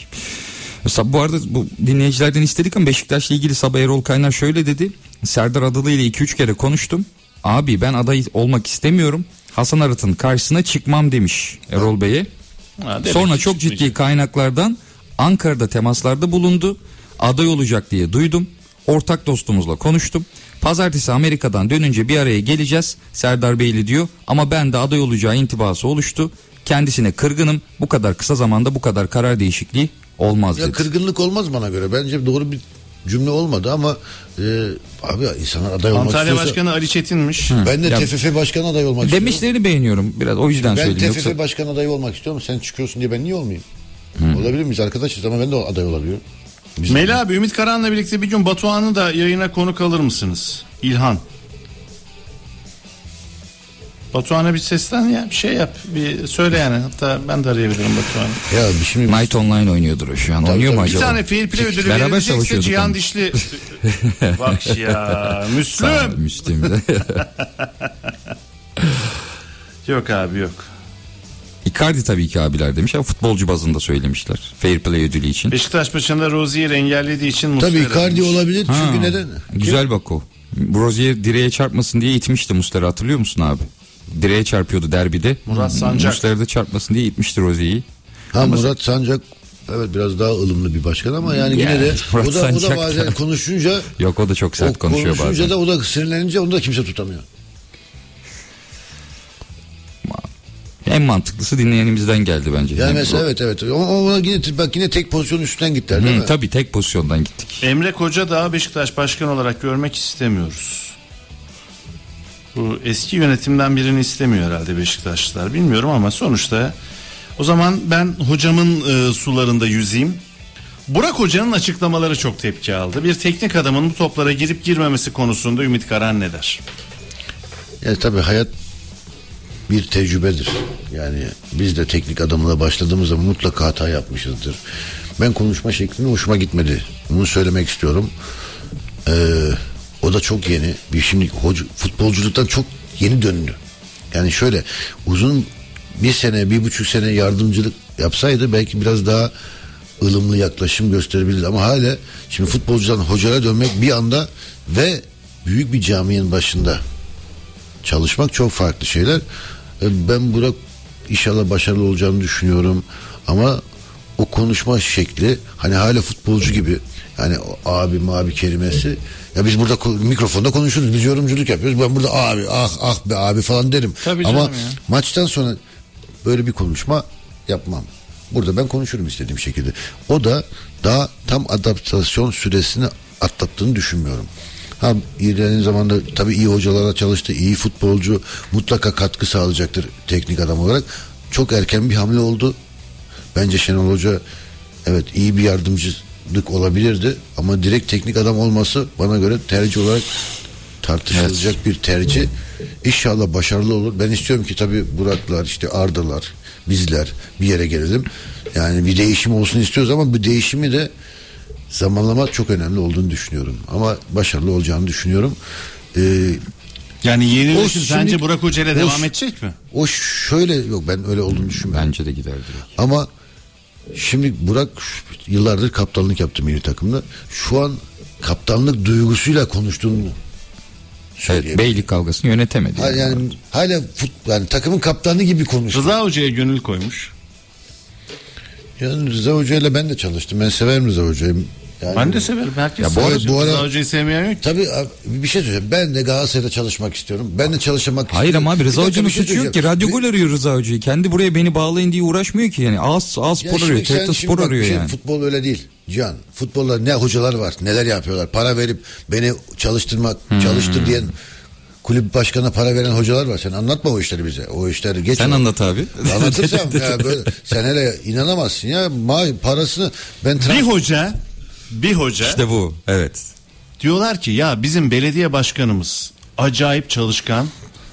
Mesela bu arada bu dinleyicilerden istedik ama Beşiktaş'la ilgili sabah Erol Kaynar şöyle dedi. Serdar Adalı ile 2-3 kere konuştum. Abi ben aday olmak istemiyorum. Hasan Arat'ın karşısına çıkmam demiş Erol Bey'e. Sonra çok ciddi kaynaklardan Ankara'da temaslarda bulundu. Aday olacak diye duydum. Ortak dostumuzla konuştum. Pazartesi Amerika'dan dönünce bir araya geleceğiz. Serdar Beyli diyor ama ben de aday olacağı intibası oluştu. Kendisine kırgınım. Bu kadar kısa zamanda bu kadar karar değişikliği olmaz Ya dedi. kırgınlık olmaz bana göre. Bence doğru bir cümle olmadı ama e, abi insanlar aday olmak Antalya istiyorsa Başkanı Ali Çetin'miş. ben de Ya- TFF başkan adayı olmak istiyorum. Demişlerini beğeniyorum biraz o yüzden Ben söyledim. TFF Yoksa başkan adayı olmak istiyorum. Sen çıkıyorsun diye ben niye olmayayım? Olabilir miyiz arkadaşız ama ben de aday olabiliyorum. Biz- Mela abi Ümit Karan'la birlikte bir gün Batuhan'ı da yayına konuk alır mısınız? İlhan. Batuhan'a bir seslen ya bir şey yap. Bir söyle yani. Hatta ben de arayabilirim Batuhan'ı. Ya şimdi Night Online oynuyordur o şu an. Oynuyor mu tabii. Bir acaba? tane fair play ödülü Beraber verilecekse savaşıyorduk Cihan onu. Dişli. *laughs* Bak ya Sağ ol, Müslüm. Müslüm. *laughs* Yok abi yok. Icardi tabii ki abiler demiş ama futbolcu bazında söylemişler. Fair play ödülü için. Beşiktaş maçında Rozier engellediği için Muslera tabii Icardi demiş. olabilir Ha, çünkü neden? Güzel bak o. Rozier direğe çarpmasın diye itmişti Muslera hatırlıyor musun abi? Direğe çarpıyordu derbide. Murat Sancak. Muslera da çarpmasın diye itmişti Rozier'i. Ha Murat Sancak evet biraz daha ılımlı bir başkan ama yani yine de Murat o da, o da Sancak bazen da- konuşunca *laughs* Yok o da çok o sert konuşuyor konuşunca bazen. da o da sinirlenince onu da kimse tutamıyor. En mantıklısı dinleyenimizden geldi bence. Yani mesela evet evet. O- Ona yine bak yine tek pozisyon üstten gittiler değil Hı, mi? tabii tek pozisyondan gittik. Emre Koca da Beşiktaş başkan olarak görmek istemiyoruz. Bu eski yönetimden birini istemiyor herhalde Beşiktaşlılar. Bilmiyorum ama sonuçta o zaman ben hocamın e, sularında yüzeyim. Burak Hoca'nın açıklamaları çok tepki aldı. Bir teknik adamın bu toplara girip girmemesi konusunda Ümit Karan ne der? Yani tabii hayat bir tecrübedir. Yani biz de teknik adamla başladığımız zaman mutlaka hata yapmışızdır. Ben konuşma şeklinde hoşuma gitmedi. Bunu söylemek istiyorum. Ee, o da çok yeni. Bir şimdi hoca, futbolculuktan çok yeni döndü. Yani şöyle uzun bir sene, bir buçuk sene yardımcılık yapsaydı belki biraz daha ılımlı yaklaşım gösterebilirdi. Ama hala şimdi futbolcudan hocaya dönmek bir anda ve büyük bir caminin başında çalışmak çok farklı şeyler. E, Ben Burak inşallah başarılı olacağını düşünüyorum. Ama o konuşma şekli hani hala futbolcu gibi yani abi mabi kelimesi ya biz burada mikrofonda konuşuruz biz yorumculuk yapıyoruz ben burada abi ah ah be abi falan derim Tabii ama ya. maçtan sonra böyle bir konuşma yapmam burada ben konuşurum istediğim şekilde o da daha tam adaptasyon süresini atlattığını düşünmüyorum Ha ilerleyen zamanda tabii iyi hocalarla çalıştı, iyi futbolcu mutlaka katkı sağlayacaktır teknik adam olarak. Çok erken bir hamle oldu. Bence Şenol Hoca evet iyi bir yardımcılık olabilirdi ama direkt teknik adam olması bana göre tercih olarak tartışılacak bir tercih. İnşallah başarılı olur. Ben istiyorum ki tabii Buraklar işte Ardalar bizler bir yere gelelim. Yani bir değişim olsun istiyoruz ama bu değişimi de zamanlama çok önemli olduğunu düşünüyorum. Ama başarılı olacağını düşünüyorum. Ee, Yani yeni O nesil sence şimdi- Burak Hoca ile devam edecek mi? o şöyle yok ben öyle olduğunu düşünmüyorum. Bence de gider direkt. Ama şimdi Burak yıllardır kaptanlık yaptı milli takımda. Şu an kaptanlık duygusuyla konuştuğunu Evet, beylik kavgasını yönetemedi. Ha, yani hala fut, yani takımın kaptanı gibi konuştu. Rıza Hoca'ya gönül koymuş. Yani Rıza Hoca ile ben de çalıştım. Ben severim Rıza Hoca'yı. Yani, Ben de severim. Herkes Ya bu sever. ara- bu ara- Rıza Hoca'yı sevmeyen yok ki. Tabii abi, bir şey söyleyeceğim. Ben de Galatasaray'da çalışmak istiyorum. Ben de çalışmak Hayır istiyorum. ama abi Bir Rıza Hoca'nın bir şey suçu yok ki. Radyo Bir- gol arıyor Rıza Hoca'yı. Kendi buraya beni bağlayın diye uğraşmıyor ki. Yani ağız Ya spor şimdi arıyor. şimdi spor arıyor şey, yani. Futbol öyle değil. Can. Futbolda ne hocalar var, neler yapıyorlar. Para verip beni çalıştırmak, Hmm. çalıştır diyen kulüp başkanına para veren hocalar var. Sen anlatma o işleri bize. O işleri geç. Sen anlat abi. Anlatırsam *laughs* ya böyle sen hele inanamazsın ya. Ma parasını ben Bir trans- hoca bir hoca İşte bu. Evet. diyorlar ki ya bizim belediye başkanımız acayip çalışkan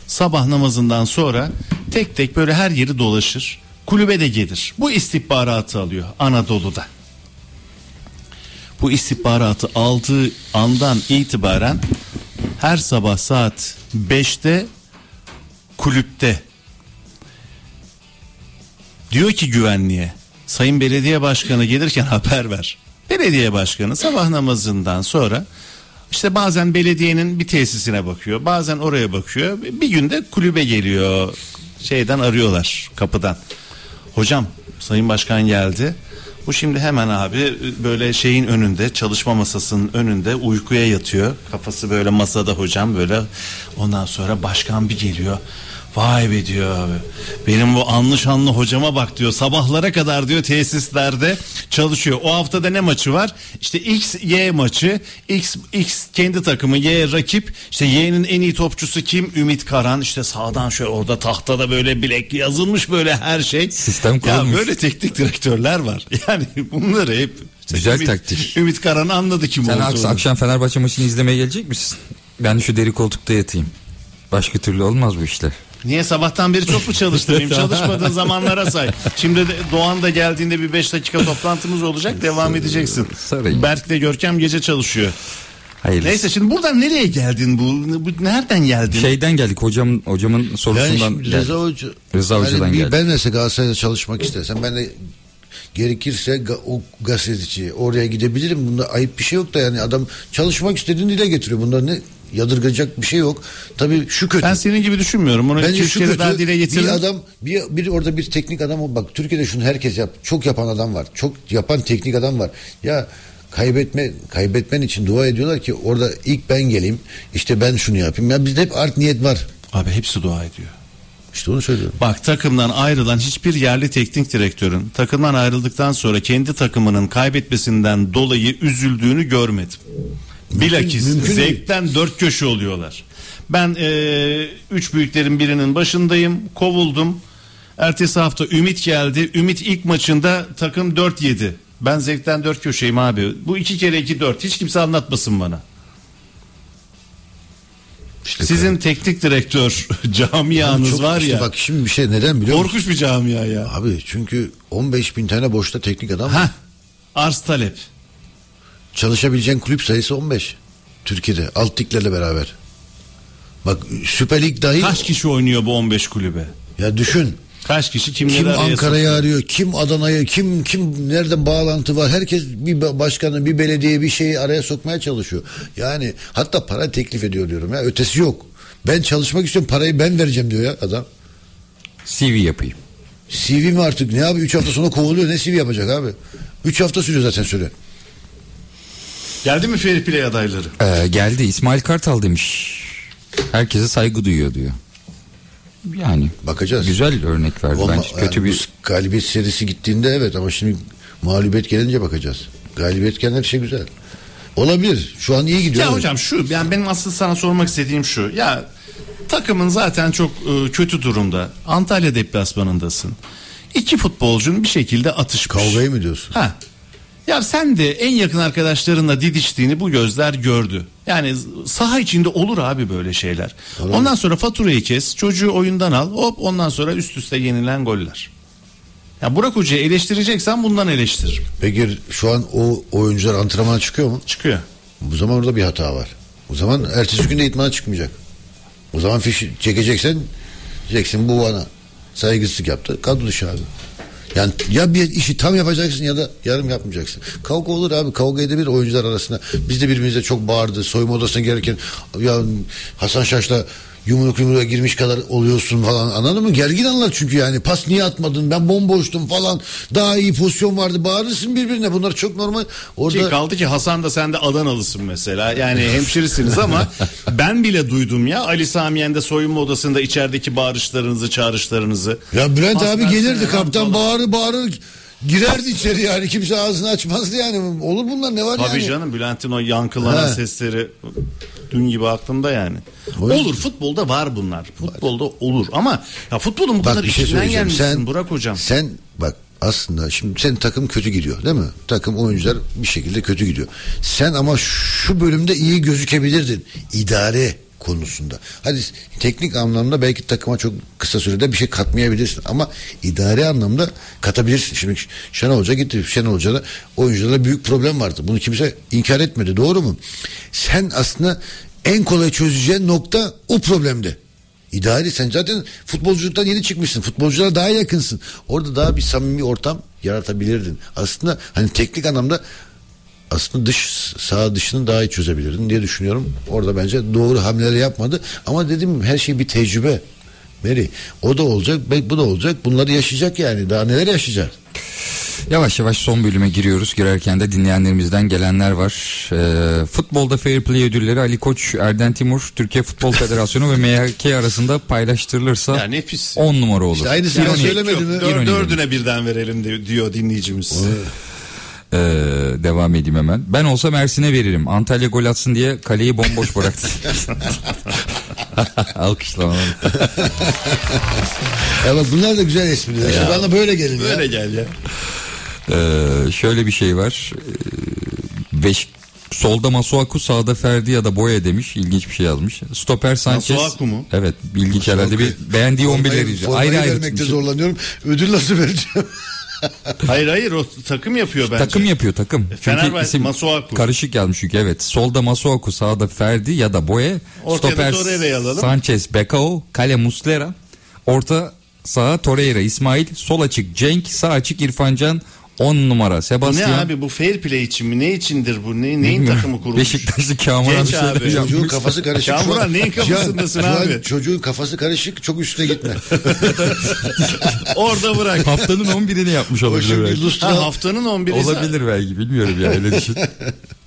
sabah namazından sonra tek tek böyle her yeri dolaşır kulübe de gelir bu istihbaratı alıyor Anadolu'da bu istihbaratı aldığı andan itibaren her sabah saat 5'te kulüpte diyor ki güvenliğe sayın belediye başkanı gelirken haber ver. Belediye başkanı sabah namazından sonra işte bazen belediyenin bir tesisine bakıyor bazen oraya bakıyor bir günde kulübe geliyor şeyden arıyorlar kapıdan. Hocam sayın başkan geldi. Bu şimdi hemen abi böyle şeyin önünde çalışma masasının önünde uykuya yatıyor. Kafası böyle masada hocam böyle. Ondan sonra başkan bir geliyor. Vay be diyor abi. Benim bu anlı şanlı hocama bak diyor. Sabahlara kadar diyor tesislerde çalışıyor. O haftada ne maçı var? İşte X Y maçı. X X kendi takımı Y rakip. İşte Y'nin en iyi topçusu kim? Ümit Karan. İşte sağdan şöyle orada tahtada böyle bilek yazılmış böyle her şey. Sistem Ya kurulmuş. böyle teknik direktörler var. Yani bunları hep işte Güzel Ümit, taktik. Ümit Karan anladı kim Sen olduğunu. aks- akşam Fenerbahçe maçını izlemeye gelecek misin? Ben şu deri koltukta yatayım. Başka türlü olmaz bu işler. Niye sabahtan beri çok mu *laughs* çalıştırayım? Çalışmadığın zamanlara say. Şimdi de Doğan da geldiğinde bir 5 dakika toplantımız olacak. Devam edeceksin. Sarayım. Berk de Görkem gece çalışıyor. Hayır. Neyse şimdi buradan nereye geldin bu? bu nereden geldin? Şeyden geldik hocam hocamın Yani sorusundan geldik. Rıza Hoca Rıza Hoca'dan bir- geldi. Ben mesela Galatasaray'da çalışmak istesem ben de gerekirse o gazeteci oraya gidebilirim. Bunda ayıp bir şey yok da yani adam çalışmak istediğini dile getiriyor. Bunda ne yadırgacak bir şey yok. Tabii şu kötü. Ben senin gibi düşünmüyorum. Onu Bence şu kötü daha dile getirdim. bir adam bir, bir orada bir teknik adam ol- bak Türkiye'de şunu herkes yap çok yapan adam var çok yapan teknik adam var ya kaybetme kaybetmen için dua ediyorlar ki orada ilk ben geleyim işte ben şunu yapayım ya bizde hep art niyet var Abi hepsi dua ediyor. işte onu söylüyorum. Bak takımdan ayrılan hiçbir yerli teknik direktörün takımdan ayrıldıktan sonra kendi takımının kaybetmesinden dolayı üzüldüğünü görmedim. Bilakis mümkün değil. zevkten dört köşe oluyorlar. Ben e, üç büyüklerin birinin başındayım. Kovuldum. Ertesi hafta Ümit geldi. Ümit ilk maçında takım 4-7. Ben zevkten dört köşeyim abi. Bu iki kere iki dört. Hiç kimse anlatmasın bana. İşte Sizin teknik direktör *laughs* camianız Çok- var işte ya. Bak şimdi bir şey neden biliyor musun? korkunç bir camia ya. Abi çünkü 15 bin tane boşta teknik adam var. Ha. Arz talep. Çalışabileceğin kulüp sayısı 15. Türkiye'de alt liglerle beraber. Bak Süper Lig dahil. Kaç kişi oynuyor bu 15 kulübe? Ya düşün. Kaç kişi kimleri Kim Ankara'yı arıyor, kim Adana'yı, kim kim nereden bağlantı var? Herkes bir ba- başkanı, bir belediye bir şeyi araya sokmaya çalışıyor. Yani hatta para teklif ediyor diyorum ya. Ötesi yok. Ben çalışmak istiyorum, parayı ben vereceğim diyor ya adam. CV yapayım. CV mi artık? Ne abi? 3 hafta sonra kovuluyor. Ne CV yapacak abi? 3 hafta sürüyor zaten süre. Geldi mi fair play adayları? Ee, geldi İsmail Kartal demiş. Herkese saygı duyuyor diyor. Yani Bakacağız. güzel örnek verdi Olma- bence. Kötü yani bir galibiyet serisi gittiğinde evet ama şimdi mağlubiyet gelince bakacağız. Galibiyetken her şey güzel. Olabilir. Şu an iyi gidiyor. Ya hocam şu yani benim asıl sana sormak istediğim şu. Ya takımın zaten çok e, kötü durumda. Antalya deplasmanındasın. İki futbolcun bir şekilde atışmış. Kavgayı mı diyorsun? Ha. Ya sen de en yakın arkadaşlarınla didiştiğini bu gözler gördü. Yani saha içinde olur abi böyle şeyler. Tamam. Ondan sonra faturayı kes, çocuğu oyundan al. Hop ondan sonra üst üste yenilen goller. Ya Burak Hoca'yı eleştireceksen bundan eleştir. Peki şu an o oyuncular antrenmana çıkıyor mu? Çıkıyor. Bu zaman orada bir hata var. O zaman ertesi gün de itmana çıkmayacak. O zaman fişi çekeceksen diyeceksin bu bana saygısızlık yaptı. Kadro dışı abi. Yani ya bir işi tam yapacaksın ya da yarım yapmayacaksın. Kavga olur abi kavga edebilir oyuncular arasında. Biz de birbirimize çok bağırdı. Soyunma odasına gelirken ya Hasan Şaş'la yumruk yumruğa girmiş kadar oluyorsun falan. Anladın mı? Gergin anlar çünkü yani. Pas niye atmadın? Ben bomboştum falan. Daha iyi pozisyon vardı. Bağırırsın birbirine. Bunlar çok normal. Orada Ki kaldı ki Hasan da sen de Adanalısın mesela. Yani *laughs* hemşirisiniz ama ben bile duydum ya. Ali Samiyen'de soyunma odasında içerideki bağırışlarınızı, çağrışlarınızı. Ya Bülent Pas abi gelirdi kaptan. bağırır bağırır girerdi içeri yani kimse ağzını açmazdı yani olur bunlar ne var Tabii yani. canım Bülent'in o yankılanan He. sesleri dün gibi aklımda yani. O yüzden- Olur futbolda var bunlar. Futbolda olur ama ya futbolun bu Bak kadar bir şey içinden gelmişsin sen Burak hocam. sen bak aslında şimdi senin takım kötü gidiyor değil mi? Takım oyuncular bir şekilde kötü gidiyor. Sen ama şu bölümde iyi gözükebilirdin idare konusunda. Hadi teknik anlamda belki takıma çok kısa sürede bir şey katmayabilirsin ama idari anlamda katabilirsin. Şimdi Şenol Hoca gitti. Şenol Hoca'da oyuncularla büyük problem vardı. Bunu kimse inkar etmedi. Doğru mu? Sen aslında en kolay çözeceğin nokta o problemde. İdari sen zaten futbolculuktan yeni çıkmışsın. Futbolculara daha yakınsın. Orada daha bir samimi ortam yaratabilirdin. Aslında hani teknik anlamda aslında dış sağ dışını daha iyi çözebilirdin diye düşünüyorum. Orada bence doğru hamleleri yapmadı. Ama dedim her şey bir tecrübe. Meri o da olacak belki bu da olacak. Bunları yaşayacak yani. Daha neler yaşayacak? Yavaş yavaş son bölüme giriyoruz. Girerken de dinleyenlerimizden gelenler var. Ee, futbolda Fair Play ödülleri Ali Koç, Erden Timur, Türkiye Futbol *laughs* Federasyonu ve MHK arasında paylaştırılırsa Ya nefis. 10 numara olur. İşte aynısını İroni- söylemedi mi? Dör- dördüne birden verelim diyor, diyor dinleyicimiz. Ee, devam edeyim hemen. Ben olsam Ersin'e veririm. Antalya gol atsın diye kaleyi bomboş bıraktı. *laughs* Alkışlamalar. Ya bak bunlar da güzel espriler. İşte bana böyle gelin ya. Böyle gel ya. Ee, şöyle bir şey var. Ee, beş, solda Masuaku sağda Ferdi ya da Boya demiş. İlginç bir şey yazmış. Stoper Sanchez. Masuaku mu? Evet ilginç herhalde bir beğendiği 11'leri Formayı- diyeceğim. formayı Ayrı ayrı vermekte zorlanıyorum. Ödül nasıl vereceğim? *laughs* Hayır hayır o takım yapıyor bence. Takım yapıyor takım. Çünkü Fenerbahçe, isim Masuaku. karışık yazmış çünkü evet. Solda Masuaku sağda Ferdi ya da Boye. Ortaya da Stoper Torreira'yı alalım. Sanchez, Bekao, kale Muslera. Orta sağa Torreira, İsmail. Sol açık Cenk, sağ açık İrfancan. 10 numara Sebastian. ne abi bu fair play için mi? Ne içindir bu? Ne, neyin takımı kurulmuş? Beşiktaşlı Kamuran Geç bir şeyler abi. yapmış. Çocuğun kafası karışık. Kamuran neyin kafasındasın şu an- şu an abi? çocuğun kafası karışık. Çok üstüne gitme. *laughs* Orada bırak. Haftanın 11'ini yapmış o olabilir şimdi belki. lustra Ha, haftanın 11'i. Olabilir belki bilmiyorum ya öyle düşün. *laughs*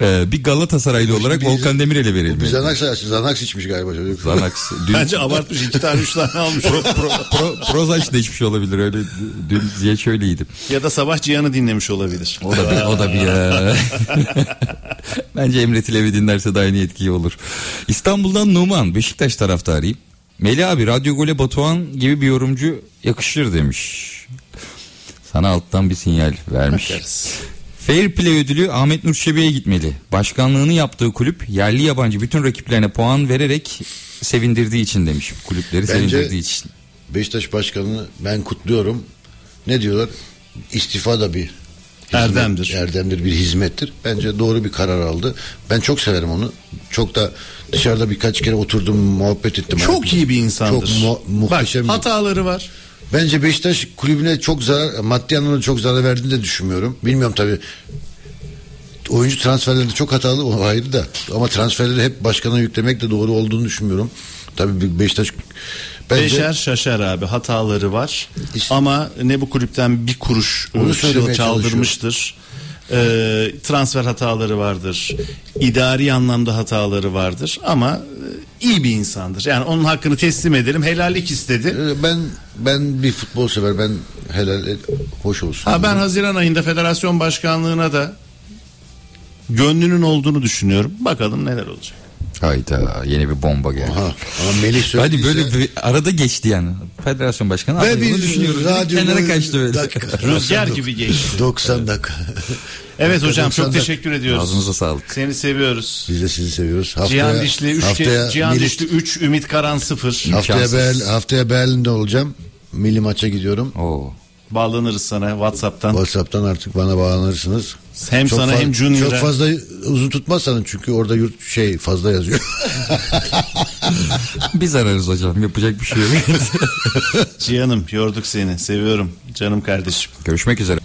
Ee, bir Galatasaraylı olarak bir- Volkan Demirel'e verelim. bir Zanax, Zanax içmiş galiba çocuk. Zanax. Dün Bence abartmış. iki tane üç tane almış. Pro, Prozac da içmiş olabilir öyle dün diye şöyleydi. ya da sabah Cihan'ı dinlemiş olabilir. O da bir, o da bir e, *laughs* Bence Emre Tilevi dinlerse de aynı etkiyi olur. İstanbul'dan Numan Beşiktaş taraftarıyım. Melih abi Radyo Gole Batuhan gibi bir yorumcu yakışır demiş. Sana alttan bir sinyal vermiş. Fair Play ödülü Ahmet Nur Çebi'ye gitmeli. Başkanlığını yaptığı kulüp yerli yabancı bütün rakiplerine puan vererek sevindirdiği için demiş. Kulüpleri Bence- sevindirdiği için. Beşiktaş Başkanı'nı ben kutluyorum. Ne diyorlar? İstifa da bir hizmet- Erdemdir. Erdemdir bir hizmettir. Bence doğru bir karar aldı. Ben çok severim onu. Çok da dışarıda birkaç kere oturdum muhabbet ettim. Çok iyi bir insandır. Çok mu- muhteşem. Bak hataları var. Bence Beşiktaş kulübüne çok zarar, maddi anlamda çok zarar verdiğini de düşünmüyorum. Bilmiyorum tabii. Oyuncu transferlerinde çok hatalı o ayrı da. Ama transferleri hep başkana yüklemek de doğru olduğunu düşünmüyorum. Tabii Beşiktaş bence Beşer şaşar abi hataları var. Ama ne bu kulüpten bir kuruş Onu e, transfer hataları vardır. İdari anlamda hataları vardır ama e, iyi bir insandır. Yani onun hakkını teslim edelim. Helallik istedi. Ee, ben ben bir futbol sever. Ben helal et- hoş olsun. Ha ben Haziran ayında federasyon başkanlığına da gönlünün olduğunu düşünüyorum. Bakalım neler olacak. Hayda yeni bir bomba geldi. Aha, ama Melih Hadi söylediyse- böyle bir arada geçti yani. Federasyon başkanı. Ve bunu düşünüyoruz. radyo Kenara kaçtı öyle. dakika. Rüzgar gibi geçti. 90 dakika. Evet hocam 90 çok teşekkür ediyoruz. Ağzınıza sağlık. Seni seviyoruz. Biz de sizi seviyoruz. Haftaya, Cihan Dişli 3 haftaya, Cihan milli- Dişli 3 Ümit Karan 0. haftaya. Berl, haftaya Berlin'de olacağım. Milli maça gidiyorum. Oo. Bağlanırız sana WhatsApp'tan. WhatsApp'tan artık bana bağlanırsınız. Hem sana fa- hem Junior'a. Çok fazla uzun tutmazsanız çünkü orada yurt şey fazla yazıyor. *laughs* Biz ararız hocam. Yapacak bir şey yok. *laughs* Cihan'ım yorduk seni. Seviyorum. Canım kardeşim. Görüşmek üzere.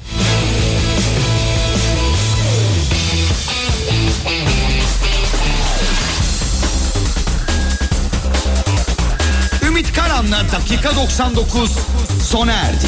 Ümit Karan'la dakika 99 sona erdi.